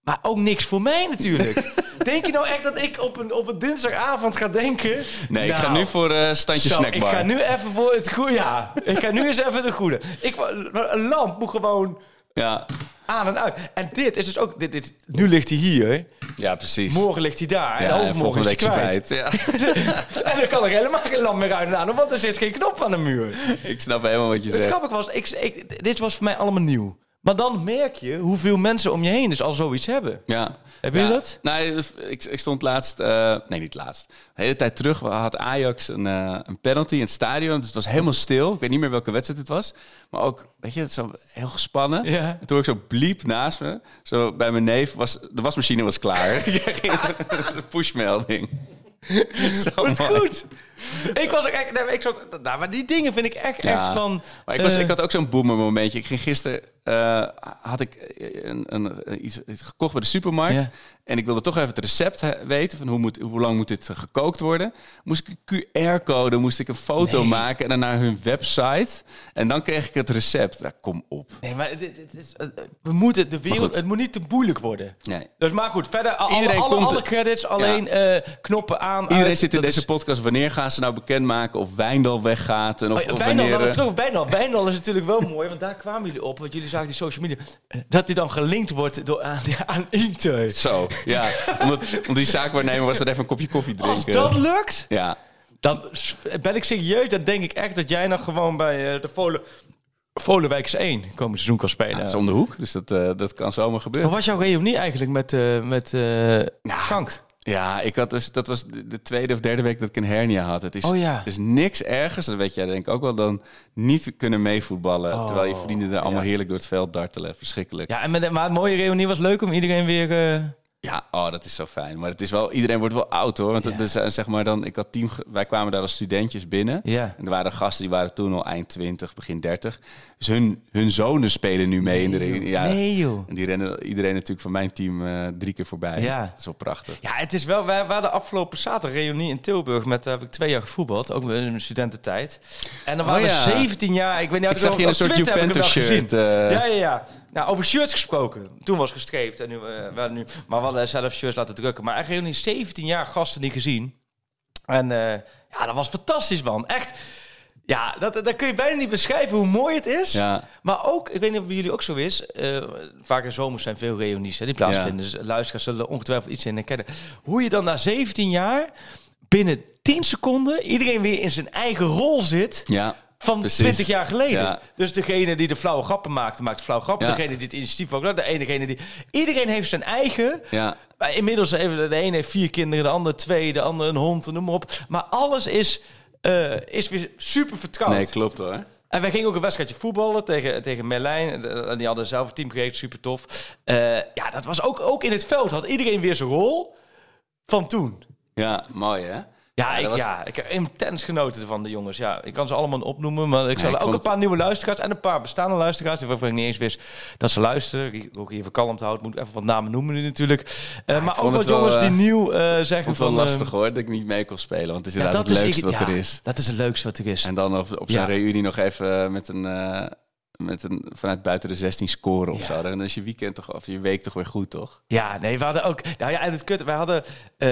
F: Maar ook niks voor mij natuurlijk. Denk je nou echt dat ik op een, op een dinsdagavond ga denken...
E: Nee, ik ga
F: nou,
E: nu voor eh standje
F: zo,
E: snackbar.
F: Ik ga nu even voor het goede. Ja, ik ga nu eens even het goede. Ik, een lamp moet gewoon
E: Ja,
F: aan en uit. En dit is dus ook... Dit, dit, nu ligt hij hier.
E: ja, precies.
F: Morgen ligt hij daar.
E: ja,
F: en
E: en
F: overmorgen is hij kwijt.
E: kwijt. Ja.
F: en dan kan er helemaal geen lamp meer uit en aan. Want er zit geen knop aan de muur.
E: ik snap helemaal wat je
F: Het
E: zegt.
F: grappige was, ik, ik, dit was voor mij allemaal nieuw. Maar dan merk je hoeveel mensen om je heen dus al zoiets hebben.
E: Ja.
F: Heb je
E: Ja.
F: dat?
E: Nou, ik, ik stond laatst... eh, nee, niet laatst. De hele tijd terug had Ajax een, eh, een penalty in het stadion. Dus het was helemaal stil. Ik weet niet meer welke wedstrijd het was. Maar ook, weet je, het is zo heel gespannen.
F: Ja.
E: En toen ik zo bliep naast me. Zo bij mijn neef. Was, de wasmachine was klaar. Pushmelding. Zo
F: Wat goed. Ik was ook echt... Nee, maar ik zat, nou, maar die dingen vind ik echt,
E: Ja.
F: echt van...
E: Maar ik, was,
F: eh,
E: ik had ook zo'n boomer momentje. Ik ging gisteren eh, had ik een, een, iets, iets gekocht bij de supermarkt.
F: Ja.
E: En ik wilde toch even het recept weten van hoe, moet, hoe lang moet dit eh, gekookt worden. Moest ik een QR-code, moest ik een foto
F: Nee.
E: maken en dan naar hun website. En dan kreeg ik het recept. Kom op.
F: Nee, maar dit, dit is, eh, we moeten de wereld... Het moet niet te moeilijk worden.
E: Nee.
F: Dus maar goed, verder alle,
E: Iedereen
F: alle, alle credits, alleen eh, knoppen aan.
E: Iedereen
F: uit.
E: zit in deze
F: is-
E: podcast. Wanneer gaan ze nou bekendmaken of Wijndal weggaat? En of,
F: Oh ja,
E: of
F: Wijndal,
E: wanneer... eh,
F: terug Wijndal. Wijndal is natuurlijk wel mooi, want daar kwamen jullie op. Want jullie zagen die social media. eh, Dat hij dan gelinkt wordt door, aan, aan Inter.
E: Zo, ja. Omdat, omdat die zaakwaarnemer was er even een kopje koffie
F: Als
E: drinken.
F: dat lukt,
E: Ja,
F: dan ben ik serieus. Dan denk ik echt dat jij nog gewoon bij eh, de Volen, Volenwijkers 1 komend seizoen kan spelen.
E: dat is om de hoek. Dus dat, dat kan zomaar gebeuren.
F: Wat was jouw reunie eigenlijk met, eh, met eh, Frank?
E: Ja, ik had dus, dat was de, de tweede of derde week dat ik een hernia had. Het is,
F: Oh ja.
E: er is niks ergers, dat weet jij denk ik ook wel, dan niet kunnen meevoetballen.
F: Oh,
E: terwijl je vrienden daar allemaal
F: ja.
E: heerlijk door het veld dartelen. Verschrikkelijk. Ja.
F: En met, maar het mooie reunie was leuk om iedereen weer... eh,
E: oh, dat is zo fijn. Maar het is wel, iedereen wordt wel oud hoor. Want
F: Ja.
E: is, eh, zeg maar dan, ik had team, wij kwamen daar als studentjes binnen.
F: Ja.
E: En er waren gasten die waren toen al eind 20, begin 30. Dus hun, hun zonen spelen nu mee in de ring. Ja,
F: Nee joh.
E: En die rennen iedereen natuurlijk van mijn team eh, drie keer voorbij.
F: Ja.
E: Dat is wel prachtig.
F: Ja, het is wel. Wij waren afgelopen zaterdag reunie in Tilburg met. Daar heb ik twee jaar gevoetbald, ook in mijn studententijd. En dan
E: Oh,
F: waren
E: ja.
F: we 17 jaar. Ik weet niet.
E: Ik zag je een soort Juventus shirt. eh.
F: Ja, ja, ja. Nou, over shirts gesproken. Toen was gestreept en nu, wel nu. Maar we hadden zelf shirts laten drukken. Maar eigenlijk reunie 17 jaar gasten niet gezien. En eh, ja, dat was fantastisch, man. Echt. Ja, dat, dat kun je bijna niet beschrijven hoe mooi het is.
E: Ja.
F: Maar ook, ik weet niet of bij jullie ook zo is. eh vaak in zomers zijn veel reunies hè, die plaatsvinden. Dus luisteraars zullen ongetwijfeld iets in herkennen. Hoe je dan na 17 jaar binnen 10 seconden iedereen weer in zijn eigen rol zit.
E: Ja.
F: Van
E: Precies.
F: 20 jaar geleden.
E: Ja.
F: Dus degene die de flauwe grappen maakte, maakt flauwe grappen.
E: Ja.
F: Degene die het initiatief ook, de enegene die. Iedereen heeft zijn eigen.
E: Ja.
F: Maar inmiddels even de ene heeft vier kinderen, de andere twee, de andere een hond, noem maar op. Maar alles is, eh, is weer super vertrouwd.
E: Nee, klopt hoor.
F: En wij gingen ook een wedstrijdje voetballen tegen, tegen Merlijn. En die hadden zelf een team gekregen, super tof. Eh, ja, dat was ook, ook in het veld. Had iedereen weer zijn rol van toen.
E: Ja, mooi hè?
F: Ja, ik,
E: was-
F: ja, ik heb intens genoten van de jongens. Ja, ik kan ze allemaal opnoemen, maar ik zal ook een
E: het-
F: paar nieuwe luisteraars en een paar bestaande luisteraars waarvan ik niet eens wist dat ze luisteren. Ik ook hier verkalmd houden, moet ik even wat namen noemen nu natuurlijk. Eh, maar ook wat
E: wel,
F: jongens die
E: eh,
F: nieuw eh, zeggen
E: het
F: van...
E: wel lastig hoor, dat ik niet mee kon spelen. Want het is
F: ja,
E: inderdaad
F: dat
E: het leukste wat er is.
F: Dat is het leukste wat er is.
E: En dan op, op
F: Ja.
E: reunie nog even met een, met een vanuit buiten de 16 scoren of
F: Ja.
E: zo. Dan is je weekend toch, of je week toch weer goed, toch?
F: Ja, nee, we hadden ook. Nou ja, en het kut. Wij hadden. eh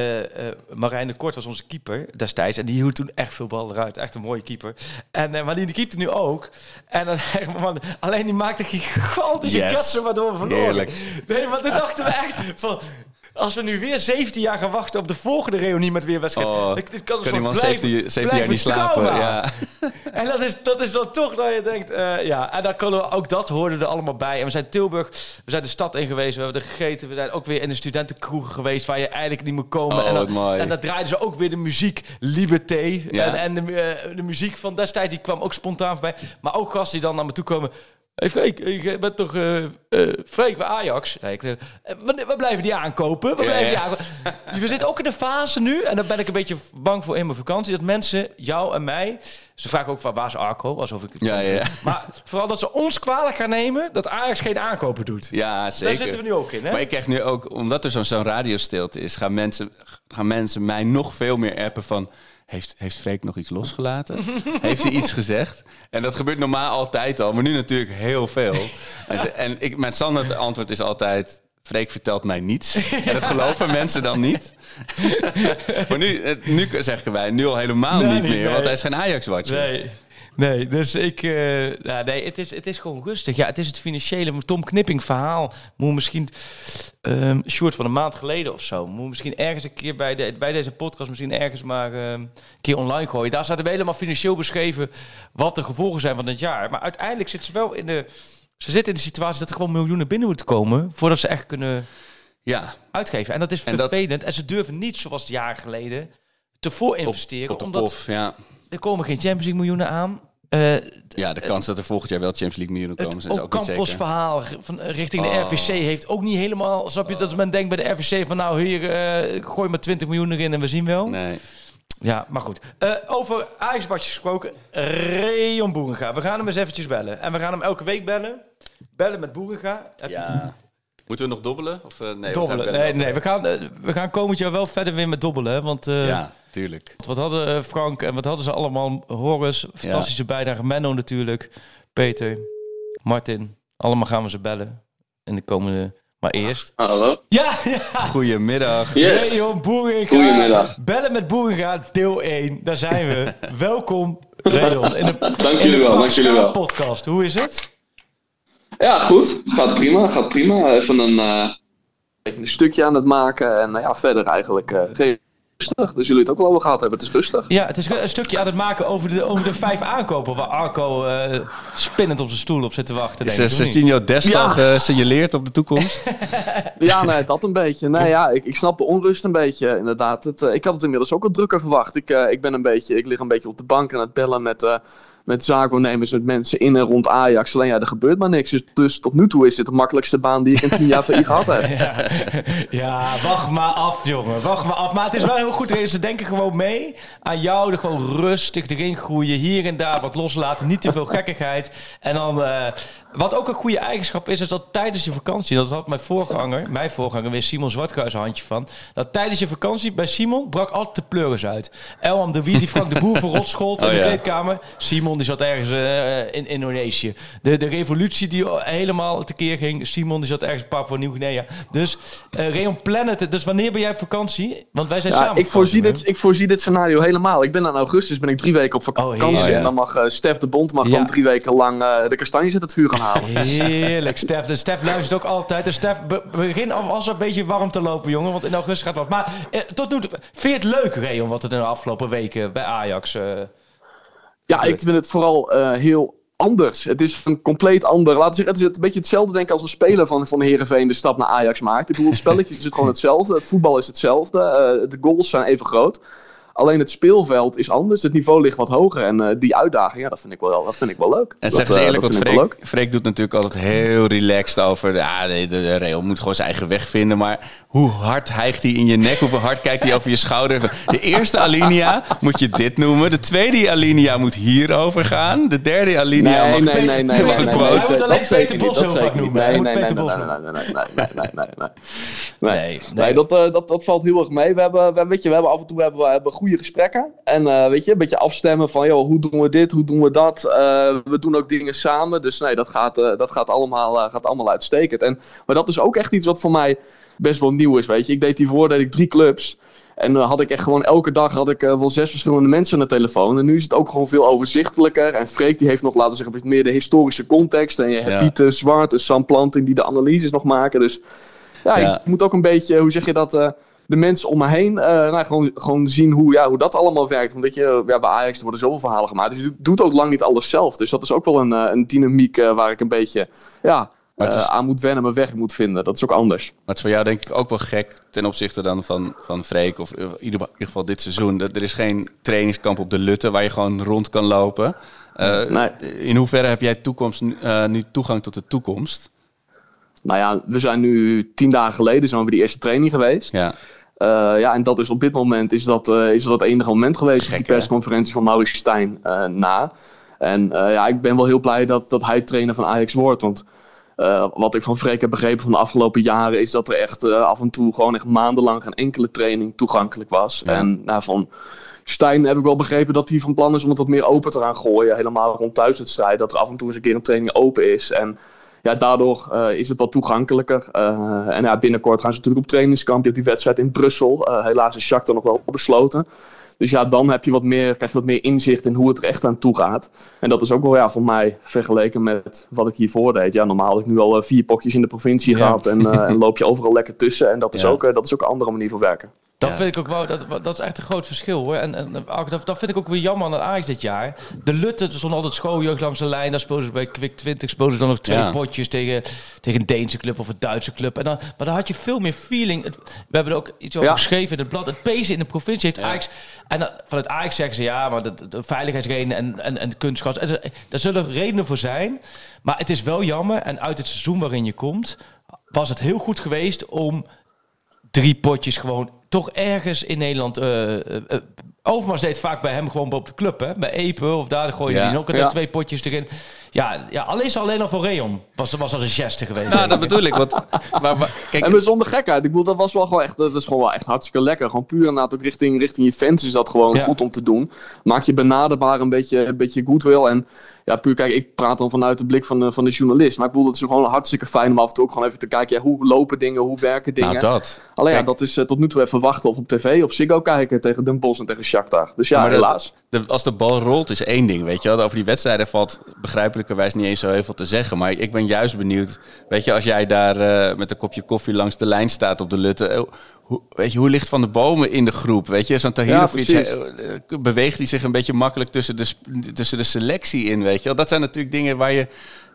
F: Marijn de Kort was onze keeper destijds. En die hield toen echt veel bal eruit. Echt een mooie keeper. En, maar die, keepte nu ook. En dan, man, alleen die maakte gigantische
E: Yes.
F: katsen waardoor we verloren.
E: Heerlijk.
F: Nee, maar toen dachten we echt van. Als we nu weer 17 jaar gaan wachten op de volgende reunie met weer wedstrijd.
E: Oh,
F: dit, dit kan een
E: kan
F: soort
E: iemand
F: blijven-
E: 17, 17 jaar niet slapen? Ja.
F: En dat is, dat is dan toch dat je denkt, eh, ja. En dan kunnen we, ook dat hoorde er allemaal bij. En we zijn Tilburg, we zijn de stad in geweest, we hebben er gegeten. We zijn ook weer in de studentenkroegen geweest waar je eigenlijk niet moet komen.
E: Oh,
F: en, dan,
E: mooi.
F: en dan draaiden ze ook weer de muziek Liberté.
E: Ja.
F: En, en de, eh, de muziek van destijds, die kwam ook spontaan voorbij. Maar ook gasten die dan naar me toe komen. Hey Freek, je bent toch eh eh Freek bij Ajax? Nee, ik, eh, we, we blijven die aankopen. We, blijven die aankopen. Dus we zitten ook in de fase nu, en daar ben ik een beetje bang voor in mijn vakantie, dat mensen, jou en mij, ze vragen ook van waar is Arco, alsof ik het
E: Ja, ja, ja.
F: Maar vooral dat ze ons kwalijk gaan nemen dat Ajax geen aankopen doet.
E: Ja, zeker.
F: Daar zitten we nu ook in, hè?
E: Maar ik krijg nu ook, omdat er zo'n zo'n radiostilte is, gaan mensen, gaan mensen mij nog veel meer appen van... Heeft, heeft Freek nog iets losgelaten? heeft hij iets gezegd? En dat gebeurt normaal altijd al, maar nu natuurlijk heel veel. En, en ik, mijn standaard antwoord is altijd... Freek vertelt mij niets. en dat geloven mensen dan niet. maar nu, eh, nu zeggen wij nu al helemaal
F: Nee,
E: niet meer, want hij is geen Ajax-watcher.
F: Nee. Nee, dus ik... eh, nee, het is, het is gewoon rustig. Ja, het is het financiële Tom Knipping verhaal. Moet misschien... ehm short van een maand geleden of zo. Moet misschien ergens een keer bij, de, bij deze podcast... misschien ergens maar ehm, een keer online gooien. Daar staat helemaal financieel beschreven... wat de gevolgen zijn van het jaar. Maar uiteindelijk zit ze wel in de... Ze zitten in de situatie dat er gewoon miljoenen binnen moeten komen... voordat ze echt kunnen
E: Ja,
F: uitgeven. En dat is
E: En dat-
F: vervelend. En ze durven niet, zoals het jaar geleden... te voorinvesteren.
E: op de
F: omdat
E: ja.
F: er komen geen Champions League miljoenen aan... Eh,
E: Ja, de kans dat er volgend jaar wel Champions League miljoenen komen,
F: het
E: is ook zeker.
F: verhaal van, eh, richting de
E: Oh.
F: RVC heeft ook niet helemaal... Snap je dat men denkt bij de RVC van... nou, hier, eh, gooi maar 20 miljoen erin en we zien wel.
E: Nee.
F: Ja, maar goed. Over ajax gesproken. Rayon Boerenga. We gaan hem eens eventjes bellen. En we gaan hem elke week bellen. Bellen met Boerenga. Heb je-
E: Ja. Moeten we nog dobbelen? Of, nee,
F: Dobbelen. Nee, nee. We gaan, we gaan komend jaar wel verder weer met dobbelen. Want
E: Ja, tuurlijk.
F: wat hadden eh, Frank en wat hadden ze allemaal? Horus, fantastische bijdrage. Menno natuurlijk. Peter, Martin. Allemaal gaan we ze bellen. In de komende... Maar eerst...
G: Hallo.
F: Ja, ja.
E: Goedemiddag.
G: Yes.
F: Boeringa.
G: Goedemiddag.
F: Bellen met Boeringa, deel 1. Daar zijn we. Welkom. In de,
G: Dank
F: in
G: jullie
F: de
G: wel, dank jullie wel.
F: podcast. Hoe is het?
G: Ja, goed. Gaat prima, gaat prima. Even een, eh, even een stukje aan het maken. En eh, ja, verder eigenlijk eh, redelijk rustig. Dus jullie het ook wel over gehad hebben. Het is rustig.
F: Ja, het is een stukje aan het maken over de, over de vijf aankopen... waar Arco eh, spinnend op zijn stoel op zit te wachten.
E: Is
F: Denk
E: uh,
F: ik, of niet?
E: Serginho Dest al gesignaleerd op de toekomst?
G: Ja, nee, dat een beetje. Nee, ja, ik, ik snap de onrust een beetje, inderdaad. Het, eh, ik had het inmiddels ook wat drukker verwacht. Ik, eh, ik, ben een beetje, ik lig een beetje op de bank aan het bellen met, eh met zaakwaarnemers, met mensen in en rond Ajax. Alleen ja, er gebeurt maar niks. Dus, dus tot nu toe is dit de makkelijkste baan die ik in tien jaar VI gehad heb.
F: Ja, ja, wacht maar af, jongen. Wacht maar af. Maar het is wel heel goed. Ze denken gewoon mee aan jou. Er gewoon rustig erin groeien. Hier en daar wat loslaten. Niet te veel gekkigheid. En dan... eh, wat ook een goede eigenschap is, is dat tijdens je vakantie... Dat had mijn voorganger, mijn voorganger, weer Simon Zwartkruis een handje van... Dat tijdens je vakantie bij Simon brak altijd de pleuris uit. Elham de Wie, die Frank de Boer verrot schold in
E: Oh,
F: de
E: ja.
F: kleedkamer. Simon die zat ergens eh, in Indonesië. De, de revolutie die helemaal tekeer ging. Simon die zat ergens in Papua Nieuw-Guinea. Dus eh Rayon Planet. Dus wanneer ben jij op vakantie? Want wij zijn
G: Ja,
F: samen
G: ik
F: op
G: voorzie,
F: vakantie,
G: dit, ik voorzie dit scenario helemaal. Ik ben in augustus ben ik drie weken op
F: Oh,
G: vakantie.
F: heerlijk.
G: en dan mag eh, Stef de Bond mag
F: Ja.
G: dan drie weken lang eh, de kastanjes uit het vuur gaan halen.
F: Heerlijk, Stef. Dus Stef luistert ook altijd. Dus Stef, be- begin alvast een beetje warm te lopen, jongen. Want in augustus gaat het wat. Maar eh, tot nu toe, vind je het leuk, Rayon, wat er de afgelopen weken bij Ajax... eh,
G: Ja, ik vind het vooral eh, heel anders. Het is een compleet ander. Laten we zeggen, het is een beetje hetzelfde denk ik als een speler van, van Heerenveen de stap naar Ajax maakt. Ik bedoel, het spelletje is het gewoon hetzelfde. Het voetbal is hetzelfde. eh, de goals zijn even groot. Alleen het speelveld is anders. Het niveau ligt wat hoger. En eh, die uitdaging, ja, dat vind ik wel, dat vind ik wel leuk.
E: En zeg eens
G: eh,
E: eerlijk,
G: dat
E: want
G: vind ik wel
E: Freek, Freek doet natuurlijk altijd heel relaxed over... Ja, de, de, de Real moet gewoon zijn eigen weg vinden. Maar hoe hard hijgt hij in je nek? Hoeveel hard kijkt hij over je schouder? De eerste alinea moet je dit noemen. De tweede alinea moet hierover gaan. De derde alinea
G: Nee,
E: mag...
G: nee, nee, nee, nee, nee, nee,
F: moet alleen Peter Bos heel vaak noemen.
G: Nee, nee, nee, nee, nee, nee, nee, dat, eh, valt heel erg mee. We hebben, we, weet je, we hebben af en toe hebben, we hebben goede gesprekken. En eh, weet je, een beetje afstemmen van, joh, hoe doen we dit, hoe doen we dat? Eh, we doen ook dingen samen. Dus nee, dat gaat, eh, dat gaat, allemaal, gaat allemaal uitstekend. En, maar dat is ook echt iets wat voor mij best wel nieuw is, weet je. Ik deed hiervoor deed ik drie clubs. En dan had ik echt gewoon elke dag had ik, wel zes verschillende mensen aan de telefoon. En nu is het ook gewoon veel overzichtelijker. En Freek die heeft nog, laten we zeggen, beetje meer de historische context. En je hebt
E: Ja.
G: Pieter Zwart en Sam Planting die de analyses nog maken. Dus ja,
E: Ja.
G: ik moet ook een beetje, hoe zeg je dat, de mensen om me heen eh, nou, gewoon, gewoon zien hoe, ja, hoe dat allemaal werkt. Weet je, ja, bij Ajax er worden zoveel verhalen gemaakt. Dus je doet- ook lang niet alles zelf. Dus dat is ook wel een, eh, een dynamiek eh, waar ik een beetje ja,
E: is-
G: aan moet wennen, mijn weg moet vinden. Dat is ook anders.
E: Maar het is voor jou denk ik ook wel gek ten opzichte dan van, van Freek. Of in ieder, geval dit seizoen. Dat er is geen trainingskamp op de Lutte waar je gewoon rond kan lopen.
G: Nee.
E: In hoeverre heb jij toekomst, nu- nu toegang tot de toekomst?
G: Nou ja, we zijn nu tien dagen geleden zijn we bij die eerste training geweest.
E: Ja,
G: Eh, ja, en dat is op dit moment is dat, eh, is dat het enige moment geweest
E: Gek, hè?
G: persconferentie van Maurice Stijn eh, na. En ja, ik ben wel heel blij dat, dat hij trainer van Ajax wordt. Want wat ik van Freek heb begrepen van de afgelopen jaren is dat er echt af en toe gewoon echt maandenlang geen enkele training toegankelijk was.
E: Ja.
G: En nou, van Stijn heb ik wel begrepen dat hij van plan is om het wat meer open te gaan gooien. Helemaal rond thuiswedstrijden. Dat er af en toe eens een keer een training open is. En ja, daardoor eh, is het wat toegankelijker. Eh, en ja, binnenkort gaan ze natuurlijk op trainingskamp. Je hebt die wedstrijd in Brussel. Eh, helaas is Shakhtar nog wel besloten. Dus ja, dan heb je wat meer, krijg je wat meer inzicht in hoe het er echt aan toe gaat. En dat is ook wel ja, voor mij vergeleken met wat ik hiervoor deed. Ja, normaal had ik nu al vier potjes in de provincie
F: Ja.
G: gehad. En, en loop je overal lekker tussen. En dat is,
F: Ja.
G: ook, dat is ook een andere manier van werken.
F: Dat
E: Ja.
F: vind ik ook wel, dat, dat is echt een groot verschil hoor. En, en dat, dat vind ik ook weer jammer aan het Ajax dit jaar. De Lutte, er stond altijd schooljeugd langs de lijn. Daar speelden ze bij Quick 20, speelden ze dan nog twee
E: Ja.
F: potjes tegen, tegen een Deense club of een Duitse club. En dan, maar dan had je veel meer feeling. Het- we hebben er ook iets over
G: Ja.
F: geschreven in het blad. Het pezen in de provincie heeft Ajax. En dan, vanuit Ajax zeggen ze ja, maar de, de veiligheidsredenen en, en, en kunstgas. En er- Daar zullen redenen voor zijn. Maar het is wel jammer. En uit het seizoen waarin je komt, was het heel goed geweest om drie potjes gewoon toch ergens in Nederland. eh, Overmars deed vaak bij hem gewoon op de club, hè? Bij Epe of daar gooi je
E: Ja.
F: die nog
G: Ja.
F: twee potjes erin. Ja, ja alleen, alleen al voor Reon was, was dat een geste geweest.
E: Nou, dat
F: ik.
E: bedoel ik. Want, maar, maar- kijk,
G: En zonder gekheid. Ik bedoel, dat was wel gewoon echt, dat is gewoon wel echt hartstikke lekker. Gewoon puur inderdaad ook richting, richting je fans is dat gewoon
F: Ja.
G: goed om te doen. Maak je benaderbaar een beetje, een beetje goodwill. En ja, puur kijk, ik praat dan vanuit de blik van de, van de journalist. Maar ik bedoel, het is gewoon hartstikke fijn om af en toe ook gewoon even te kijken. Ja, hoe lopen dingen, hoe werken dingen.
E: nou, dat.
G: Alleen ja, dat is eh, tot nu toe even wachten of op tv, op Ziggo kijken tegen Den Bosch en tegen Shakhtar. Dus ja,
E: Maar dat-
G: helaas.
E: de, als de bal rolt is één ding, weet je wel. Over die wedstrijden valt begrijpelijkerwijs niet eens zo heel veel te zeggen. Maar ik ben juist benieuwd, weet je, als jij daar eh, met een kopje koffie langs de lijn staat op de Lutte. eh, hoe, weet je, hoe ligt Van de Bomen in de groep? Weet je, zo'n
G: Ja,
E: eh, beweegt hij zich een beetje makkelijk tussen de, tussen de selectie in, weet je wel. Dat zijn natuurlijk dingen waar je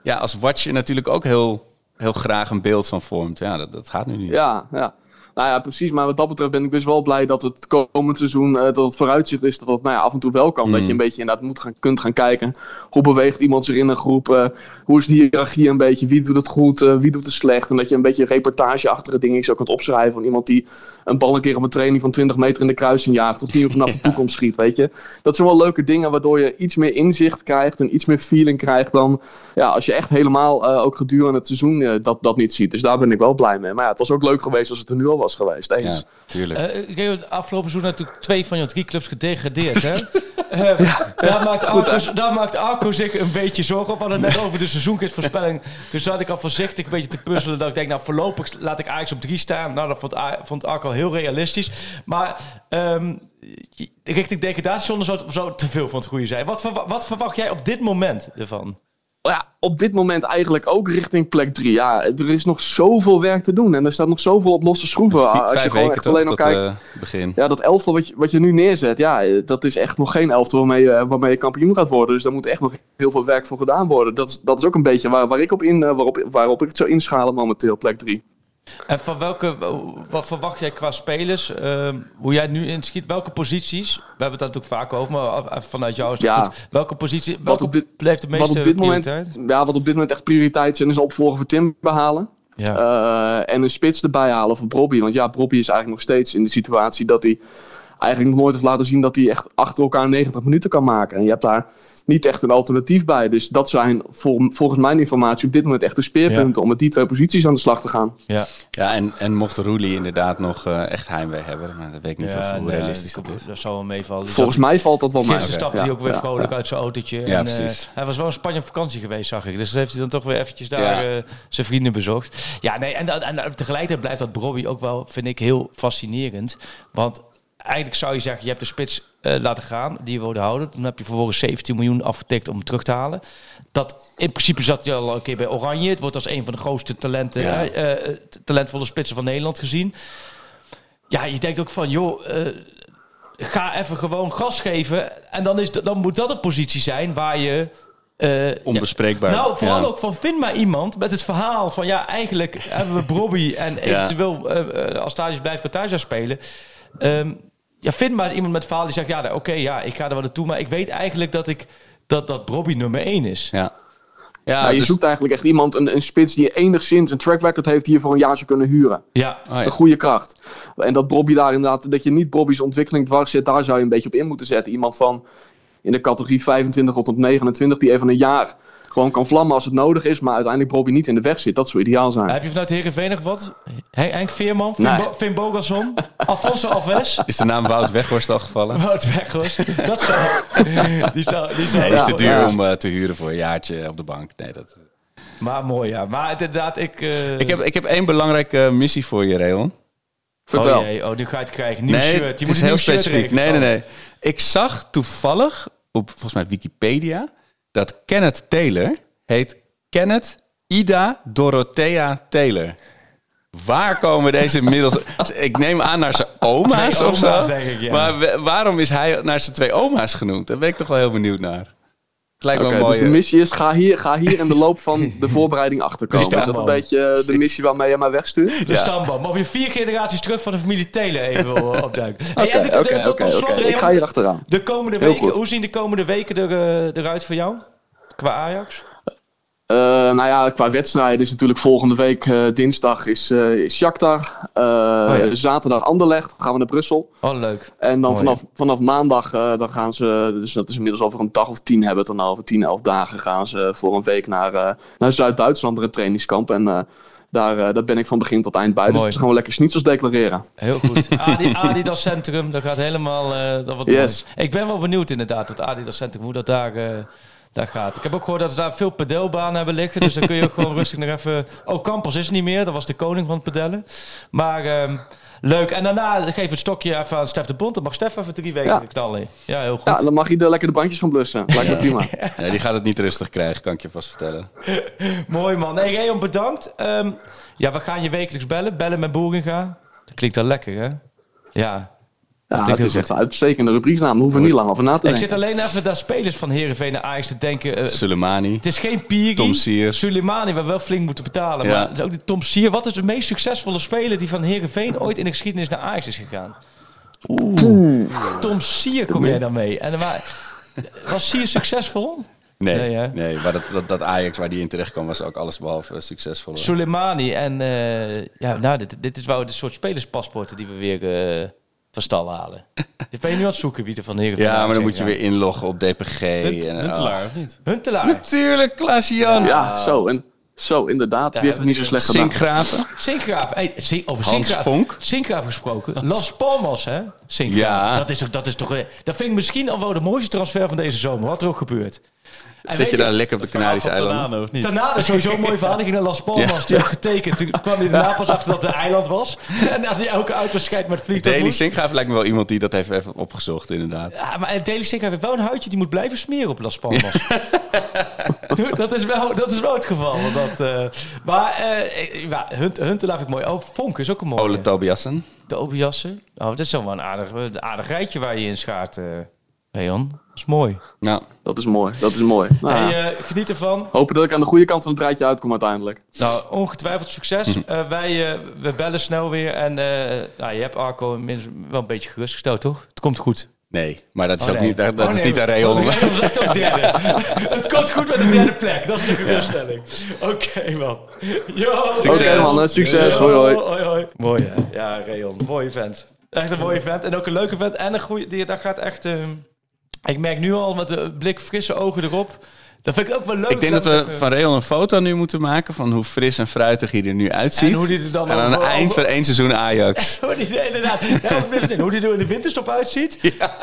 E: ja, als watcher natuurlijk ook heel, heel graag een beeld van vormt. Ja, dat, dat gaat nu niet.
G: Ja, ja. Nou ja, precies. Maar wat dat betreft ben ik dus wel blij dat het komend seizoen, eh, dat het vooruitzicht is dat het nou ja, af en toe wel kan. Dat
E: Mm.
G: je een beetje inderdaad moet gaan, kunt gaan kijken. Hoe beweegt iemand zich in een groep? eh, hoe is de hiërarchie een beetje? Wie doet het goed? eh, wie doet het slecht? En dat je een beetje reportageachtige dingen zo kunt opschrijven. Van iemand die een bal een keer op een training van 20 meter in de kruising jaagt. Of die vanaf de toekomst schiet, weet je. Dat zijn wel leuke dingen waardoor je iets meer inzicht krijgt. En iets meer feeling krijgt dan ja, als je echt helemaal ook gedurende het seizoen dat, dat niet ziet. Dus daar ben ik wel blij mee. Maar ja, het was ook leuk geweest als het er nu al was geweest. Eens.
E: Ja, tuurlijk.
F: Eh, ik heb het afgelopen seizoen natuurlijk twee van je drie clubs gedegradeerd. Hè? Eh, daar, maakt Arco, daar maakt Arco zich een beetje zorgen op. We hadden het net over de seizoengidsvoorspelling. Toen zat ik al voorzichtig een beetje te puzzelen. Dat ik denk, nou voorlopig laat ik Ajax op drie staan. Nou, dat vond, Arco heel realistisch. Maar ehm, richting degradatiezone zou, het- zou het te veel van het goede zijn. Wat, wat verwacht jij op dit moment ervan?
G: Ja, op dit moment eigenlijk ook richting plek 3. Ja, er is nog zoveel werk te doen. En er staat nog zoveel op losse schroeven. Als je gewoon echt alleen al kijkt.
E: eh, begin.
G: Ja, dat elftal wat je, wat je nu neerzet, ja, dat is echt nog geen elftal waarmee je, waarmee je kampioen gaat worden. Dus daar moet echt nog heel veel werk voor gedaan worden. Dat is, dat is ook een beetje waar, waar ik op in, eh, waarop, waarop ik het zou inschalen momenteel, plek 3.
F: En van welke, wat verwacht jij qua spelers? Ehm, hoe jij nu inschiet? Welke posities? We hebben het daar natuurlijk vaak over, maar vanuit jou is het
G: Ja.
F: goed. Welke positie? Welke
G: dit-
F: heeft de
G: Wat
F: meeste
G: op, dit moment, ja, wat op dit moment echt prioriteit zijn, is een opvolger voor Tim behalen.
F: Ja.
G: Eh, en een spits erbij halen voor Brobby. Want ja, Brobby is eigenlijk nog steeds in de situatie dat hij eigenlijk nog nooit heeft laten zien dat hij echt achter elkaar 90 minuten kan maken. En je hebt daar niet echt een alternatief bij. Dus dat zijn vol- volgens mijn informatie op dit moment echt de speerpunten om met die twee posities aan de slag te gaan.
F: ja.
E: Ja, en, en mocht Roelie inderdaad nog eh, echt heimwee hebben, maar dat weet ik niet of, hoe
F: nee,
E: realistisch dat is.
F: Dat zou wel meevallen. Die
G: Volgens mij valt dat wel mee.
F: Gisteren stapte hij ook weer
G: ja,
F: vrolijk
G: ja.
F: uit zijn autootje.
E: Ja,
F: en, eh,
E: precies.
F: hij was wel in Spanje op vakantie geweest, zag ik. Dus heeft hij dan toch weer eventjes daar
E: Ja.
F: eh, zijn vrienden bezocht. Ja, nee, en, en, en tegelijkertijd blijft dat Brobby ook wel, vind ik, heel fascinerend. Want eigenlijk zou je zeggen, je hebt de spits eh, laten gaan, die je wilde houden. Toen heb je vervolgens 17 miljoen afgetikt om hem terug te halen. Dat, in principe zat hij al een keer bij Oranje. Het wordt als een van de grootste talenten,
E: Ja.
F: hè, eh, t- talentvolle spitsen van Nederland gezien. Ja, je denkt ook van, joh, eh, ga even gewoon gas geven. En dan, is dan moet dat een positie zijn waar je... eh,
E: Onbespreekbaar.
F: ja. Nou, vooral
E: Ja.
F: ook van vind maar iemand met het verhaal van ja, eigenlijk hebben we Brobby en eventueel eh, eh, als Thadis blijft spelen. Ehm, ja, vind maar iemand met verhaal die zegt ja, oké, ja, ik ga er wel naartoe, maar ik weet eigenlijk dat ik dat dat Brobby nummer 1 is.
E: Ja. Ja,
G: je
E: dus-
G: zoekt eigenlijk echt iemand, een, een spits die enigszins een track record heeft die je voor een jaar zou kunnen huren.
F: Ja,
E: oh ja.
G: Een goede kracht. En dat Bobby daar inderdaad, dat je niet Bobby's ontwikkeling dwars zit, daar zou je een beetje op in moeten zetten. Iemand van in de categorie 25 tot op 29 die even een jaar gewoon kan vlammen als het nodig is, maar uiteindelijk Bobby niet in de weg zit. Dat zou ideaal zijn.
F: Heb je vanuit Heerenveen nog wat? Henk, Henk Veerman, Finn,
G: Nee.
F: Bo- Finn Bogason, Alfonso Alves,
E: Is de naam Wout Weghorst al gevallen?
F: Wout Weghorst. Dat zou... Die zou... Die zou
E: Nee, is te duur om eh, te huren voor een jaartje op de bank. Nee, dat...
F: Maar mooi, ja. Maar inderdaad, ik... eh,
E: Ik heb, ik heb één belangrijke missie voor je, Reon.
G: Vertel.
F: Oh jee, oh, nu ga je het krijgen. Nieuw
E: nee,
F: shirt.
E: het
F: Je
E: is
F: moet een
E: heel specifiek. Nee, nee,
F: Oh.
E: nee. Ik zag toevallig op volgens mij Wikipedia dat Kenneth Taylor heet Kenneth Ida Dorothea Taylor. Waar komen deze middels... Ik neem aan naar zijn oma's
F: Twee
E: of zo.
F: oma's, denk ik, ja.
E: Maar waarom is hij naar zijn twee oma's genoemd? Daar ben ik toch wel heel benieuwd naar. Het lijkt een
G: dus
E: mooie...
G: de missie is, ga hier, ga hier in de loop van de voorbereiding achterkomen. Is dat een beetje eh, de missie waarmee je mij wegstuurt?
F: De stamboom. Of je vier generaties terug van de familie Taylor even wil opduiken. Hey,
G: Oké,
F: en de-
G: oké,
F: de- tot-
G: oké,
F: tot slot,
G: oké.
F: Reon,
G: Ik ga hier achteraan.
F: De komende weken, hoe zien de komende weken er, eh, eruit voor jou? Qua Ajax?
G: Eh, nou ja, qua wedstrijden is natuurlijk volgende week eh, dinsdag is, is Shakhtar.
F: Ja.
G: Zaterdag Anderlecht, gaan we naar Brussel.
F: Oh, leuk.
G: En dan
F: Mooi.
G: vanaf, vanaf maandag, dan gaan ze, dus dat is inmiddels over een dag of tien hebben het dan over tien, elf dagen gaan ze voor een week naar, naar Zuid-Duitsland, een trainingskamp. En daar, daar ben ik van begin tot eind bij.
F: Mooi.
G: Dus dan gaan we lekker schnitzels declareren.
F: Heel goed. Adi, Adidas Centrum, dat gaat helemaal... eh, dat wordt
G: Yes.
F: mooi. Ik ben wel benieuwd inderdaad, het Adidas Centrum, hoe dat daar, daar gaat. Ik heb ook gehoord dat ze daar veel pedelbanen hebben liggen. Dus dan kun je ook gewoon rustig nog even... Oh, Campos is niet meer. Dat was de koning van het pedellen. Maar ehm, leuk. En daarna geef het stokje even aan Stef de Bond. Dan mag Stef even drie weken
G: Ja.
F: knallen. Ja, heel goed.
G: Ja, dan mag je er lekker de brandjes van blussen. Lijkt me prima.
E: Ja, die gaat het niet rustig krijgen, kan ik je vast vertellen.
F: Mooi man. Nee, Reon, bedankt. Ehm, ja, we gaan je wekelijks bellen. Bellen met Boeringa. Dat klinkt wel lekker, hè? Ja.
G: Ja,
F: heel
G: is echt een uitstekende rubrieksnaam. Daar hoeven we niet lang over na te
F: Ik
G: denken.
F: zit alleen even naar spelers van Herenveen en Ajax te denken.
E: Soleimani.
F: het is geen Piri.
E: Tom Sier.
F: Suleimani, waar we wel flink moeten betalen.
E: Ja.
F: Maar ook die Tom Sier. Wat is de meest succesvolle speler die van Herenveen ooit in de geschiedenis naar Ajax is gegaan? Oeh. Tom Sier kom jij dan mee. En waar, was Sier succesvol?
E: Nee,
F: Nee,
E: maar dat, dat, dat Ajax waar die in terecht kwam was ook alles behalve eh, succesvol.
F: Soleimani. En eh, ja, nou, dit, dit is wel de soort spelerspaspoorten die we weer eh, van stal halen. Je ben je nu aan het zoeken wie er van Herenveen
E: Ja, maar dan moet je
F: ja.
E: weer inloggen op DPG.
A: Hunt-
E: en,
A: Huntelaar, of niet?
F: Huntelaar.
E: Natuurlijk, Klaas-Jan.
G: Ja, zo. En, zo, inderdaad.
F: Daar
G: Wie heeft het niet zo slecht gedaan?
E: Sinkgraven.
F: Sinkgraaf. Hey, Sink- over
E: Hans
F: Sinkgraaf,
E: Vonk.
F: Sinkgraaf gesproken. Las Palmas, hè? Sinkgraaf.
E: Ja.
F: Dat is toch, dat is toch, eh, dat vind ik misschien al wel de mooiste transfer van deze zomer. Wat er ook gebeurt.
E: Zit je daar lekker op de Canarische eilanden?
A: Tanane
F: is sowieso een mooi verhaal. Die ging naar Las Palmas. Die had getekend. Toen kwam hij daarna pas achter dat het een eiland was. En had hij elke uitwedstrijd met het vliegtuig
E: Daily. Sinkgraaf lijkt me wel iemand die dat heeft even opgezocht, inderdaad.
F: Ja, maar Daily Sinkgraaf heeft wel een huidje die moet blijven smeren op Las Palmas. Dat, is wel, dat is wel het geval. Dat, eh, maar eh, ja, Hunt, Huntelaar vind ik mooi. Oh, Vonk is ook een mooie.
E: Ole Tobiassen.
F: De Obiassen. Oh, dat is zo wel een aardig, een aardig rijtje waar je in schaart, eh Leon. Dat is mooi.
E: Ja.
G: Dat is mooi. Dat is mooi. Nou.
F: Hey, eh, geniet ervan.
G: Hopen dat ik aan de goede kant van het rijtje uitkom uiteindelijk.
F: Nou, ongetwijfeld succes. Eh, wij eh, we bellen snel weer. En eh, nou, je hebt Arco wel een beetje gerustgesteld, toch? Het komt goed.
E: Nee, maar dat is
F: Oh,
E: ook
F: nee.
E: niet, dat, dat
F: Oh,
E: is niet aan
F: oh,
E: Reon.
F: ook derde. het komt goed met de derde plek. Dat is de geruststelling. Oké, man. Yo.
E: Succes.
G: Oké man, succes. Hoi hoi.
F: hoi, hoi. Mooi, hè? Ja, Reon. Mooie vent. Echt een mooie vent. En ook een leuke vent. En een goede... Die, daar gaat echt... ehm, ik merk nu al met de blik frisse ogen erop. Dat vind ik ook wel leuk.
E: Ik denk dat we
F: eh,
E: van Reon een foto nu moeten maken van hoe fris en fruitig hij er nu uitziet.
F: En hoe die er dan
E: En aan het eind van één seizoen Ajax.
F: Hoe die, inderdaad, ja, ook middenin. hoe die er in de winterstop uitziet.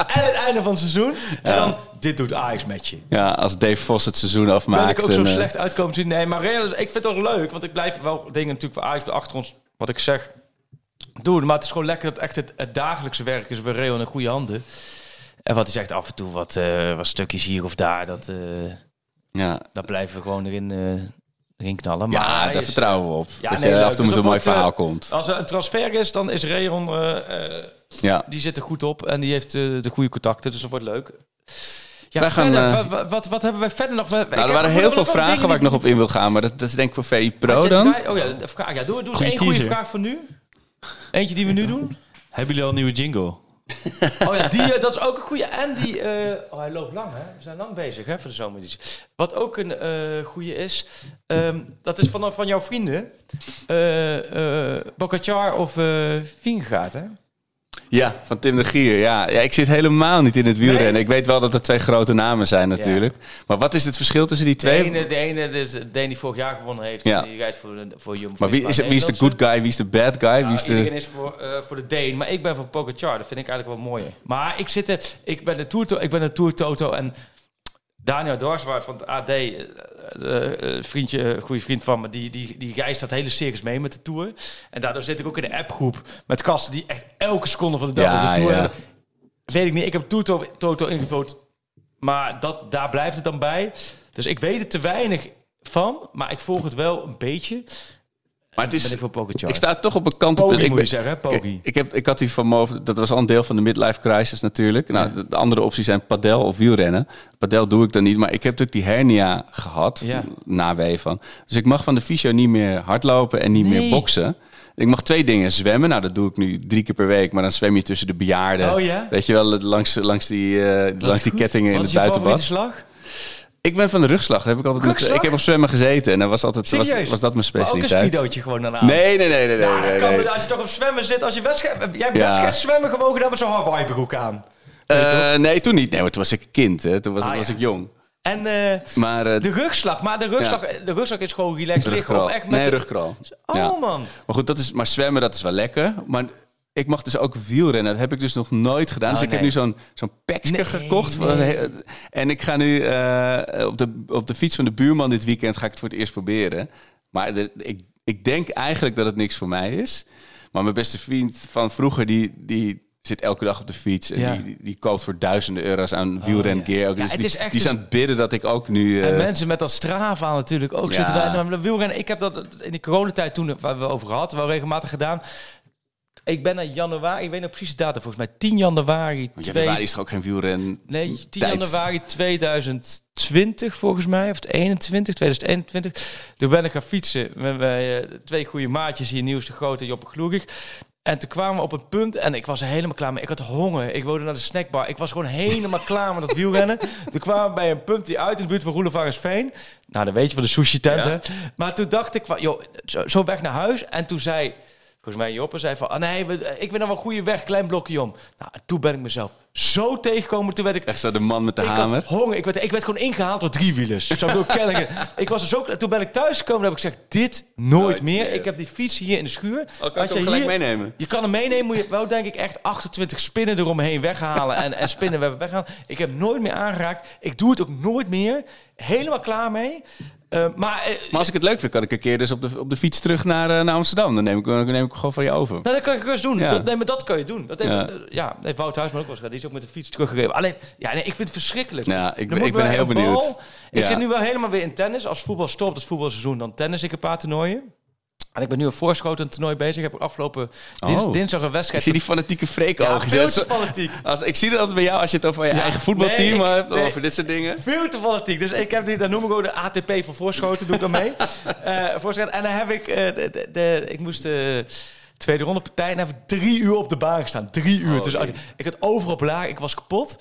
F: En het einde van het seizoen. En dan, dit doet Ajax met je.
E: Ja, als Dave Vos het seizoen afmaakt.
F: ik ook zo
E: en, eh,
F: slecht uitkomen zien? Nee, maar ik vind het ook leuk. Want ik blijf wel dingen natuurlijk voor Ajax achter ons, wat ik zeg, doen. Maar het is gewoon lekker dat echt het, het dagelijkse werk is bij Real in goede handen. En wat hij zegt af en toe, wat, eh, wat stukjes hier of daar, dat, eh
E: ja,
F: dat blijven we gewoon erin, eh, erin knallen. Maar
E: ja daar
F: is-
E: vertrouwen we op.
F: Ja,
E: dat
F: nee,
E: je
F: leuk.
E: af en toe
F: Dus
E: een mooi verhaal komt.
F: Als er een transfer is, dan is Reon, eh, eh,
E: Ja.
F: die zit er goed op en die heeft de goede contacten. Dus dat wordt leuk. Ja,
E: Wij gaan,
F: verder, wa- wat, wat, hebben wij verder nog?
E: Nou, er waren heel veel vragen waar ik nog op in wil gaan. Maar dat, dat is denk ik voor VI Pro dan.
F: Oh ja, vraag. Ja, doe, doe eens één goede vraag voor nu. Eentje die we nu doen.
A: Hebben jullie al een nieuwe jingle?
F: Oh ja, die, eh, dat is ook een goede. En die, eh, oh, hij loopt lang, hè? We zijn lang bezig, hè, voor de zomereditie. Wat ook een eh goede is, ehm, dat is van, van jouw vrienden, Bocacar of Vingegaard, hè?
E: Ja, van Tim de Gier. Ja. ja, ik zit helemaal niet in het wielrennen.
F: Nee?
E: Ik weet wel dat er twee grote namen zijn natuurlijk. Maar wat is het verschil tussen die
F: De
E: twee?
F: ene, de ene is de ene die vorig jaar gewonnen heeft.
E: Ja.
F: Die rijdt voor, de- voor Jumbo
E: Maar wie is, wie is de good guy, wie is de bad guy? Wie is de...
F: Iedereen is voor, eh, voor de Deen, maar ik ben voor Pogacar. Dat vind ik eigenlijk wel mooier. Maar ik, zit er, ik ben de Tour, ik ben de Tour Toto en Daniel Dorswaard van het AD, eh, eh, eh, vriendje, goede vriend van me, die, die, die reist dat hele circus mee met de Tour. En daardoor zit ik ook in de appgroep met gasten die echt elke seconde van de dag
E: Ja,
F: op de Tour
E: ja.
F: hebben. Weet ik niet, ik heb Toto, Toto ingevuld, maar dat, daar blijft het dan bij. Dus ik weet er te weinig van, maar ik volg het wel een beetje.
E: Maar het is,
F: Ben ik voor Pogacar.
E: ik sta toch op een kantelpunt.
F: Poggi
E: Ik
F: moet je zeggen, hè? Poggi.
E: Ik, ik, heb, ik had die van Mo, dat was al een deel van de midlife crisis natuurlijk. Nou, de, de andere opties zijn padel of wielrennen. Padel doe ik dan niet, maar ik heb natuurlijk die hernia gehad,
F: Ja.
E: na wee van. Dus ik mag van de fysio niet meer hardlopen en niet meer boksen. Ik mag twee dingen, zwemmen. Nou, dat doe ik nu drie keer per week, maar dan zwem je tussen de bejaarden.
F: Oh ja?
E: Weet je wel, langs, langs die, eh, langs die
F: goed.
E: kettingen in
F: Wat
E: het
F: is je
E: buitenbad.
F: favoriete slag?
E: Ik ben van de rugslag. Heb ik altijd met, ik heb op zwemmen gezeten en dat was altijd was, dat mijn
F: Maar ook een
E: specialiteit.
F: speedootje gewoon daarna.
E: Nee, nee, nee, nee, nee.
F: Kan
E: nee.
F: er- als je toch op zwemmen zit, als je wedstrijd... Jij hebt
E: Ja.
F: wedstrijd zwemmen gewoon gedaan met zo'n Hawaii broek aan.
E: Eh, nee, toen niet. Nee, maar toen was ik kind. Hè. Toen was,
F: Ah,
E: was
F: ja.
E: ik jong.
F: En eh,
E: Maar eh
F: de rugslag, maar de rugslag, de rugslag is gewoon relaxed liggen. Of echt met
E: Nee,
F: de-
E: rugkral.
F: Oh man.
E: Maar goed, dat is, maar zwemmen, dat is wel lekker. Maar ik mag dus ook wielrennen. Dat heb ik dus nog nooit gedaan. dus
F: Oh,
E: ik heb nu zo'n zo'n
F: Nee,
E: gekocht.
F: nee.
E: En ik ga nu eh, op, de, op de fiets van de buurman dit weekend ga ik het voor het eerst proberen. Maar de- ik, ik denk eigenlijk dat het niks voor mij is. Maar mijn beste vriend van vroeger, die, die zit elke dag op de fiets. En
F: Ja.
E: die, die, die koopt voor duizenden euro's aan wielrengear. ook.
F: Ja,
E: Dus die,
F: is echt
E: die is
F: dus-
E: aan het bidden dat ik ook nu... eh,
F: En mensen met dat Strava natuurlijk ook zitten daar. Nou, wielrennen, ik heb dat in de coronatijd toen, waar we over gehad, wel regelmatig gedaan. Ik ben in januari, ik weet nog precies de datum, volgens mij 10 januari.
E: want januari is toch ook geen wielren...
F: Nee, 10
E: tijd.
F: januari 2020 volgens mij, of het 21, 2021. Toen ben ik gaan fietsen met mijn eh, twee goede maatjes hier, Nieuws de Grote en Joppe Gloerig. En toen kwamen we op een punt en ik was er helemaal klaar mee. Ik had honger, ik wilde naar de snackbar. Ik was gewoon helemaal klaar met dat wielrennen. Toen kwamen we bij een punt die uit in de buurt van Roelevarensveen. Nou, dan weet je van de sushi tent,
E: Ja.
F: hè. Maar toen dacht ik joh, zo, zo weg naar huis. En toen zei... Volgens mij Joppe zei van, ah nee, we- ik ben wel een goede weg, klein blokje om. Nou, en toen ben ik mezelf zo tegengekomen. Toen werd ik
E: Echt zo de man met de
F: ik
E: hamer.
F: had honger. Ik werd, ik werd gewoon ingehaald door driewielers. Zo Kellingen. Ik was er zo klaar. Toen ben ik thuis gekomen en heb ik gezegd, dit nooit
E: Nooit
F: meer.
E: meer.
F: Ik heb die fiets hier in de schuur.
E: Oh, kan ik
F: Als
E: hem
F: je
E: gelijk
F: hier-
E: meenemen?
F: Je kan hem meenemen. Moet je wel denk ik echt 28 spinnen eromheen weghalen. En, en spinnen we weggaan. Ik heb nooit meer aangeraakt. Ik doe het ook nooit meer. Helemaal klaar mee. Eh, maar eh,
E: Maar als ik het leuk vind, kan ik een keer dus op de, op de fiets terug naar, eh, naar Amsterdam. Dan neem ik, dan neem ik gewoon van je over.
F: Nou, dat kan je gerust doen.
E: Ja.
F: Dat, nee, maar dat kan je doen. Dat heeft,
E: Ja.
F: ja. heeft Wout Huisman ook wel eens gedaan. Die is ook met de fiets teruggegeven. Alleen, ja, nee, ik vind het verschrikkelijk.
E: Ja, ik ben- ik heel benieuwd.
F: Ik zit nu wel helemaal weer in tennis. Als voetbal stopt, het voetbalseizoen, dan tennis ik een paar toernooien. En ik ben nu een voorschoten toernooi bezig. Ik heb afgelopen dins-
E: Oh.
F: dinsdag een
E: Ik
F: wedstrijd.
E: zie die fanatieke freak
F: Ja,
E: ogen.
F: veel te fanatiek.
E: Als, ik zie dat bij jou als je het over je
F: Ja,
E: eigen voetbalteam
F: nee, ik-
E: hebt.
F: nee.
E: Over dit soort dingen.
F: Veel te fanatiek. Dus ik heb die, dan noem ik ook de ATP van voorschoten, doe ik dan mee. Eh voorschoten. En dan heb ik, eh, de, de, de- ik moest de tweede ronde partij en heb ik drie uur op de baan gestaan. Drie uur.
E: Oh,
F: dus
E: nee.
F: ik had overal blaar, ik was kapot.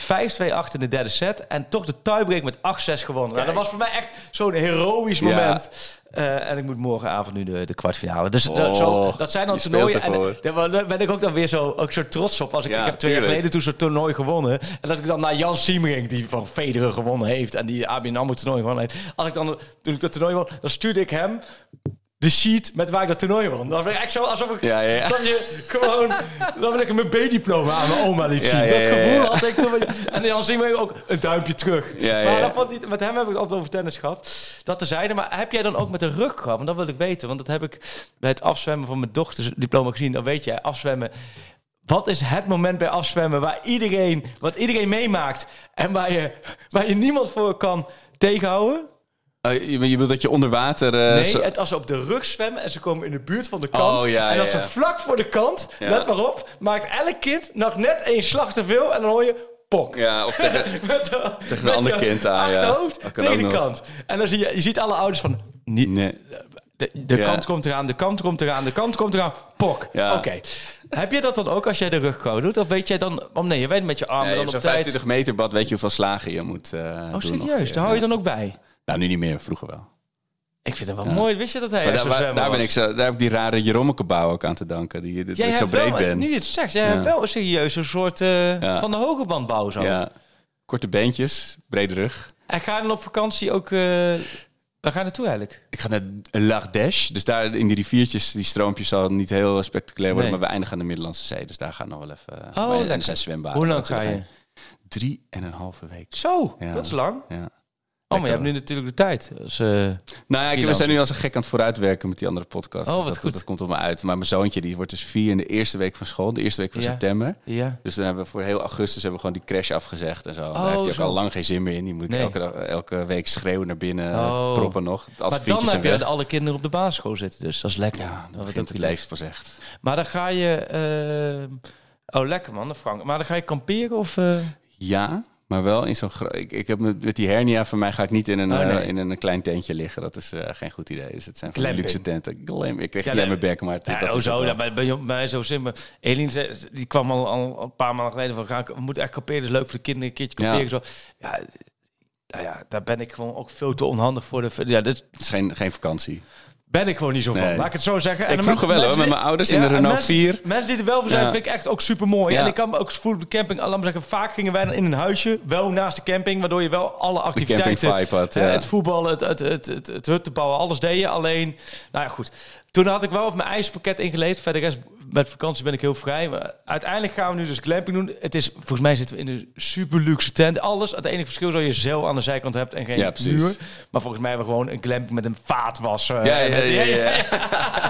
F: 5-2 achter in de derde set. En toch de tiebreak met 8-6 gewonnen. Nou, dat was voor mij echt zo'n heroïsch
E: Ja.
F: moment. Eh, en ik moet morgenavond nu de, de kwartfinale. Dus dat,
E: Oh,
F: zo, dat zijn dan toernooien. En daar ben ik ook dan weer zo, ook zo trots op. Als ik,
E: Ja,
F: ik heb twee jaar geleden toen zo'n toernooi gewonnen. En dat ik dan naar Jan Siemering, die van Federer gewonnen heeft. En die ABN AMRO toernooi gewonnen heeft. Als ik dan, toen ik dat toernooi won, dan stuurde ik hem de sheet met waar ik dat toernooi won. Dan ben ik echt zo alsof ik...
E: Ja, ja,
F: snap je, gewoon... Dan wil ik mijn B-diploma aan mijn oma liet zien.
E: ja,
F: dat gevoel had ik toen. En Jan Siemering ook een duimpje terug. Maar dat vond hij, met hem heb ik het altijd over tennis gehad. Dat tezijde. Maar heb jij dan ook met de rug gehad? Want dat wil ik weten. Want dat heb ik bij het afzwemmen van mijn dochters diploma gezien. Dan weet jij, afzwemmen... Wat is het moment bij afzwemmen waar iedereen, wat iedereen meemaakt en waar je, waar je niemand voor kan tegenhouden?
E: Oh, je, je bedoelt dat je onder water... eh,
F: Nee,
E: zo-
F: het als ze op de rug zwemmen en ze komen in de buurt van de kant.
E: Oh, ja,
F: en als
E: ja,
F: ze
E: ja.
F: vlak voor de kant, let maar op, maakt elk kind nog net één slag te veel en dan hoor je pok.
E: Ja, of tegen...
F: Met,
E: Tegen een ander kind aan, ja.
F: Achterhoofd tegen de kant. En dan zie je, je ziet alle ouders van, niet,
E: Nee.
F: de, kant komt eraan, de kant komt eraan, de kant komt eraan, pok.
E: Ja.
F: Oké. Heb je dat dan ook als jij de rug doet? Of weet jij dan, oh nee, je weet met je armen
E: Nee,
F: dan
E: op
F: tijd.
E: 25 meter bad weet je hoeveel slagen je moet eh
F: Oh, serieus? Daar hou je dan ook bij?
E: Nou, nu niet meer. Vroeger wel.
F: Ik vind het wel mooi. Wist je dat hij
E: daar, waar- daar, ben ik zo, daar heb ik die rare Jerommekebouw ook aan te danken. Die, dat
F: Jij
E: ik zo breed
F: wel,
E: ben.
F: nu je het zegt, jij hebt wel een serieuze soort eh, van de hoge bandbouw zo.
E: Ja. Korte beentjes, brede rug.
F: En ga je dan op vakantie ook... eh waar ga je naartoe eigenlijk?
E: Ik ga naar L'Ardèche. Dus daar in die riviertjes, die stroompjes zal niet heel spectaculair worden.
F: Nee.
E: Maar we eindigen aan de Middellandse Zee. Dus daar gaan we nog wel even...
F: Oh,
E: en er zijn zwembaden.
F: Hoe lang ga je?
E: Drie en een halve week.
F: Zo,
E: Ja.
F: dat is lang.
E: Ja.
F: Oh, maar je hebt nu natuurlijk de tijd. Dus, eh,
E: Nou ja, ik, we zijn nu als een gek aan het vooruitwerken met die andere podcast.
F: Oh,
E: Dus
F: wat
E: dat,
F: goed.
E: Dat komt op me uit. Maar mijn zoontje die wordt dus vier in de eerste week van school. De eerste week van
F: Ja.
E: september.
F: ja.
E: Dus dan hebben we voor heel augustus hebben we gewoon die crash afgezegd en zo. Daar
F: Oh,
E: heeft hij ook
F: zo.
E: al lang geen zin meer in. Die moet ik
F: Nee.
E: elke, week schreeuwen naar binnen,
F: Oh.
E: proppen nog. Als
F: maar dan heb je alle kinderen op de basisschool zitten. Dus dat is lekker.
E: Ja,
F: Dat wordt ook
E: het leven pas echt.
F: Maar dan ga je... eh, oh, lekker man, Frank. Maar dan ga je kamperen of... eh?
E: Ja, maar wel in zo'n... Ik, ik heb met, met die hernia van mij ga ik niet in een,
F: Oh, nee.
E: eh, in een klein tentje liggen. Dat is eh, geen goed idee. Dus het zijn van luxe tenten. Glam. Ik kreeg
F: Ja,
E: ja, mijn bek, maar... het-
F: Ja,
E: dat
F: oh zo, dat bij, bij, bij mij zo simpel. Eline zei, die kwam al, al een paar maanden geleden van, ga ik, we moeten echt kamperen, dat is leuk voor de kinderen, een keertje kamperen. Zo. Ja, nou ja, daar ben ik gewoon ook veel te onhandig voor. De, ja, dat
E: Het is geen, geen vakantie.
F: Ben ik gewoon niet zo van.
E: Nee.
F: Laat ik het zo zeggen.
E: Ik
F: dan
E: vroeger wel, hoor, met mijn ouders in de
F: en
E: Renault
F: mensen-
E: 4.
F: Mensen die er wel voor zijn,
E: Ja.
F: vind ik echt ook super mooi.
E: Ja.
F: En ik kan me ook op de camping, laat me zeggen, vaak gingen wij dan in een huisje, wel naast de camping, waardoor je wel alle activiteiten,
E: had,
F: het voetballen, het, het, het, het, het bouwen, alles deed je. Alleen, nou ja, goed. Toen had ik wel op mijn ijspakket ingeleefd. Verder rest, met vakantie ben ik heel vrij. Maar uiteindelijk gaan we nu dus glamping doen. Het is, volgens mij zitten we in een super luxe tent. Alles. Het enige verschil is dat je zeil aan de zijkant hebt en geen
E: Ja,
F: muur. Maar volgens mij hebben we gewoon een glamping met een vaatwas. eh,
E: Ja, ja, ja, ja.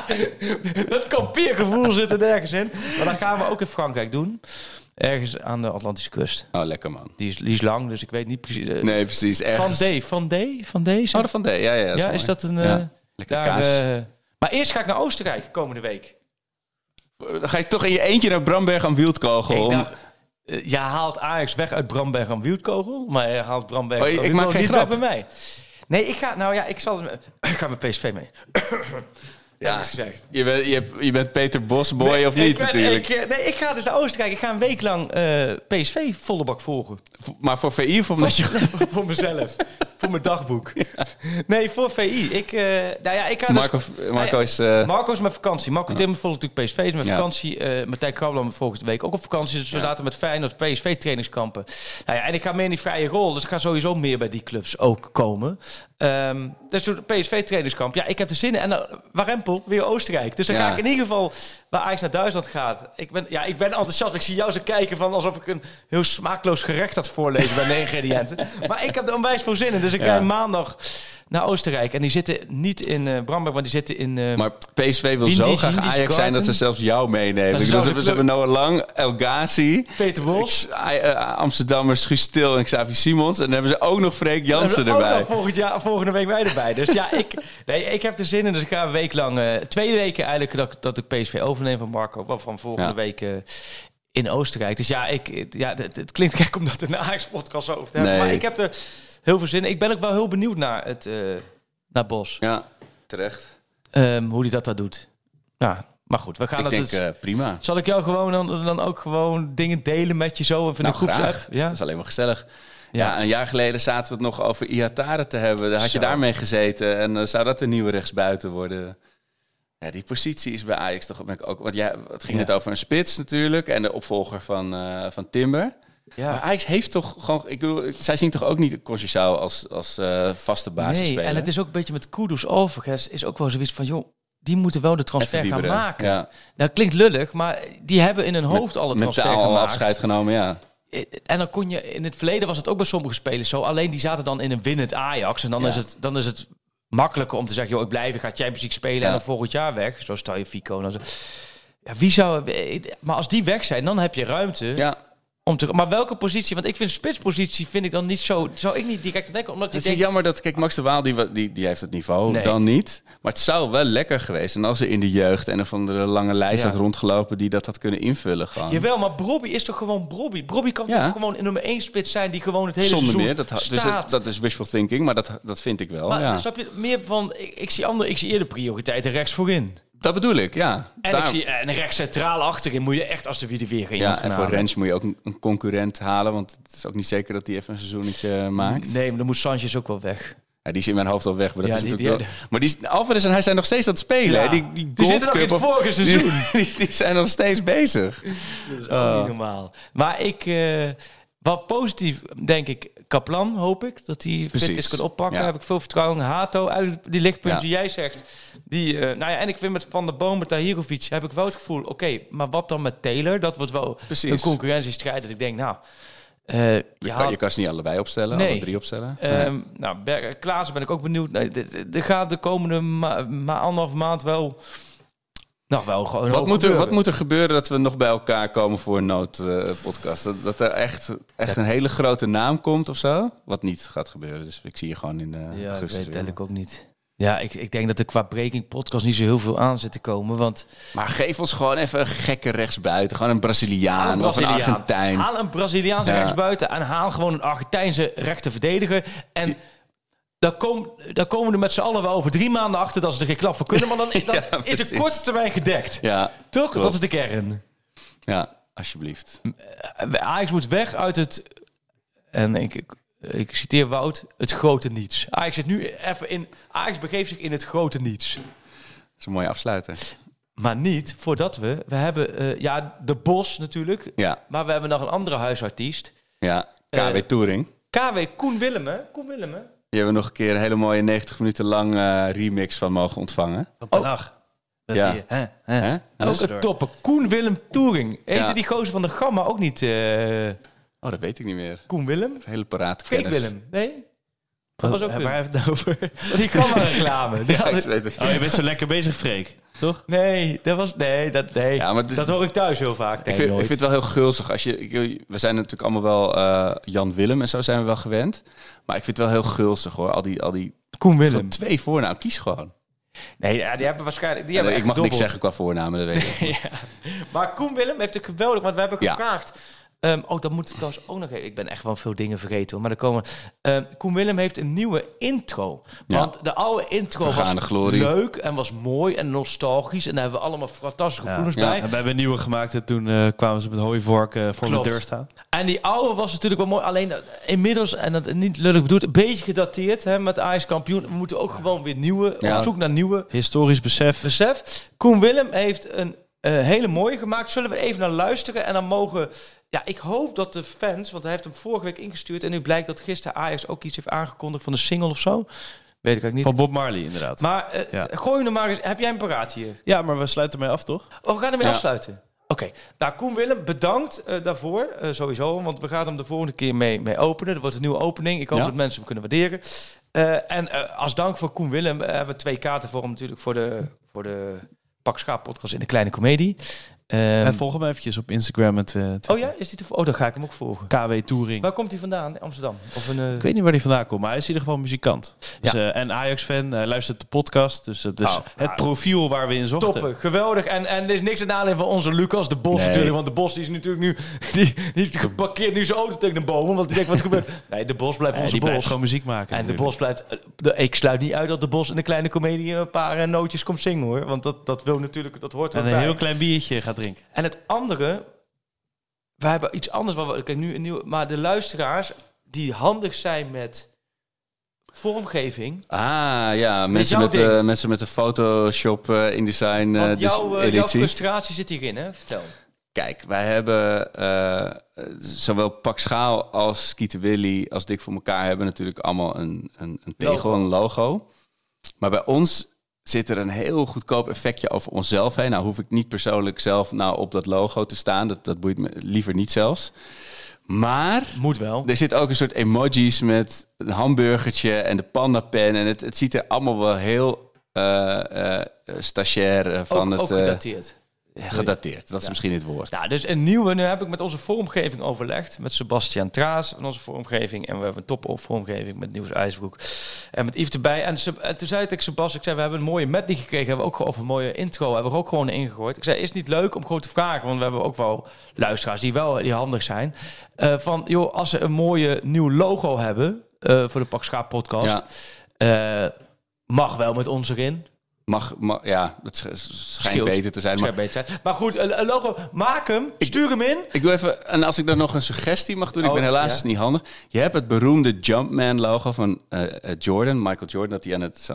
F: dat kampeergevoel zit er nergens in. Maar dat gaan we ook in Frankrijk doen. Ergens aan de Atlantische kust.
E: Oh, lekker man.
F: Die is, die is lang, dus ik weet niet precies. eh,
E: Nee, precies.
F: van. D. Van D? Van D? zeg-
E: Oh, Van D. Ja, ja.
F: ja,
E: mooi.
F: is dat een...
E: Ja.
F: eh,
E: Lekker
F: daar,
E: kaas.
F: maar eerst ga ik naar Oostenrijk komende week.
E: Dan ga je toch in je eentje naar Bramberg aan Wildkogel.
F: Ik dacht, eh, je haalt Ajax weg uit Bramberg aan Wildkogel, maar je haalt Bramberg
E: Oh, ik
F: aan
E: maak geen grap.
F: bij mij. Nee, ik ga, nou ja, ik zal, ik ga met PSV mee.
E: Ja,
F: gezegd.
E: je bent, je, bent Peter Bosboy
F: Nee,
E: of niet
F: ik ben-
E: natuurlijk.
F: Ik, nee, ik ga dus naar Oostenrijk. Ik ga een week lang eh, PSV volle bak volgen.
E: Maar voor VI of omdat je...
F: voor mezelf. voor mijn dagboek. Nee, voor VI. Ik, eh, nou ja, ik ga dus-
E: Marco, Marco is... eh,
F: Marco is met vakantie. Marco Timmer volgt natuurlijk PSV is met
E: Ja.
F: vakantie. Eh Matthij Krabbelan volgende week ook op vakantie. Dus we zaten met Feyenoord PSV trainingskampen. Nou ja, en ik ga meer in die vrije rol. Dus ik ga sowieso meer bij die clubs ook komen. Ehm dus toen PSV trainingskamp. Ja, ik heb er zin in. En dan Warempel, weer Oostenrijk. Dus dan
E: Ja.
F: ga ik in ieder geval waar Ajax naar Duitsland gaat. Ik ben, ja, ik ben enthousiast. Ik zie jou zo kijken van alsof ik een heel smaakloos gerecht had voorlezen bij de ingrediënten. Maar ik heb er onwijs voor zin in. Dus ik
E: Ja.
F: ga maandag naar Oostenrijk. En die zitten niet in eh Bramberg, maar die zitten in... eh,
E: maar PSV wil zo graag Ajax zijn dat ze zelfs jou meenemen.
F: Zelfs
E: ze,
F: een
E: hebben Noah Lang, El Ghazi,
F: Peter Bos.
E: uh, Amsterdammers, Guus Til en Xavi Simons. En dan hebben ze ook nog Freek Jansen erbij.
F: volgend jaar, volgende week wij erbij. Dus ja, ik, nee, ik heb er zin in. Dus ik ga een week lang, eh, twee weken eigenlijk, dat, dat ik PSV overneem van Marco. Wel van volgende
E: Ja.
F: week eh, in Oostenrijk. Dus ja, ik, ja het, het klinkt gek om dat in de Ajax-podcast over te hebben.
E: Nee.
F: Maar ik heb er heel veel zin in. Ik ben ook wel heel benieuwd naar, het, eh, naar Bos.
E: Ja, terecht.
F: Ehm, hoe hij dat dat doet. Ja, maar goed, we gaan
E: Ik
F: dat
E: denk
F: dus-
E: eh, prima.
F: Zal ik jou gewoon dan, dan ook gewoon dingen delen met je zo? In
E: Nou,
F: een groepsapp? Ja?
E: Dat is alleen maar gezellig.
F: Ja.
E: Ja. een jaar geleden zaten we het nog over Iatare te hebben. Daar had je daarmee gezeten. En eh, zou dat de nieuwe rechtsbuiten worden? Ja, die positie is bij Ajax toch ben ik ook... Want ja, het ging
F: Ja.
E: het over een spits natuurlijk. En de opvolger van, eh, van Timber. Maar
F: ja.
E: Ajax heeft toch gewoon... Ik bedoel, zij zien toch ook niet Conceição als, als eh, vaste basisspeler?
F: Nee, en het is ook een beetje met Kudus overigens is ook wel zoiets van, joh, die moeten wel de transfer gaan maken.
E: Ja.
F: Dat klinkt lullig, maar die hebben in hun hoofd al het transfer
E: al
F: gemaakt.
E: afscheid genomen, ja.
F: En dan kon je in het verleden was het ook bij sommige spelers zo. Alleen die zaten dan in een winnend Ajax en dan
E: Ja.
F: is het dan is het makkelijker om te zeggen, joh, ik blijf, ik ga Champions League spelen
E: Ja.
F: en dan volgend jaar weg. Zo stel je Fico. en Dan zo. Ja, wie zou? Maar als die weg zijn, dan heb je ruimte
E: Ja,
F: om te. Maar welke positie? Want ik vind spitspositie vind ik dan niet zo. Zou ik niet direct denken, omdat
E: Het is
F: denk,
E: jammer dat, kijk, Max de Waal, die, die, die heeft het niveau
F: Nee.
E: dan niet. Maar het zou wel lekker geweest. zijn als er in de jeugd en een van de lange lijst
F: Ja.
E: had rondgelopen die dat had kunnen invullen gewoon.
F: Jawel, maar Brobby is toch gewoon Brobby? Brobby kan
E: Ja.
F: toch gewoon een nummer 1 spits zijn die gewoon het hele
E: Zonder
F: seizoen
E: meer. Dat, dus
F: staat.
E: dat, dat is wishful thinking, maar dat, dat vind ik wel.
F: maar
E: ja.
F: snap je meer van? Ik, ik zie andere, ik zie eerder prioriteiten rechts voorin.
E: Dat bedoel ik, ja.
F: En
E: Daar-
F: ik zie en rechts centraal achterin moet je echt als de wie de weer geen
E: ja, en voor Rens moet je ook een, concurrent halen, want het is ook niet zeker dat hij even een seizoenetje maakt.
F: Nee, maar dan moet Sanchez ook wel weg.
E: Ja, die is in mijn hoofd al weg. Maar, dat
F: Ja,
E: is
F: die-
E: natuurlijk
F: die-
E: wel- maar die, Alvarez en hij zijn nog steeds aan het spelen.
F: Ja.
E: Die, die,
F: Die zitten nog in het vorige
E: of-
F: seizoen.
E: Die, zijn nog steeds bezig.
F: Dat is ook niet normaal. Maar ik, eh, wat positief denk ik, Kaplan hoop ik, dat hij fit is kan oppakken.
E: Ja.
F: Daar heb ik veel vertrouwen in. Hato, eigenlijk die lichtpunten die jij zegt. Die, eh, nou ja, en ik vind met Van der Boom, met Tahirovic, heb ik wel het gevoel, oké, maar wat dan met Taylor? Dat wordt wel
E: Precies.
F: een concurrentiestrijd. Dat ik denk, nou, Eh,
E: Je,
F: ja,
E: kan, je kan ze niet allebei opstellen,
F: Nee.
E: alle drie opstellen.
F: Ehm, nou, Klaassen ben ik ook benieuwd. Nee, Er gaat de komende ma ma anderhalf maand wel... Nou, wel gewoon
E: Wat moet, er, wat
F: gebeuren.
E: moet er gebeuren dat we nog bij elkaar komen voor een noodpodcast? dat, dat er echt, echt een hele grote naam komt of zo? Wat niet gaat gebeuren. Dus ik zie je gewoon in de
F: Ja, ik
E: augustus
F: weet
E: weer.
F: eigenlijk ook niet. Ja, ik, ik denk dat er qua breaking podcast niet zo heel veel aan zit te komen. Want
E: Maar geef ons gewoon even een gekke rechtsbuiten. Gewoon een Braziliaan
F: Haal een
E: of een. Argentijn.
F: Haal een Braziliaanse
E: Ja.
F: rechtsbuiten en haal gewoon een Argentijnse rechter verdediger. En daar, kom, daar komen we met z'n allen wel over drie maanden achter dat ze er geen klap voor kunnen. Maar dan, dan
E: Ja,
F: is de korte termijn gedekt.
E: Ja,
F: Toch?
E: klopt.
F: Dat is de kern.
E: ja, alsjeblieft.
F: Ajax moet weg uit het... En ik, ik, ik citeer Wout, het grote niets. Ajax zit nu even in... Ajax begeeft zich in het grote niets.
E: Dat is een mooie afsluiter.
F: Maar niet voordat we... We hebben, eh, ja, de Bos natuurlijk.
E: Ja,
F: Maar we hebben nog een andere huisartiest.
E: ja. KW
F: Eh,
E: Touring.
F: KW Koen Willemen. Koen Willemen.
E: Die hebben we nog een keer een hele mooie 90 minuten lang eh, remix van mogen ontvangen.
A: Van Den Haag. Met
E: Ja.
A: die, hè?
E: Hè?
F: Ook een toppen. Koen Willem Touring. Heette
E: Ja.
F: die gozer van de Gamma ook niet eh,
E: Oh, dat weet ik niet meer.
F: Koen Willem?
E: Hele
F: Fake
E: kennis.
F: Willem. Nee? Dat was ook
A: Waar heeft het over?
F: Die
E: Ja,
F: hadden-
E: ik weet het.
A: Oh, je bent zo lekker bezig, Freek. Toch?
F: Nee, dat was... Nee, dat, nee.
E: Ja, maar is-
F: dat hoor ik thuis heel vaak. Nee,
E: ik, vind, ik
F: nooit.
E: vind het wel heel gulzig. Als je, ik- we zijn natuurlijk allemaal wel eh, Jan Willem en zo zijn we wel gewend. Maar ik vind het wel heel gulzig hoor. Al die, al die
F: Koen Willem.
E: twee voornaam. Kies gewoon.
F: Nee, ja, die hebben waarschijnlijk... Die
E: Ja,
F: hebben
E: ik mag niks zeggen qua voornamen, dat weet ik.
F: ja. Maar Koen Willem heeft het geweldig, want we hebben
E: Ja.
F: gevraagd. Ehm, oh, dat moet ik trouwens ook nog even. Ik ben echt wel veel dingen vergeten hoor. Maar er komen. ehm, Koen Willem heeft een nieuwe intro.
E: Ja.
F: Want de oude intro was
E: glorie.
F: leuk en was mooi en nostalgisch. En daar hebben we allemaal fantastische gevoelens
E: Ja.
F: bij.
A: En we hebben een nieuwe gemaakt en toen eh, kwamen ze met hooivork eh, voor
F: Klopt.
A: de deur staan.
F: En die oude was natuurlijk wel mooi. Alleen eh, inmiddels, en dat niet lullig bedoeld, een beetje gedateerd hè, met Ajax kampioen. We moeten ook gewoon weer nieuwe,
E: Ja.
F: op zoek naar nieuwe.
A: Historisch besef.
F: Besef, Koen Willem heeft een hele mooie gemaakt. Zullen we even naar luisteren en dan mogen... Ja, ik hoop dat de fans, want hij heeft hem vorige week ingestuurd... en nu blijkt dat gisteren Ajax ook iets heeft aangekondigd van de single of zo. Weet ik eigenlijk niet.
A: Van Bob Marley, inderdaad.
F: Maar eh,
A: Ja.
F: gooi hem maar eens. Heb jij een paraat hier?
A: ja, maar we sluiten mee af, toch?
F: Oh, we gaan ermee
E: Ja.
F: afsluiten. Oké, nou Koen Willem, bedankt eh, daarvoor. eh, sowieso, want we gaan hem de volgende keer mee, mee openen. Er wordt een nieuwe opening. Ik hoop
E: Ja.
F: dat mensen hem kunnen waarderen. Eh, en eh, als dank voor Koen Willem eh, hebben we twee kaarten voor hem natuurlijk voor de, voor de Pak Schaap podcast in de Kleine Comedie. Ehm,
A: en volg hem eventjes op Instagram en Twi- Twitter.
F: oh ja, is die te, oh dan ga ik hem ook volgen.
A: KW Touring.
F: Waar komt hij vandaan? In Amsterdam? Of een, eh,
A: Ik weet niet waar hij vandaan komt, maar hij is in ieder geval muzikant. Dus,
F: Ja.
A: eh, en Ajax-fan, hij luistert de podcast. Dus het is
F: Oh,
A: het profiel waar we in zochten.
F: Toppen, geweldig. En, en er is niks aan nadeel van onze Lucas, de Bos
E: Nee.
F: natuurlijk. Want de Bos die is natuurlijk nu... Die, die geparkeerd nu zijn auto tegen de boom. Want die denkt, wat gebeurt? Nee, de Bos blijft onze
A: blijft
F: Bos.
A: gewoon muziek maken.
F: En de. Bos blijft... eh, de- Ik sluit niet uit dat de Bos in de kleine comedie een paar eh, nootjes komt zingen hoor. Want dat, dat wil natuurlijk, dat hoort
A: En een
F: bij.
A: heel klein biertje gaat drinken.
F: En het andere, we hebben iets anders. Wat we, kijk, nu een nieuw, maar de luisteraars die handig zijn met vormgeving.
E: Ah ja, mensen met, eh, mensen met de Photoshop eh, InDesign dus
F: jouw, eh, jouw frustratie zit hierin, hè? Vertel.
E: Kijk, wij hebben zowel Pak Schaal als Skieten Willy als Dik voor elkaar hebben natuurlijk allemaal een, een, een tegel,
F: Logo.
E: een logo. Maar bij ons zit er een heel goedkoop effectje over onszelf heen. Nou hoef ik niet persoonlijk zelf nou op dat logo te staan. Dat, dat boeit me liever niet zelfs. Maar
F: Moet wel.
E: er zit ook een soort emojis met een hamburgertje en de pandapen. En het, het ziet er allemaal wel heel eh stagiair van
F: ook,
E: het...
F: ook gedateerd.
E: Gedateerd, dat is
F: Ja.
E: misschien het woord.
F: Ja, dus een nieuwe. Nu heb ik met onze vormgeving overlegd. Met Sebastian Traas van onze vormgeving. En we hebben een top op vormgeving met Nieuws IJsbroek. En met Yves erbij. En, toen zei ik tegen Sebas, ik zei, we hebben een mooie medley gekregen. Hebben we ook gewoon, of een mooie intro. Hebben we ook gewoon ingegooid. Ik zei, is niet leuk om gewoon te vragen? Want we hebben ook wel luisteraars die wel die handig zijn. Eh, van, joh, als ze een mooie nieuw logo hebben eh, voor de Pak Schaap podcast. eh, mag wel met ons erin.
E: Mag, mag ja, dat sch- schijnt beter te zijn. Maar
F: Schijnt beter zijn. Maar goed, een, een logo, maak hem, stuur hem in.
E: ik doe even, en als ik dan nog een suggestie mag doen, ik
F: Oh,
E: ben helaas
F: ja.
E: niet handig. Je hebt het beroemde Jumpman logo van eh, eh, Jordan, Michael Jordan, dat hij aan het,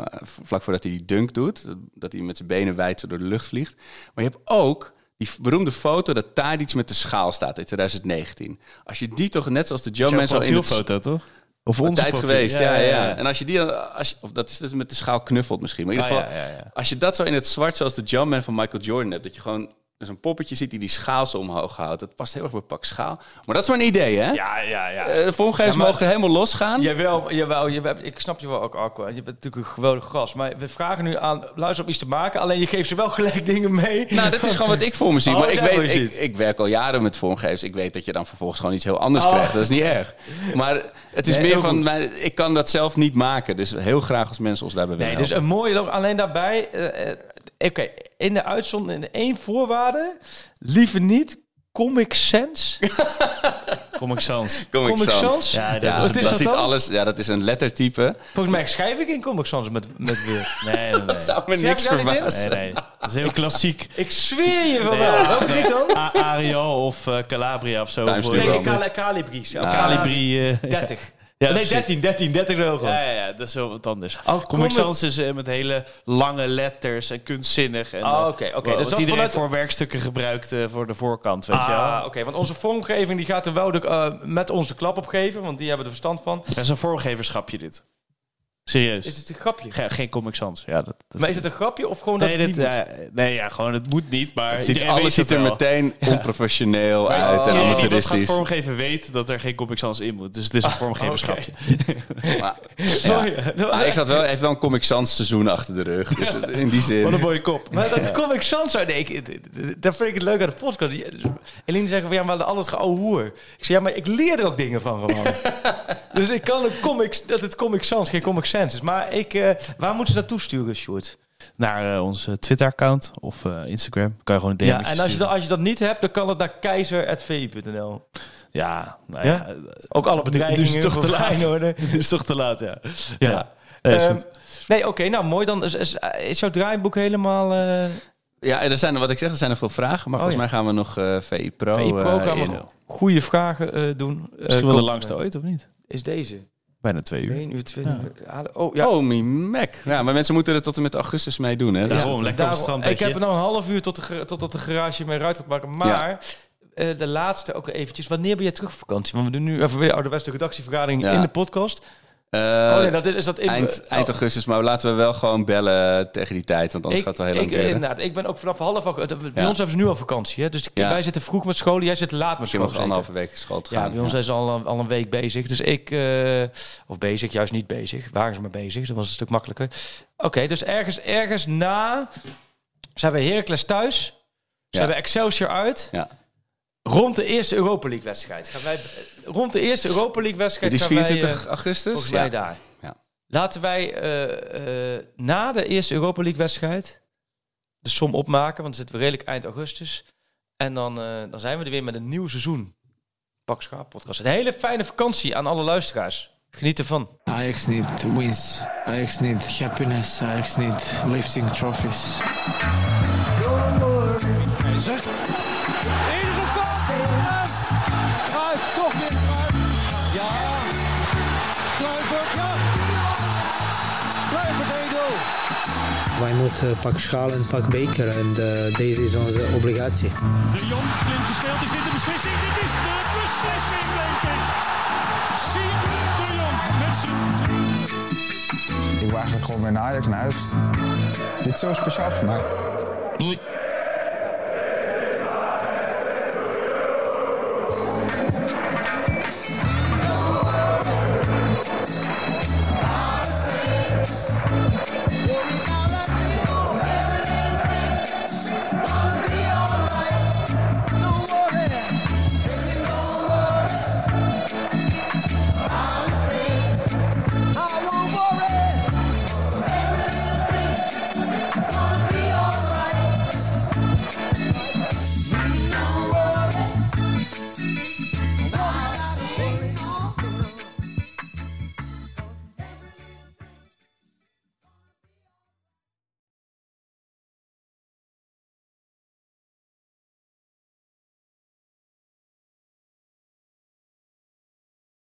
E: vlak voordat hij die dunk doet, dat hij met zijn benen wijd zo door de lucht vliegt. Maar je hebt ook die beroemde foto dat Tadic met de schaal staat in 2019. Als je die toch net zoals de Jumpman zo in het
A: profielfoto, toch? Of onze
E: tijd
A: profiel.
E: geweest, ja, ja, En als je die, als je, of dat is dus met de schaal knuffelt misschien, maar in ieder
A: Ah,
E: geval,
A: ja, ja.
E: als je dat zo in het zwart zoals de Jumpman van Michael Jordan hebt, dat je gewoon dus een poppetje ziet die die schaal zo omhoog houdt. Dat past heel erg bij pak schaal. Maar dat is maar een idee, hè?
A: Ja, ja, ja.
E: Eh, de vormgevers
F: Ja,
E: mogen helemaal losgaan.
F: Jawel, jawel bent, ik snap je wel ook, Arco. Je bent natuurlijk een geweldig gast. Maar we vragen nu aan luister om iets te maken. Alleen je geeft ze wel gelijk dingen mee.
E: Nou, dat is gewoon wat ik voor me zie.
F: Oh,
E: maar ik, weet, ik, ik werk al jaren met vormgevers. Ik weet dat je dan vervolgens gewoon iets heel anders
F: Oh.
E: krijgt. Dat is niet erg. Maar het is
F: Nee,
E: meer van, mijn- ik kan dat zelf niet maken. Dus heel graag als mensen ons daarbij willen
F: Nee, dus een mooie alleen daarbij. Oké, in de uitzondering, in één voorwaarde. Liever niet Comic Sans.
A: Comic Sans.
E: Comic,
F: Comic
E: Sans.
F: Sans?
E: Ja, dat, is,
F: Wat is
E: dat
F: dat
E: ziet
F: dan?
E: alles. Ja, dat is een lettertype.
F: Volgens mij schrijf ik in Comic Sans met, met weer.
A: Nee, nee, nee.
E: Dat zou me niks verbazen.
A: Nee, nee. Dat is heel klassiek.
F: Ik zweer je van wel. Welke niet dan?
A: Arial of eh, Calabria of zo.
F: Nee, Calibri.
E: Ja.
A: Calibri. eh,
F: 30.
A: Ja,
F: nee,
A: precies.
F: 13, 13, 30 euro.
A: Ja, ja, ja, dat is wel wat anders.
F: Oh,
A: Comic Sans is eh, met hele lange letters en kunstzinnig. En, eh,
F: oké, oké. Dus dat
A: iedereen
F: vanuit-
A: voor werkstukken gebruikt eh, voor de voorkant, weet je
F: Ah, oké. Want onze vormgeving die gaat er wel de, met ons de klap op geven. Want die hebben er verstand van.
A: Dat is een vormgeverschapje dit. Serieus.
F: Is het een grapje?
A: Ge- geen Comic Sans. Ja, dat, dat
F: Maar is het een grapje of gewoon dat
A: nee,
F: het
A: dit,
F: niet moet?
A: ja, nee, ja, gewoon het moet niet, maar
E: Het ziet, alles ziet er
A: wel.
E: meteen onprofessioneel uit en
A: die gaat
E: amateuristisch.
A: vormgeven weet dat er geen Comic Sans in moet. Dus het is een vormgeverschapje.
E: Maar, ja. Maar ik zat wel even wel een Comic Sans seizoen achter de rug. Dus in die zin.
A: Wat een mooie kop.
F: Maar dat Comic Sans. Nee, ik, dat vind ik het leuk aan de podcast. Eline zegt van, ja, maar alles geouwe hoer. Ik zeg, ja, maar ik leer er ook dingen van gewoon. dus ik kan een comic, dat het Comic Sans geen Comic Sans is. Maar ik, eh, waar moeten ze naartoe sturen, Sjoerd?
A: Naar eh, onze Twitter-account of eh, Instagram. Kan je gewoon een DM
F: Ja, en als je, dat, als je dat niet hebt, dan kan het naar keizer.vi.nl.
A: Ja, nou
F: Ja?
A: ja. eh,
F: Ook alle bedreigingen
A: Nu is het toch te laat.
F: Feyenoord.
A: Nu is toch te laat, ja.
F: Ja.
A: Nee, is
F: Ehm,
A: goed.
F: nee, oké, nou mooi. Dan is, is, is jouw draaiboek helemaal... eh
E: Ja, er zijn, wat ik zeg, er zijn nog veel vragen. Maar
F: Oh,
E: volgens
F: ja.
E: mij gaan we nog eh VI Pro,
F: VI Pro
E: eh,
F: gaan we goede vragen eh, doen. Eh,
A: Misschien wel de langste ooit, of niet?
F: Is deze?
A: Bijna twee uur.
F: 1 uur 20. Oh, ja.
E: Oh, Mac. Ja, maar mensen moeten er tot en met augustus mee doen, hè? Dus
A: Daarom, lekker op het
F: ik heb er nou een half uur tot de, totdat de garage mee gaat maken. Maar eh, de laatste ook eventjes. Wanneer ben je terug op vakantie? Want we doen nu even weer ouderwetse redactievergadering
E: Ja.
F: in de podcast.
E: Eh,
F: oh nee, dat is, is dat in,
E: eind,
F: oh,
E: eind augustus, maar laten we wel gewoon bellen tegen die tijd, want anders
F: ik,
E: gaat het wel heel
F: ik,
E: lang duren.
F: inderdaad, ik ben ook vanaf half augustus. Bij
E: Ja.
F: ons hebben ze nu al vakantie. Hè? Dus ik-
E: Ja.
F: wij zitten vroeg met school. Jij zit laat met school.
E: nog anderhalve week school te gaan.
F: Ja, bij ons zijn ze al, al een week bezig. Dus ik, eh, of bezig, juist niet bezig. Waren ze maar bezig, dat was een stuk makkelijker. Oké, dus ergens, ergens na zijn we Heracles thuis. Ze
E: Ja.
F: hebben Excelsior uit.
E: Ja.
F: Rond de eerste Europa League wedstrijd. Gaan wij, rond de eerste Europa League wedstrijd
E: Dit is
F: gaan wij,
E: 24
F: eh,
E: augustus?
F: volgens
E: ja.
F: mij daar.
E: Ja.
F: Laten wij eh, eh, na de eerste Europa League wedstrijd de som opmaken. Want dan zitten we redelijk eind augustus. En dan, eh, dan zijn we er weer met een nieuw seizoen. Pak Schaap podcast. Een hele fijne vakantie aan alle luisteraars. Geniet ervan.
H: Ajax need wins. Ajax need happiness. Ajax need lifting trophies.
D: 1-0.
B: Wij moeten pak schaal en pak beker en eh, deze is onze obligatie.
D: De Jong, slim gespeeld. Is dit de beslissing? Dit is de beslissing, denk ik. Zie de Jong met zijn...
H: Ik wil eigenlijk gewoon weer naar Ajax naar huis. Dit is zo speciaal voor mij.
D: Doei.